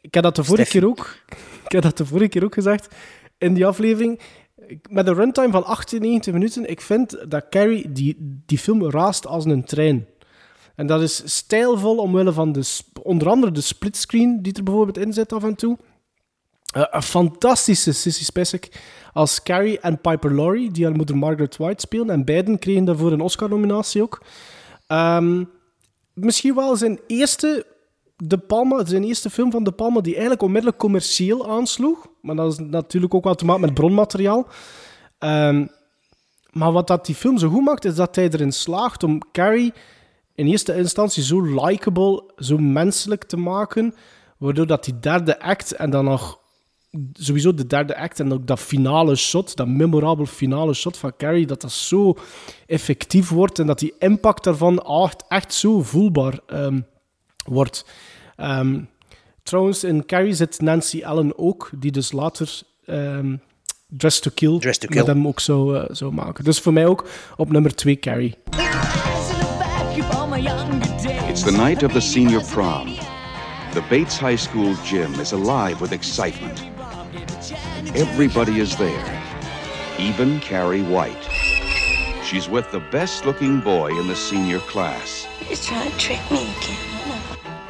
ik heb dat de vorige keer ook, ik heb dat de vorige keer ook gezegd in die aflevering, met een runtime van 98 minuten, ik vind dat Carrie die, die film raast als een trein. En dat is stijlvol omwille van de, onder andere de splitscreen die er bijvoorbeeld in zit af en toe. Eh, een fantastische Sissy Spacek als Carrie en Piper Laurie, die haar moeder Margaret White spelen. En beiden kregen daarvoor een Oscar-nominatie ook. Ehm, misschien wel zijn eerste, de Palma, zijn eerste film van De Palma die eigenlijk onmiddellijk commercieel aansloeg. Maar dat is natuurlijk ook wel te maken met bronmateriaal. Ehm, maar wat dat die film zo goed maakt, is dat hij erin slaagt om Carrie in eerste instantie zo likable, zo menselijk te maken, waardoor dat die derde act en dan nog sowieso de derde act en ook dat finale shot, dat memorabel finale shot van Carrie, dat dat zo effectief wordt en dat die impact daarvan echt, echt zo voelbaar ehm, wordt. Ehm, trouwens, in Carrie zit Nancy Allen ook, die dus later ehm Dress to Kill, Dress to met Kill. hem ook zou, eh, zou maken. Dus voor mij ook op nummer 2 Carrie. It's the night of the senior prom. The Bates High School gym is alive with excitement. Everybody is there, even Carrie White. She's with the best looking boy in the senior class. He's trying to trick me again.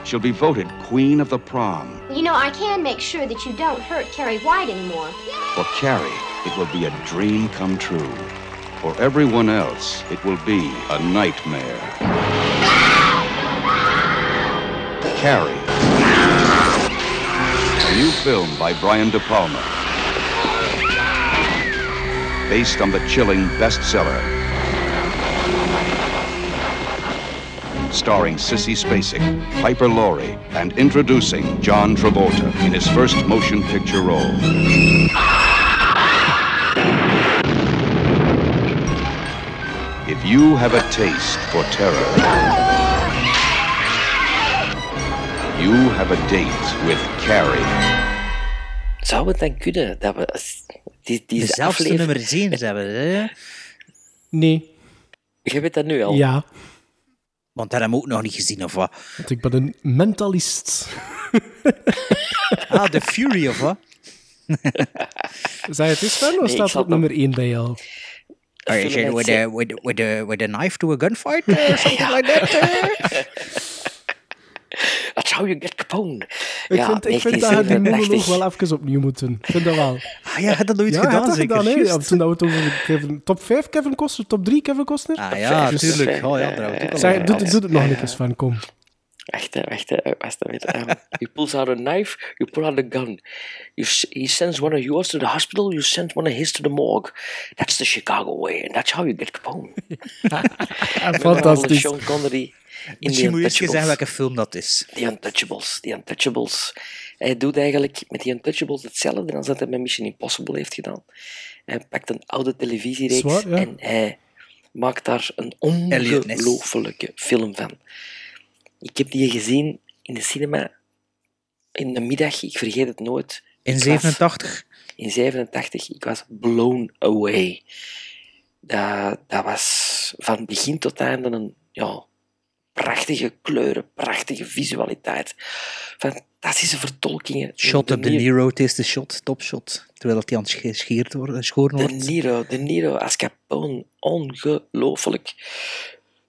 She'll be voted queen of the prom. You know, I can make sure that you don't hurt Carrie White anymore. For Carrie, it will be a dream come true. For everyone else, it will be a nightmare. Carrie. A new film by Brian De Palma. Based on the chilling bestseller. Starring Sissy Spacek, Piper Laurie, and introducing John Travolta in his first motion picture role. If you have a taste for terror, you have a date with Carrie. Zou het dan kunnen dat we die, die Dezelfde aflevering... nummer 10 hebben. Hè? Nee. Je weet dat nu al. Ja, Want dat hebben we ook nog niet gezien, of wat? want ik ben een mentalist. Ah, The Fury, of wat? Zei het eens, Sven, of staat op nummer 1 bij jou? Are you saying met with a, with, with, a, with a knife to a gunfight or something like that? how you get Capone. Ik ja, vind, ik vind dat je die 1987. monoloog wel even opnieuw moet doen. Ik vind dat wel. Ah ja, dat nooit ja, gedaan, je dat zeker. gedaan. Ja, toen dat we het over Kevin, top 5 Kevin Costner, top 3 Kevin Costner. Ah ja, Dus- tuurlijk. Oh ja, Zeg, doe, het nog een keer, Sven, kom. Wacht, hè, wacht, um, you pulls out a knife, you pull out a gun. You, he sends one of yours to the hospital, you send one of his to the morgue. That's the Chicago way, and that's how you get Capone. Fantastisch. Sean Connery in Misschien moet je eens zeggen welke film dat is. The Untouchables, The Untouchables. Hij doet eigenlijk met The Untouchables hetzelfde als dat hij met Mission Impossible heeft gedaan. Hij pakt een oude televisiereeks Zwaar, ja. en hij maakt daar een ongelooflijke film van. Ik heb die gezien in de cinema in de middag, ik vergeet het nooit. In Ik was- 87? in 87, ik was blown away. Dat, dat was van begin tot einde een ja, prachtige kleuren, prachtige visualiteit. Fantastische vertolkingen. Shot op de Niro- Nero, het is de shot, topshot. Terwijl dat hij aan het sche- scheerd wordt, geschoren De wordt. Niro, de Niro als Capone, ongelooflijk.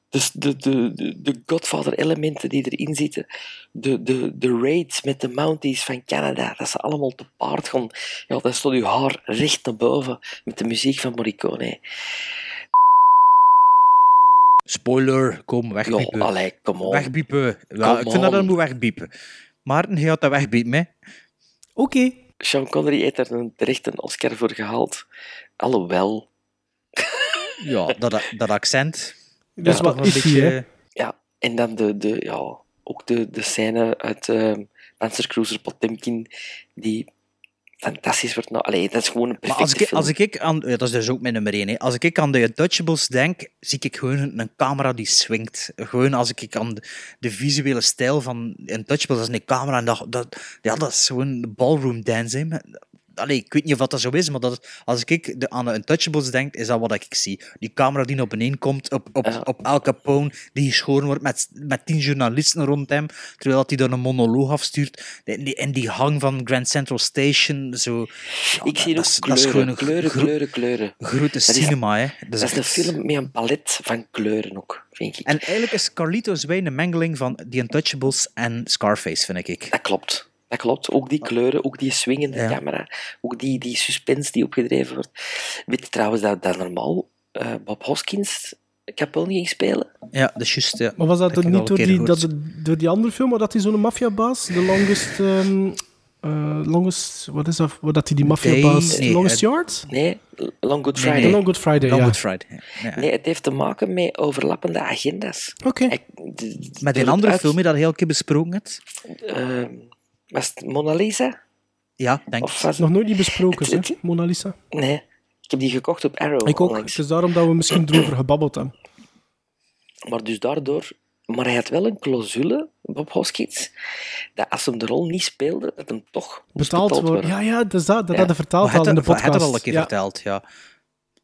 Dus de, de, de, de Godfather-elementen die erin zitten, de, de, de raids met de Mounties van Canada, dat ze allemaal te paard gaan. Ja, dan stond uw haar recht naar boven met de muziek van Morricone. Spoiler, kom, wegbiepen. Allee, come on. Wegbiepen. Ja, ik vind dat dat moet wegbiepen. Maarten, je gaat dat wegbiepen, hè? Oké. Sean Connery heeft daar een, terecht een Oscar voor gehaald. Alhoewel, Ja, dat, dat accent. Dat is Ja, wel een beetje- hè? ja. En dan de, de, ja, ook de, de scène uit ehm Panzercruiser Potemkin, die fantastisch wordt. Nou, allee, dat is gewoon een Maar perfecte als ik, film. als ik aan, ja, dat is dus ook mijn nummer 1. Hè. Als ik aan de Untouchables denk, zie ik gewoon een, een camera die swingt. Gewoon als ik aan de, de visuele stijl van Untouchables, dat is een camera en dat, dat, ja, dat is gewoon de ballroom dance. Hè. Allee, ik weet niet of dat zo is, maar dat, als ik de, aan de Untouchables denk, is dat wat ik zie. Die camera die naar beneden komt, op, op, op Al Capone, die geschoren wordt met, met tien journalisten rond hem, terwijl hij dan een monoloog afstuurt. En die, en die hang van Grand Central Station, zo... Ja, ik zie dat ook dat kleuren, gewoon kleuren, gro- kleuren, kleuren. Grote Dat cinema, hè. Dat is, een film met een palet van kleuren ook, vind ik. En eigenlijk is Carlitos Way een mengeling van The Untouchables en Scarface, vind ik. Dat klopt. Dat klopt. Ook die kleuren, ook die swingende Ja. camera, ook die, die suspense die opgedreven wordt. Weet je trouwens dat, dat normaal eh, Bob Hoskins Capone ging spelen? Ja, dat is juist. Ja. Maar was dat niet door die, dat, door die andere film, waar dat hij zo'n maffiabaas, de longest, ehm, eh, longest, wat is dat, dat hij die maffiabaas, nee, longest eh, yard? Nee, Long Good Friday. nee. Long Good Friday, Long ja. Good Friday. Ja. Nee, het heeft te maken met overlappende agenda's. Oké. Met een andere film die dat heel keer besproken hebt. Was het Mona Lisa? Ja, denk Of ik. was Nog nooit niet besproken, Het- hè, Mona Lisa. Nee, ik heb die gekocht op Arrow Ik ook. onlangs. Het is daarom dat we misschien erover gebabbeld hebben. Maar dus daardoor... Maar hij had wel een clausule, Bob Hoskins, dat als hem de rol niet speelde, dat hem toch Betaald betaald worden. Ja, ja, dat is dat. Dat Ja. hadden vertaald al in de het- het podcast. had al een keer ja. verteld, ja.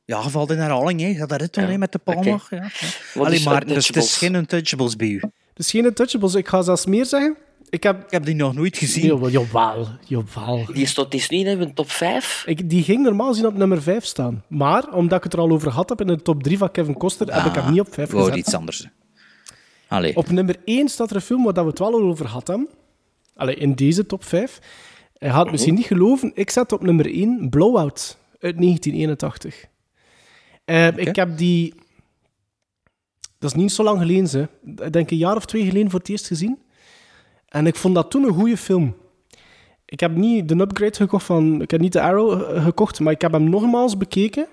Ja, valt in herhaling, hè. Gaat dat het toen, Ja, met de. Palmer? Ja. Allee, is maar dus het is geen Untouchables bij u. Dus geen Untouchables. Ik ga zelfs meer zeggen. Ik heb, ik heb die nog nooit gezien. Jawel, jawel. jawel. Die stond is niet in een top 5. Ik, die ging normaal gezien op nummer 5 staan. Maar, omdat ik het er al over had heb in de top 3 van Kevin Costner, heb ik hem niet op 5 Wou gezet. iets anders. Allee. Op nummer 1 staat er een film waar we het wel al over hadden. Allee, in deze top 5. Hij gaat het misschien niet geloven. Ik zet op nummer 1 Blowout uit 1981. Eh, Ik heb die... Dat is niet zo lang geleden, ze. Ik denk een jaar of twee geleden voor het eerst gezien. En ik vond dat toen een goede film. Ik heb niet de upgrade gekocht van... Ik heb niet de Arrow eh, gekocht, maar ik heb hem nogmaals bekeken.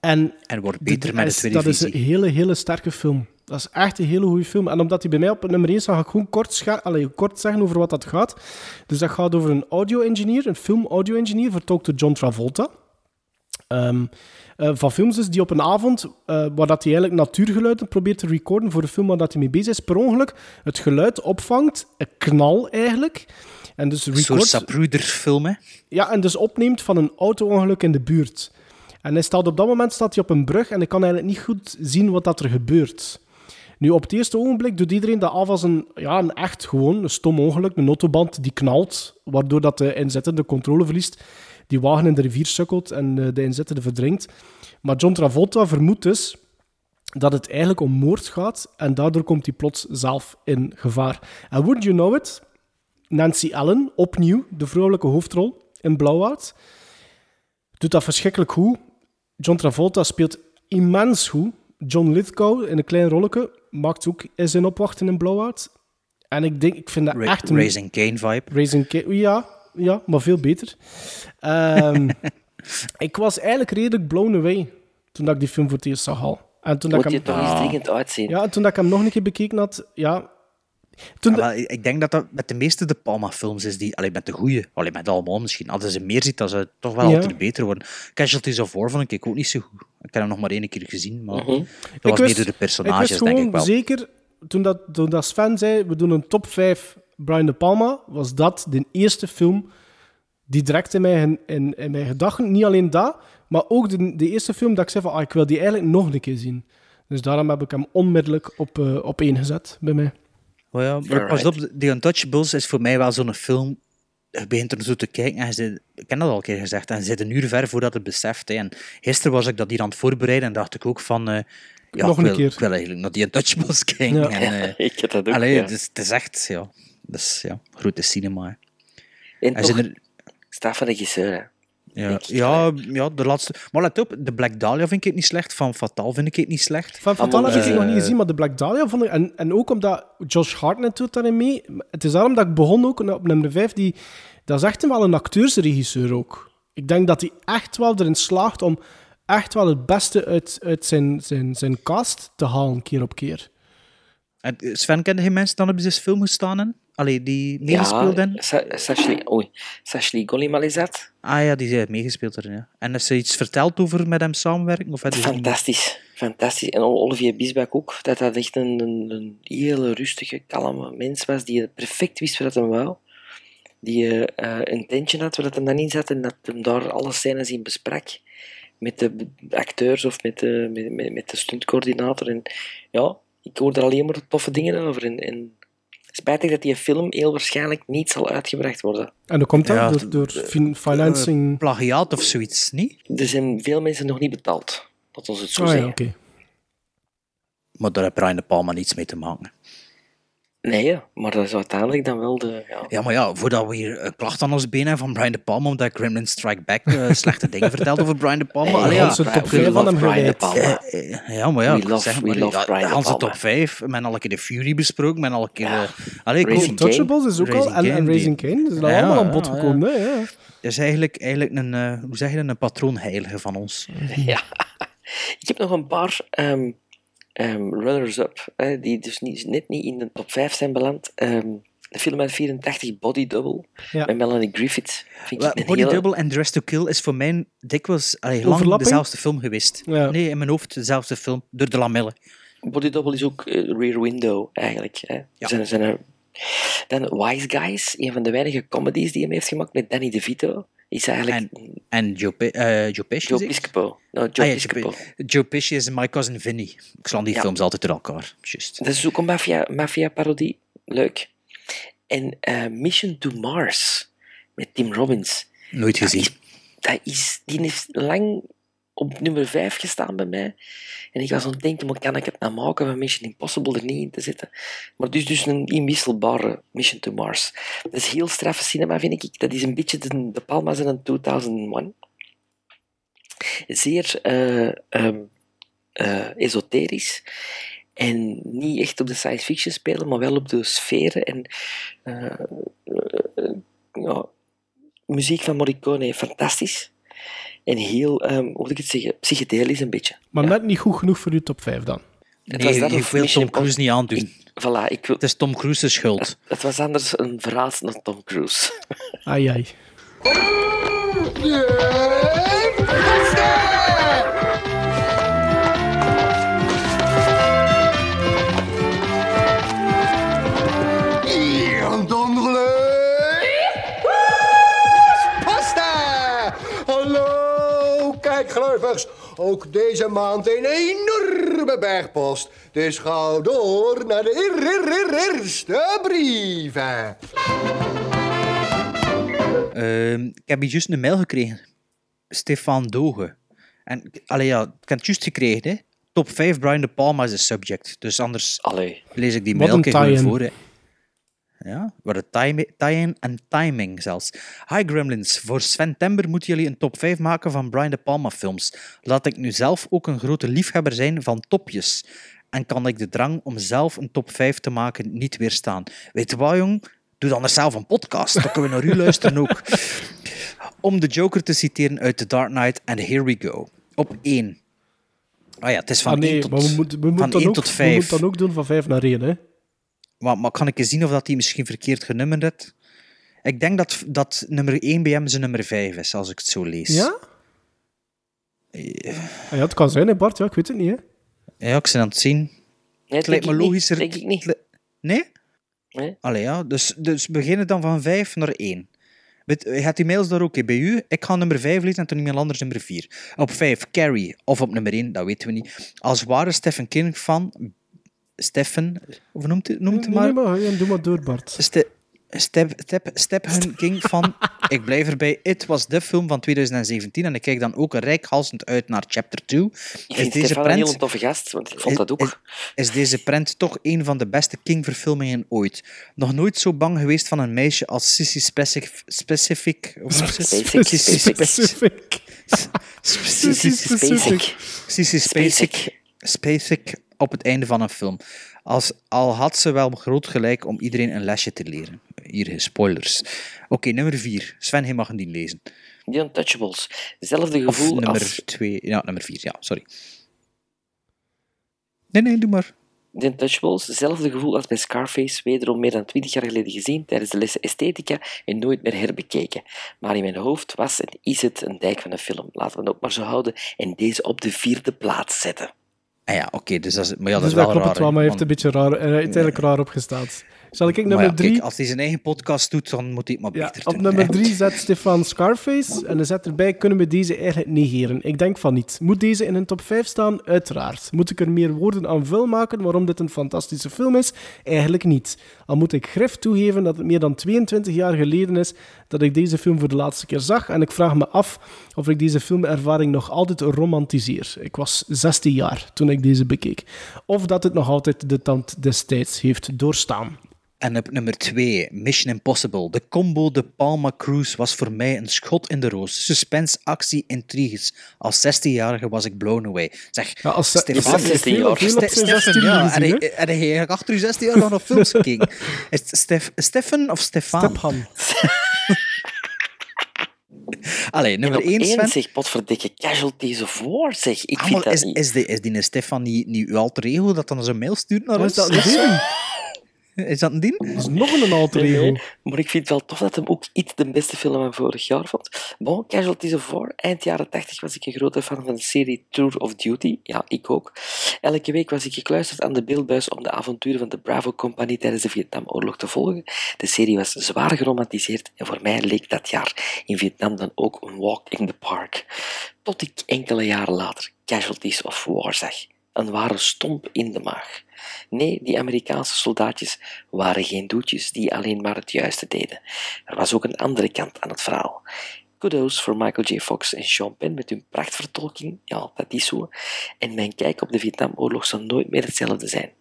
En, En wordt beter met de tweede Dat is een hele, hele sterke film. Dat is echt een hele goede film. En omdat hij bij mij op nummer 1 staat, ga ik gewoon kort, scha- allee, kort zeggen over wat dat gaat. Dus dat gaat over een audio-engineer, een film-audio-engineer, vertolkt door John Travolta. Ehm, eh, van films dus die op een avond, eh, waar dat hij eigenlijk natuurgeluiden probeert te recorden voor de film waar dat hij mee bezig is, per ongeluk het geluid opvangt, een knal eigenlijk. En dus Een soort records, Zapruder film, hè? ja, en dus opneemt van een auto-ongeluk in de buurt. En hij staat op dat moment staat hij op een brug en hij kan eigenlijk niet goed zien wat dat er gebeurt. Nu, op het eerste ogenblik doet iedereen dat af als een, ja, een echt gewoon, een stom ongeluk, een autoband die knalt, waardoor dat de inzittende de controle verliest, die wagen in de rivier sukkelt en eh, de inzittende verdrinkt. Maar John Travolta vermoedt dus dat het eigenlijk om moord gaat en daardoor komt hij plots zelf in gevaar. En wouldn't you know it, Nancy Allen, opnieuw de vrouwelijke hoofdrol in Blauwout, doet dat verschrikkelijk goed. John Travolta speelt immens goed. John Lithgow in een klein rolletje maakt ook zijn opwachten in Blowout. En ik denk, ik vind dat Ra- echt een... Raising Kane vibe. Raising Kane, ja, ja, maar veel beter. Ehm, ik was eigenlijk redelijk blown away toen dat ik die film voor het eerst zag al. En toen dat Moet ik je hem, toch eens dringend uitzien. ja, en toen dat ik hem nog een keer bekeken had, ja... Toen Ja, ik denk dat dat met de meeste De Palma-films is die, allee, met de goeie, allee, met allemaal misschien, als je ze meer ziet, dan zou het toch wel Ja. altijd beter worden. Casualties of War vond ik ook niet zo goed. Ik heb hem nog maar één keer gezien, maar Mhm. dat was meer door de ik personages, wist denk ik wel. zeker, toen dat, toen dat Sven zei, we doen een top 5 Brian De Palma, was dat de eerste film die direct in mijn, in, in mijn gedachten, niet alleen dat, maar ook de, de eerste film dat ik zei van, ah, ik wil die eigenlijk nog een keer zien. Dus daarom heb ik hem onmiddellijk op, eh, op één gezet bij mij. Oh ja, maar pas op, The Untouchables is voor mij wel zo'n film. Je begint er zo te kijken en je ik heb dat al een keer gezegd, en je zit een uur ver voordat het beseft. Hè. En gisteren was ik dat hier aan het voorbereiden en dacht ik ook van. eh, ja, Nog ik een wil, keer. Ik wil eigenlijk naar die Untouchables kijken. Ja. En, eh, ik heb dat ook, allee, ja. het, is, het is echt, ja. Dus ja, grote cinema. hè. En toch, er- staat van regisseur, hè. Ja, ja, ja, de laatste. Maar let op, de Black Dahlia vind ik het niet slecht. Van Fatal vind ik het niet slecht. Van Fatal heb ik Eh, nog niet gezien, maar de Black Dahlia vond ik... En, en ook omdat Josh Hartnett doet daarin mee. Het is daarom dat ik begon ook op nummer 5. Die, dat is echt wel een acteursregisseur ook. Ik denk dat hij echt wel erin slaagt om echt wel het beste uit, uit zijn, zijn, zijn cast te halen, keer op keer. En eh, Sven, kende je mensen dan op deze film gestaan in? Allee, die meegespeeld in? Sa- Sashli, oei, Sashli Golim is dat? Ah ja, die heeft meegespeeld erin, ja. En is ze iets verteld over met hem samenwerken? Of Fantastisch, fantastisch. En Olivier Bisbak ook, dat dat echt een, een, een hele rustige, kalme mens was, die perfect wist wat hij wou. Die eh, eh, een tentje had waar hem dan in zat en dat hem daar alle scènes in besprak. Met de acteurs of met de, met, met, met de stuntcoördinator. En ja, ik hoor er alleen maar toffe dingen over. En, en spijtig dat die film heel waarschijnlijk niet zal uitgebracht worden. En hoe komt dat? Ja, door door fin- financing... Eh, plagiaat of zoiets, niet? Er zijn veel mensen nog niet betaald. Dat ons het zo Ah, ja, zeggen. oké. Maar daar heeft Brian De Palma niets mee te maken. Nee, ja, maar dat is uiteindelijk dan wel de... Ja, Ja, maar ja, voordat we hier een klacht aan ons been hebben van Brian De Palma, omdat Gremlin Strike Back eh, slechte dingen vertelt over Brian De Palma. Hey, Allee, ja. Onze top we 5 van hem Brian De. Palma. Eh, eh, Ja, maar ja, We love- zeg we maar, love ja, Brian De Hans Palma. top 5, men al een keer de Fury besproken, men al een keer... eh, allee, Untouchables is ook al... Raising En, en Kane, Raising die- Kane, dat is Ja, allemaal aan ja, bod ja. gekomen. Hè, ja. Dat is eigenlijk, eigenlijk een, eh, hoe zeg je dat, een patroonheilige van ons. Ja. Ik heb nog een paar ehm, ehm, runners-up, hè, die dus niet, net niet in de top 5 zijn beland. Ehm, de film uit 84, Body Double, Ja. met Melanie Griffith. Vind ik een Body hele- Double en Dress to Kill is voor mij dikwijls allee, lang dezelfde film geweest. Ja. Nee, in mijn hoofd dezelfde film, door de lamellen. Body Double is ook eh, Rear Window, eigenlijk. Hè. Ja. Zijn, zijn er... Dan Wise Guys, een van de weinige comedies die hij heeft gemaakt met Danny DeVito, is eigenlijk En Joe, Pe- eh, Joe Pesci. Joe is het? Piscopo. Joe Ah, ja. Joe, Pe- Joe Pesci is My Cousin Vinny. Ik slaan die Ja. films altijd door elkaar. Juist. Dat is ook een maffia- maffia-parodie. Leuk. En eh, Mission to Mars met Tim Robbins. Nooit gezien. Dat is, die heeft lang op nummer 5 gestaan bij mij. En ik was aan het denken, maar kan ik het nou maken van Mission Impossible er niet in te zetten? Maar dus, dus een inwisselbare Mission to Mars. Dat is heel straffe cinema, vind ik. Dat is een beetje de, de Palmas in een 2001. Zeer eh, ehm, eh, esoterisch. En niet echt op de science fiction spelen, maar wel op de sferen. En eh, ja, muziek van Morricone, fantastisch. En heel, ehm, hoe moet ik het zeggen, psychedelisch een beetje. Maar net niet goed genoeg voor uw top 5 dan. Het Nee, was dat je wil Tom Cruise niet aandoen. Voilà, ik wil... Het is Tom Cruise's schuld. Het was anders een verraad naar Tom Cruise. Ai, ai. Ook deze maand een enorme bergpost. Dus ga door naar de eer- eer- eer- eerste brieven. Ehm, ik heb hier juist een mail gekregen. Stefan Doge. En, allee, ja, ik heb het juist gekregen, hè. Top 5 Brian De Palma is een subject. Dus anders lees ik die mail keer voor. Hè. Ja, een time- tie-in en timing zelfs. Hi Gremlins, voor Sven Tember moeten jullie een top 5 maken van Brian De Palma films. Laat ik nu zelf ook een grote liefhebber zijn van topjes. En kan ik de drang om zelf een top 5 te maken niet weerstaan. Weet je wat, jong? Doe dan er zelf een podcast, dan kunnen we naar u luisteren ook. Om de Joker te citeren uit The Dark Knight en Here We Go. Op 1. Ah ja, het is van ah, nee, 1 tot, maar we moeten, we moeten dan 1 ook, tot we 5. moeten dan ook doen van 5 naar 1, hè. Maar, maar kan ik eens zien of dat hij misschien verkeerd genummerd heeft? Ik denk dat, dat nummer 1 bij hem zijn nummer 5 is, als ik het zo lees. Ja? Ah, ja, het kan zijn, hè, Bart. Ja, ik weet het niet, hè. Ja, ik ben aan het zien. Nee, het lijkt me logischer. niet, denk ik niet. Nee? Nee. Allee, ja. Dus, dus we beginnen dan van 5 naar 1. Weet, je hebt die mails daar ook bij u. Ik ga nummer 5 lezen en toen iemand anders nummer 4. Op 5 Carrie, of op nummer 1, dat weten we niet. Als ware Stephen King fan, Stephen, of noemt het, noemt het Nee, maar? nee, maar ja, doe maar door, Bart. Ste Step, step, Stephen King van. ik blijf erbij. It was de film van 2017 en ik kijk dan ook reikhalsend uit naar chapter 2. Ik vind Stefan een heel toffe gast, want ik vond dat ook. Is, is deze prent toch een van de beste King-verfilmingen ooit? Nog nooit zo bang geweest van een meisje als Sissy Specific. Specific. hoe ze? Specific. Sissy Specific. Sissy Specific. Op het einde van een film. Als, al had ze wel groot gelijk om iedereen een lesje te leren. Hier, spoilers. Oké, nummer 4. Sven, hij mag hem lezen. The Untouchables. Hetzelfde Of gevoel nummer als 2. Ja, nummer 4. Ja, sorry. Nee, nee, doe maar. The Untouchables. Hetzelfde gevoel als bij Scarface. Wederom meer dan twintig jaar geleden gezien tijdens de lessen esthetica en nooit meer herbekeken. Maar in mijn hoofd was en is het een dijk van een film. Laten we het ook maar zo houden en deze op de vierde plaats zetten. Ah ja, oké, dus dat is, maar ja, dat dus is dat wel klopt raar. het wel, maar hij heeft een beetje raar, hij heeft eigenlijk raar opgestaan. Zal ik maar nummer ja, kijk, 3? als hij zijn eigen podcast doet, dan moet hij het maar Ja, beter op doen. nummer hè. 3 zet Stefan Scarface en hij zet erbij, kunnen we deze eigenlijk negeren? Ik denk van niet. Moet deze in een top 5 staan? Uiteraard. Moet ik er meer woorden aan vuil maken waarom dit een fantastische film is? Eigenlijk niet. Al moet ik grif toegeven dat het meer dan 22 jaar geleden is dat ik deze film voor de laatste keer zag en ik vraag me af of ik deze filmervaring nog altijd romantiseer. Ik was 16 jaar toen ik deze bekeek. Of dat het nog altijd de tand destijds heeft doorstaan. En op nummer 2, Mission Impossible. De combo De Palma Cruise was voor mij een schot in de roos. Suspense, actie, intriges. Als 16-jarige was ik blown away. Zeg, Ja, als- Stefan, als 16 jaar. Stefan, 16 ja, gezien, en hè? hij- achter je 16 jaar nog films gekeken. Stef, Stefan of Stefan? Stefan. Allee, En nummer op 1, één Sven. zeg, potverdikke Casualties of War, zeg. Ik Ah, vind dat is, niet. is, die, is die Stefan niet, niet uw alter ego dat dan zo'n mail stuurt naar Wat ons? is dat een ding? Is dat een ding? Dat is nog een alter Nee, ego. nee, maar ik vind het wel tof dat hem ook iets de beste film van vorig jaar vond. Bon, Casualties of War. Eind jaren 80 was ik een grote fan van de serie Tour of Duty. Ja, ik ook. Elke week was ik gekluisterd aan de beeldbuis om de avonturen van de Bravo Compagnie tijdens de Vietnamoorlog te volgen. De serie was zwaar geromantiseerd en voor mij leek dat jaar in Vietnam dan ook een walk in the park. Tot ik enkele jaren later Casualties of War zag. een ware stomp in de maag. Nee, die Amerikaanse soldaatjes waren geen doetjes die alleen maar het juiste deden. Er was ook een andere kant aan het verhaal. Kudos voor Michael J. Fox en Sean Penn met hun prachtvertolking, ja, dat is zo. En mijn kijk op de Vietnamoorlog zal nooit meer hetzelfde zijn.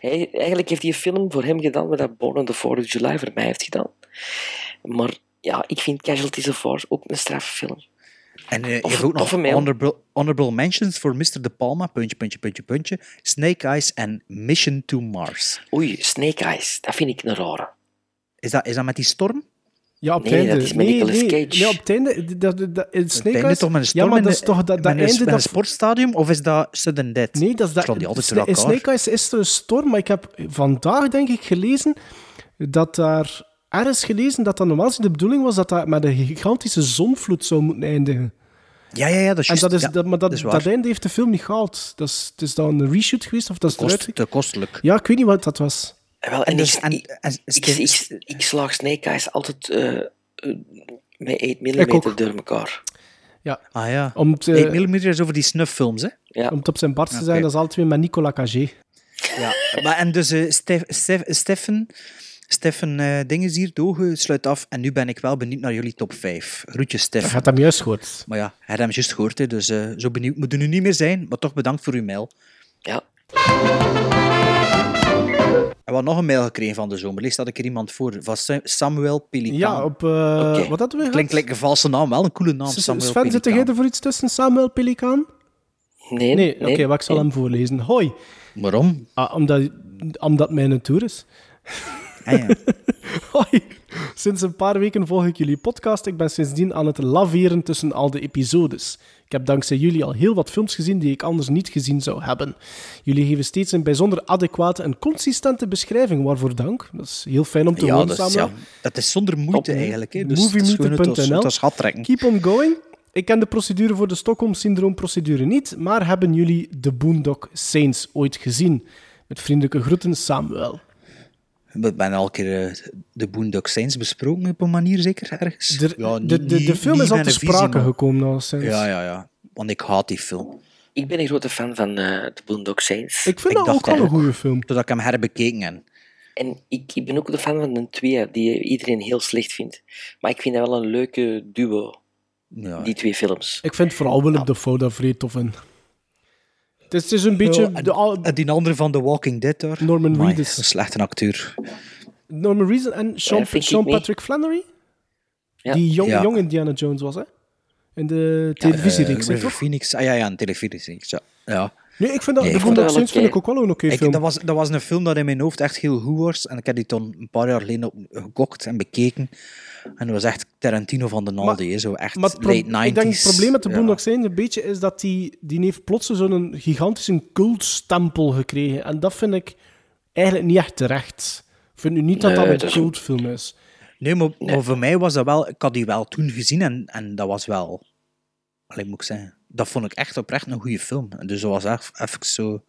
Eigenlijk heeft die film voor hem gedaan wat dat Born on the 4th of July voor mij heeft gedaan. Maar ja, ik vind Casualties of War ook een straffe film. En eh, je Of- ook nog honorable, honorable mentions voor Mr. De Palma, puntje, puntje, puntje, puntje, Snake Eyes en Mission to Mars. Oei, Snake Eyes, dat vind ik een rare. Is dat, is dat met die storm? Ja, op het Nee, einde. dat is met nee, Nicolas nee, Cage. Nee, op het einde. Dat, dat, dat, in Snake Einde Eyes- toch met een Ja, storm maar in dat de- is toch dat, dat einde... met een Dat, sportstadium of is dat sudden death? nee, dat is dat... Die altijd Sna- in. Snake Eyes is er een storm, maar ik heb vandaag, denk ik, gelezen dat daar... Ergens gelezen dat dat normaal gezien de bedoeling was dat dat met een gigantische zonvloed zou moeten eindigen. Ja, ja, ja, dat is En dat is, ja, dat, maar dat, dat is waar. dat einde heeft de film niet gehaald. Dat is, het is dan een reshoot geweest, of dat is Kost, eruit... te kostelijk. Ja, ik weet niet wat dat was. Wel, en, En dus- ik, en- ik, en ik, Steve- ik, ik slaag Snake Eyes altijd eh, eh, met 8 Ik ook. mm door elkaar. Ja. Ah ja. Om het, eh, 8 mm is over die snufffilms, hè? Ja. Om het op zijn barst te zijn, dat is altijd weer met Nicolas Cage. Ja. maar en dus eh Stef, Stef, Steffen, Steffen eh dingen hier, Doge, sluit af. En nu ben ik wel benieuwd naar jullie top 5. Groetjes, Dat Steffen. gaat hem juist gehoord. Maar ja, hij had hem juist gehoord, hè, dus eh, zo benieuwd moeten we nu niet meer zijn. Maar toch bedankt voor uw mail. Ja. En we hadden nog een mail gekregen van de zomer. Lees dat ik er iemand voor. Van Sa- Samuel Pelikan. Ja, op... eh, Wat hadden we Klinkt gehad? like een valse naam, wel een coole naam. S- Samuel Sven, zit Pelikan. jij er voor iets tussen? Samuel Pelikaan? Nee, Nee, nee, oké, maar ik zal nee. hem voorlezen. Hoi. Waarom? Ah, omdat, omdat mijn tour is. Ah, ja. Hoi. Sinds een paar weken volg ik jullie podcast. Ik ben sindsdien aan het laveren tussen al de episodes. Ik heb dankzij jullie al heel wat films gezien die ik anders niet gezien zou hebben. Jullie geven steeds een bijzonder adequate en consistente beschrijving, waarvoor dank. Dat is heel fijn om te Ja, horen, Samuel. ja, dat is zonder moeite Top, eigenlijk. Hè. Dus Moviemeter.nl. Keep on going. Ik ken de procedure voor de Stockholm-syndroom-procedure niet, maar hebben jullie de Boondock Saints ooit gezien? Met vriendelijke groeten, Samuel. We hebben al een keer eh, de Boondock Saints besproken op een manier, zeker ergens. De, Ja, de, niet- de, de film is al te sprake maar- gekomen, al sinds. Ja, ja, ja. Want ik haat die film. Ik ben een grote fan van eh de Boondock Saints. Ik vind Ik dat dacht ook wel dat een goede film. Totdat ik hem herbekeken heb. En ik, ik ben ook de fan van de twee, die iedereen heel slecht vindt. Maar ik vind dat wel een leuke duo, Ja. die twee films. Ik vind vooral Willem Dafoe daar vrij tof in. Het is, het is een beetje... Ja, de, die andere van The Walking Dead daar. Norman Reedus. Een slechte acteur. Norman Reedus en Sean, Sean. Patrick Flannery? Ja. Die jong, Ja. jong Indiana Jones was, hè? In de televisiereeks, River toch? Phoenix. Ah ja, ja, een televisiereeks. Ja. ja. Nee, ik vind dat... Nee, ik vond dat vind ik ook wel een oké Ik, film. dat, was, dat was een film dat in mijn hoofd echt heel goed was. En ik heb die toen een paar jaar geleden op, gekocht en bekeken. En dat was echt Tarantino van de Naldi. Zo echt Maar late 90s. ik denk het probleem met de Ja. Boondock Saints een beetje is dat die, die heeft plots zo'n gigantische cultstempel gekregen. En dat vind ik eigenlijk niet echt terecht. Ik vind nu niet dat Nee, dat een cultfilm is. Nee, maar, maar voor mij was dat wel... Ik had die wel toen gezien en, en dat was wel... Alleen moet ik zeggen... Dat vond ik echt oprecht een goede film. Dus dat was echt even zo...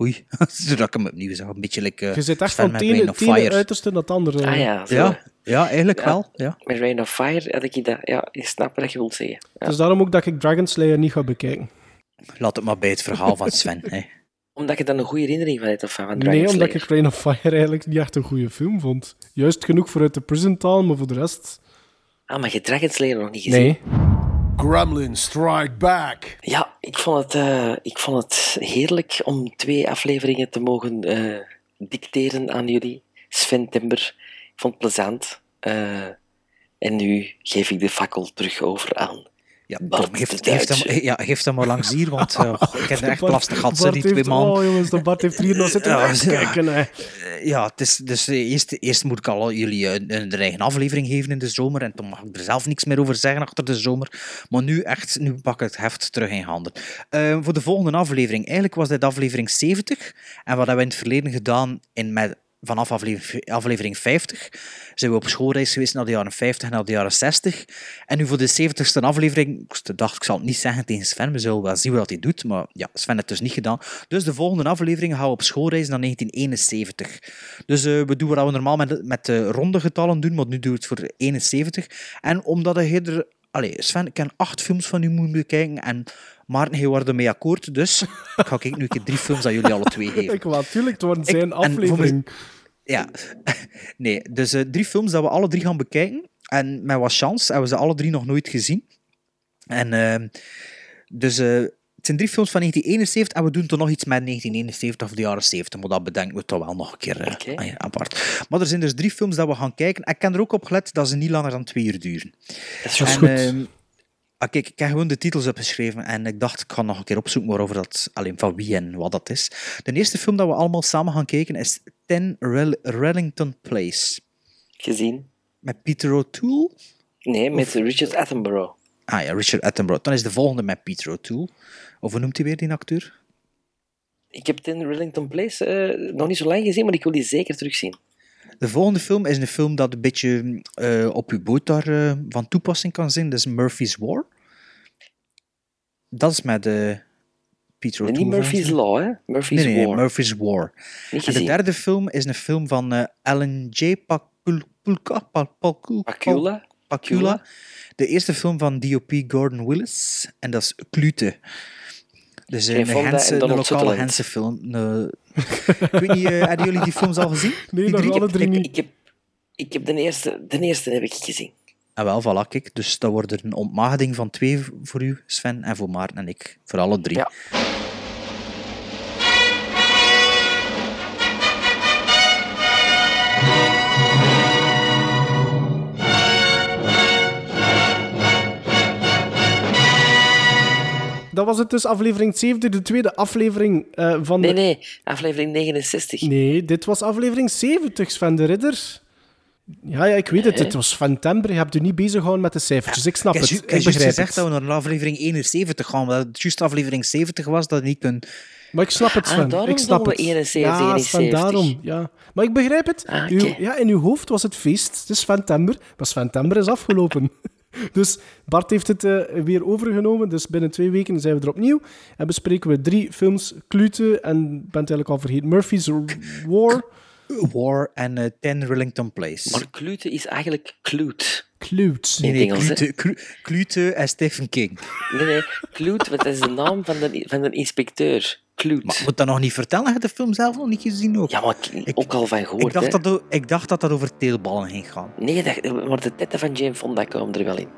Oei, zodat ik hem opnieuw zag. Een beetje like, uh, Je zit echt Sven van met het ene, uiterste naar het andere. Ah ja, zo. Ja, ja, eigenlijk Ja. wel. Ja. Met Rain of Fire had ik dat... Ja, je snapt wat je wilt zeggen. Ja. Dus daarom ook dat ik Dragon Slayer niet ga bekijken. Laat het maar bij het verhaal van Sven. hè. Omdat je dan een goede herinnering van hebt of van, van Nee, Dragon omdat ik Rain of Fire eigenlijk niet echt een goede film vond. Juist genoeg voor uit de prison taal, maar voor de rest... Ah, maar je hebt Dragon Slayer nog niet gezien? Nee. Gremlins strike back. Ja, ik vond het, eh, ik vond het heerlijk om twee afleveringen te mogen eh, dicteren aan jullie. Sven Timber, ik vond het plezant. Eh, en nu geef ik de fakkel terug over aan Ja, Bart geef, Duitse. hem, ja, geef hem maar langs hier, want eh, ik heb er echt lastig gehad, ze, die twee heeft- man. Oh jongens, de Bart heeft hier nog zitten Ja, kijken. hè. Eh, Ja, het is, dus eerst, eerst moet ik al jullie een, een eigen aflevering geven in de zomer en dan mag ik er zelf niks meer over zeggen achter de zomer. Maar nu echt, nu pak ik het heft terug in handen. Voor de volgende aflevering, eigenlijk was dit aflevering 70 en wat hebben we in het verleden gedaan in, met, vanaf aflevering, aflevering 50 zijn we op schoolreis geweest naar de jaren 50 en naar de jaren 60. En nu voor de 70ste aflevering, ik dacht ik zal het niet zeggen tegen Sven, we zullen wel zien wat hij doet, maar ja, Sven heeft het dus niet gedaan. Dus de volgende aflevering gaan we op schoolreis naar 1971. Dus eh, we doen wat we normaal met, met de ronde getallen doen, maar nu doen we het voor 71. En omdat hij er... Sven, ik ken acht films van u moeten bekijken en Maarten, je wordt ermee akkoord, dus ik ga ik nu een keer drie films aan jullie alle twee geven. Ik wou natuurlijk, het wordt zijn aflevering. Ja, nee, dus eh, drie films dat we alle drie gaan bekijken. En met wat chance hebben we ze alle drie nog nooit gezien. En ehm, dus eh, het zijn drie films van 1971 en we doen toch nog iets met 1971 of de jaren 70, maar dat bedenken we toch wel nog een keer eh, apart. Maar er zijn dus drie films dat we gaan kijken. En ik heb er ook op gelet dat ze niet langer dan twee uur duren. Dat is En, goed. Ah, kijk, ik heb gewoon de titels opgeschreven en ik dacht, ik ga nog een keer opzoeken waarover dat, alleen van wie en wat dat is. De eerste film dat we allemaal samen gaan kijken is 10 Rel- Rellington Place. Gezien? Met Peter O'Toole? Nee, met Richard Attenborough. Ah ja, Richard Attenborough. Dan is de volgende met Peter O'Toole. Of hoe noemt hij weer die acteur? Ik heb Ten Rillington Place eh, nog niet zo lang gezien, maar ik wil die zeker terugzien. De volgende film is een film dat een beetje eh, op uw boot daar eh, van toepassing kan zijn. Dat is Murphy's War. Dat is met eh Peter Nee, O'Toole. niet Murphy's. Law, hè? Murphy's nee, nee, War. Murphy's War. En de derde film is een film van eh, Alan J. Pakula. Pakula? Pakula. De eerste film van DOP Gordon Willis. En dat is Klute. Dus eh, een, en Hense, een lokale. Hense film. Een- ik weet niet, eh, hebben jullie die films al gezien? Nee, Die drie? alle drie niet. Ik heb, ik heb de, eerste, de eerste heb ik gezien. Ah, wel, voilà, kijk. Dus dat wordt er een ontmaagding van twee voor u, Sven, en voor Maarten en ik. Voor alle drie. Dat was het dus, aflevering 70, de tweede aflevering eh, van Nee, de... nee, aflevering 69. Nee, dit was aflevering 70, Sven de Ridder. Ja, ja, ik weet het. Het was september. Je hebt u niet bezig gehouden met de cijfertjes. Ik snap het. ju- Ik begrijp gezegd het. dat we naar aflevering 71 gaan, omdat het juist aflevering 70 was, dat je niet kunt... Maar ik snap het, Ah, Sven. daarom ik snap het. 71, ja, Sven, 71. daarom. Ja. Maar ik begrijp het. Ah, Uw- ja, in uw hoofd was het feest. Het is september. Maar september is afgelopen. dus Bart heeft het eh, weer overgenomen. Dus binnen twee weken zijn we er opnieuw. En bespreken we drie films. Klute en, ik ben het eigenlijk al vergeten, Murphy's War. War en eh 10 Rillington Place. Maar Klute is eigenlijk Clute. Het Nee, Engels? Klute, Klu- Klute en Stephen King. Nee, nee, Clute, dat is de naam van de, van de inspecteur. Clute. Maar moet dat nog niet vertellen? Heb je de film zelf nog niet gezien ook? Ja, maar ik, ook al van gehoord, ik, dacht hè. dat, ik dacht dat dat over teelballen ging gaan. Nee, dat, maar de tetten van Jane Fonda komen er wel in.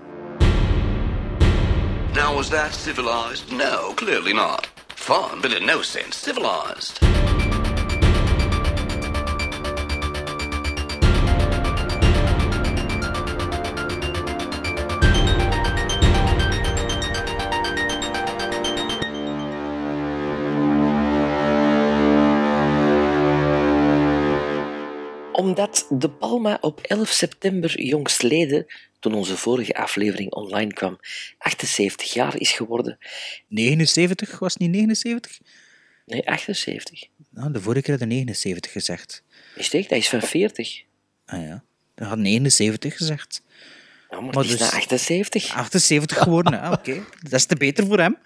Now, was that civilized? No, clearly not. Fun, but in no sense civilized. Omdat De Palma op 11 september jongstleden, toen onze vorige aflevering online kwam, 78 jaar is geworden. 79 was het niet 79? Nee, 78. Nou, de vorige keer had je 79 gezegd. Is echt? Dat is van 40. Ah ja, hij had 79 gezegd. Ja, maar, Maar is dus- na 78. 78 geworden, oké. Dat is te beter voor hem.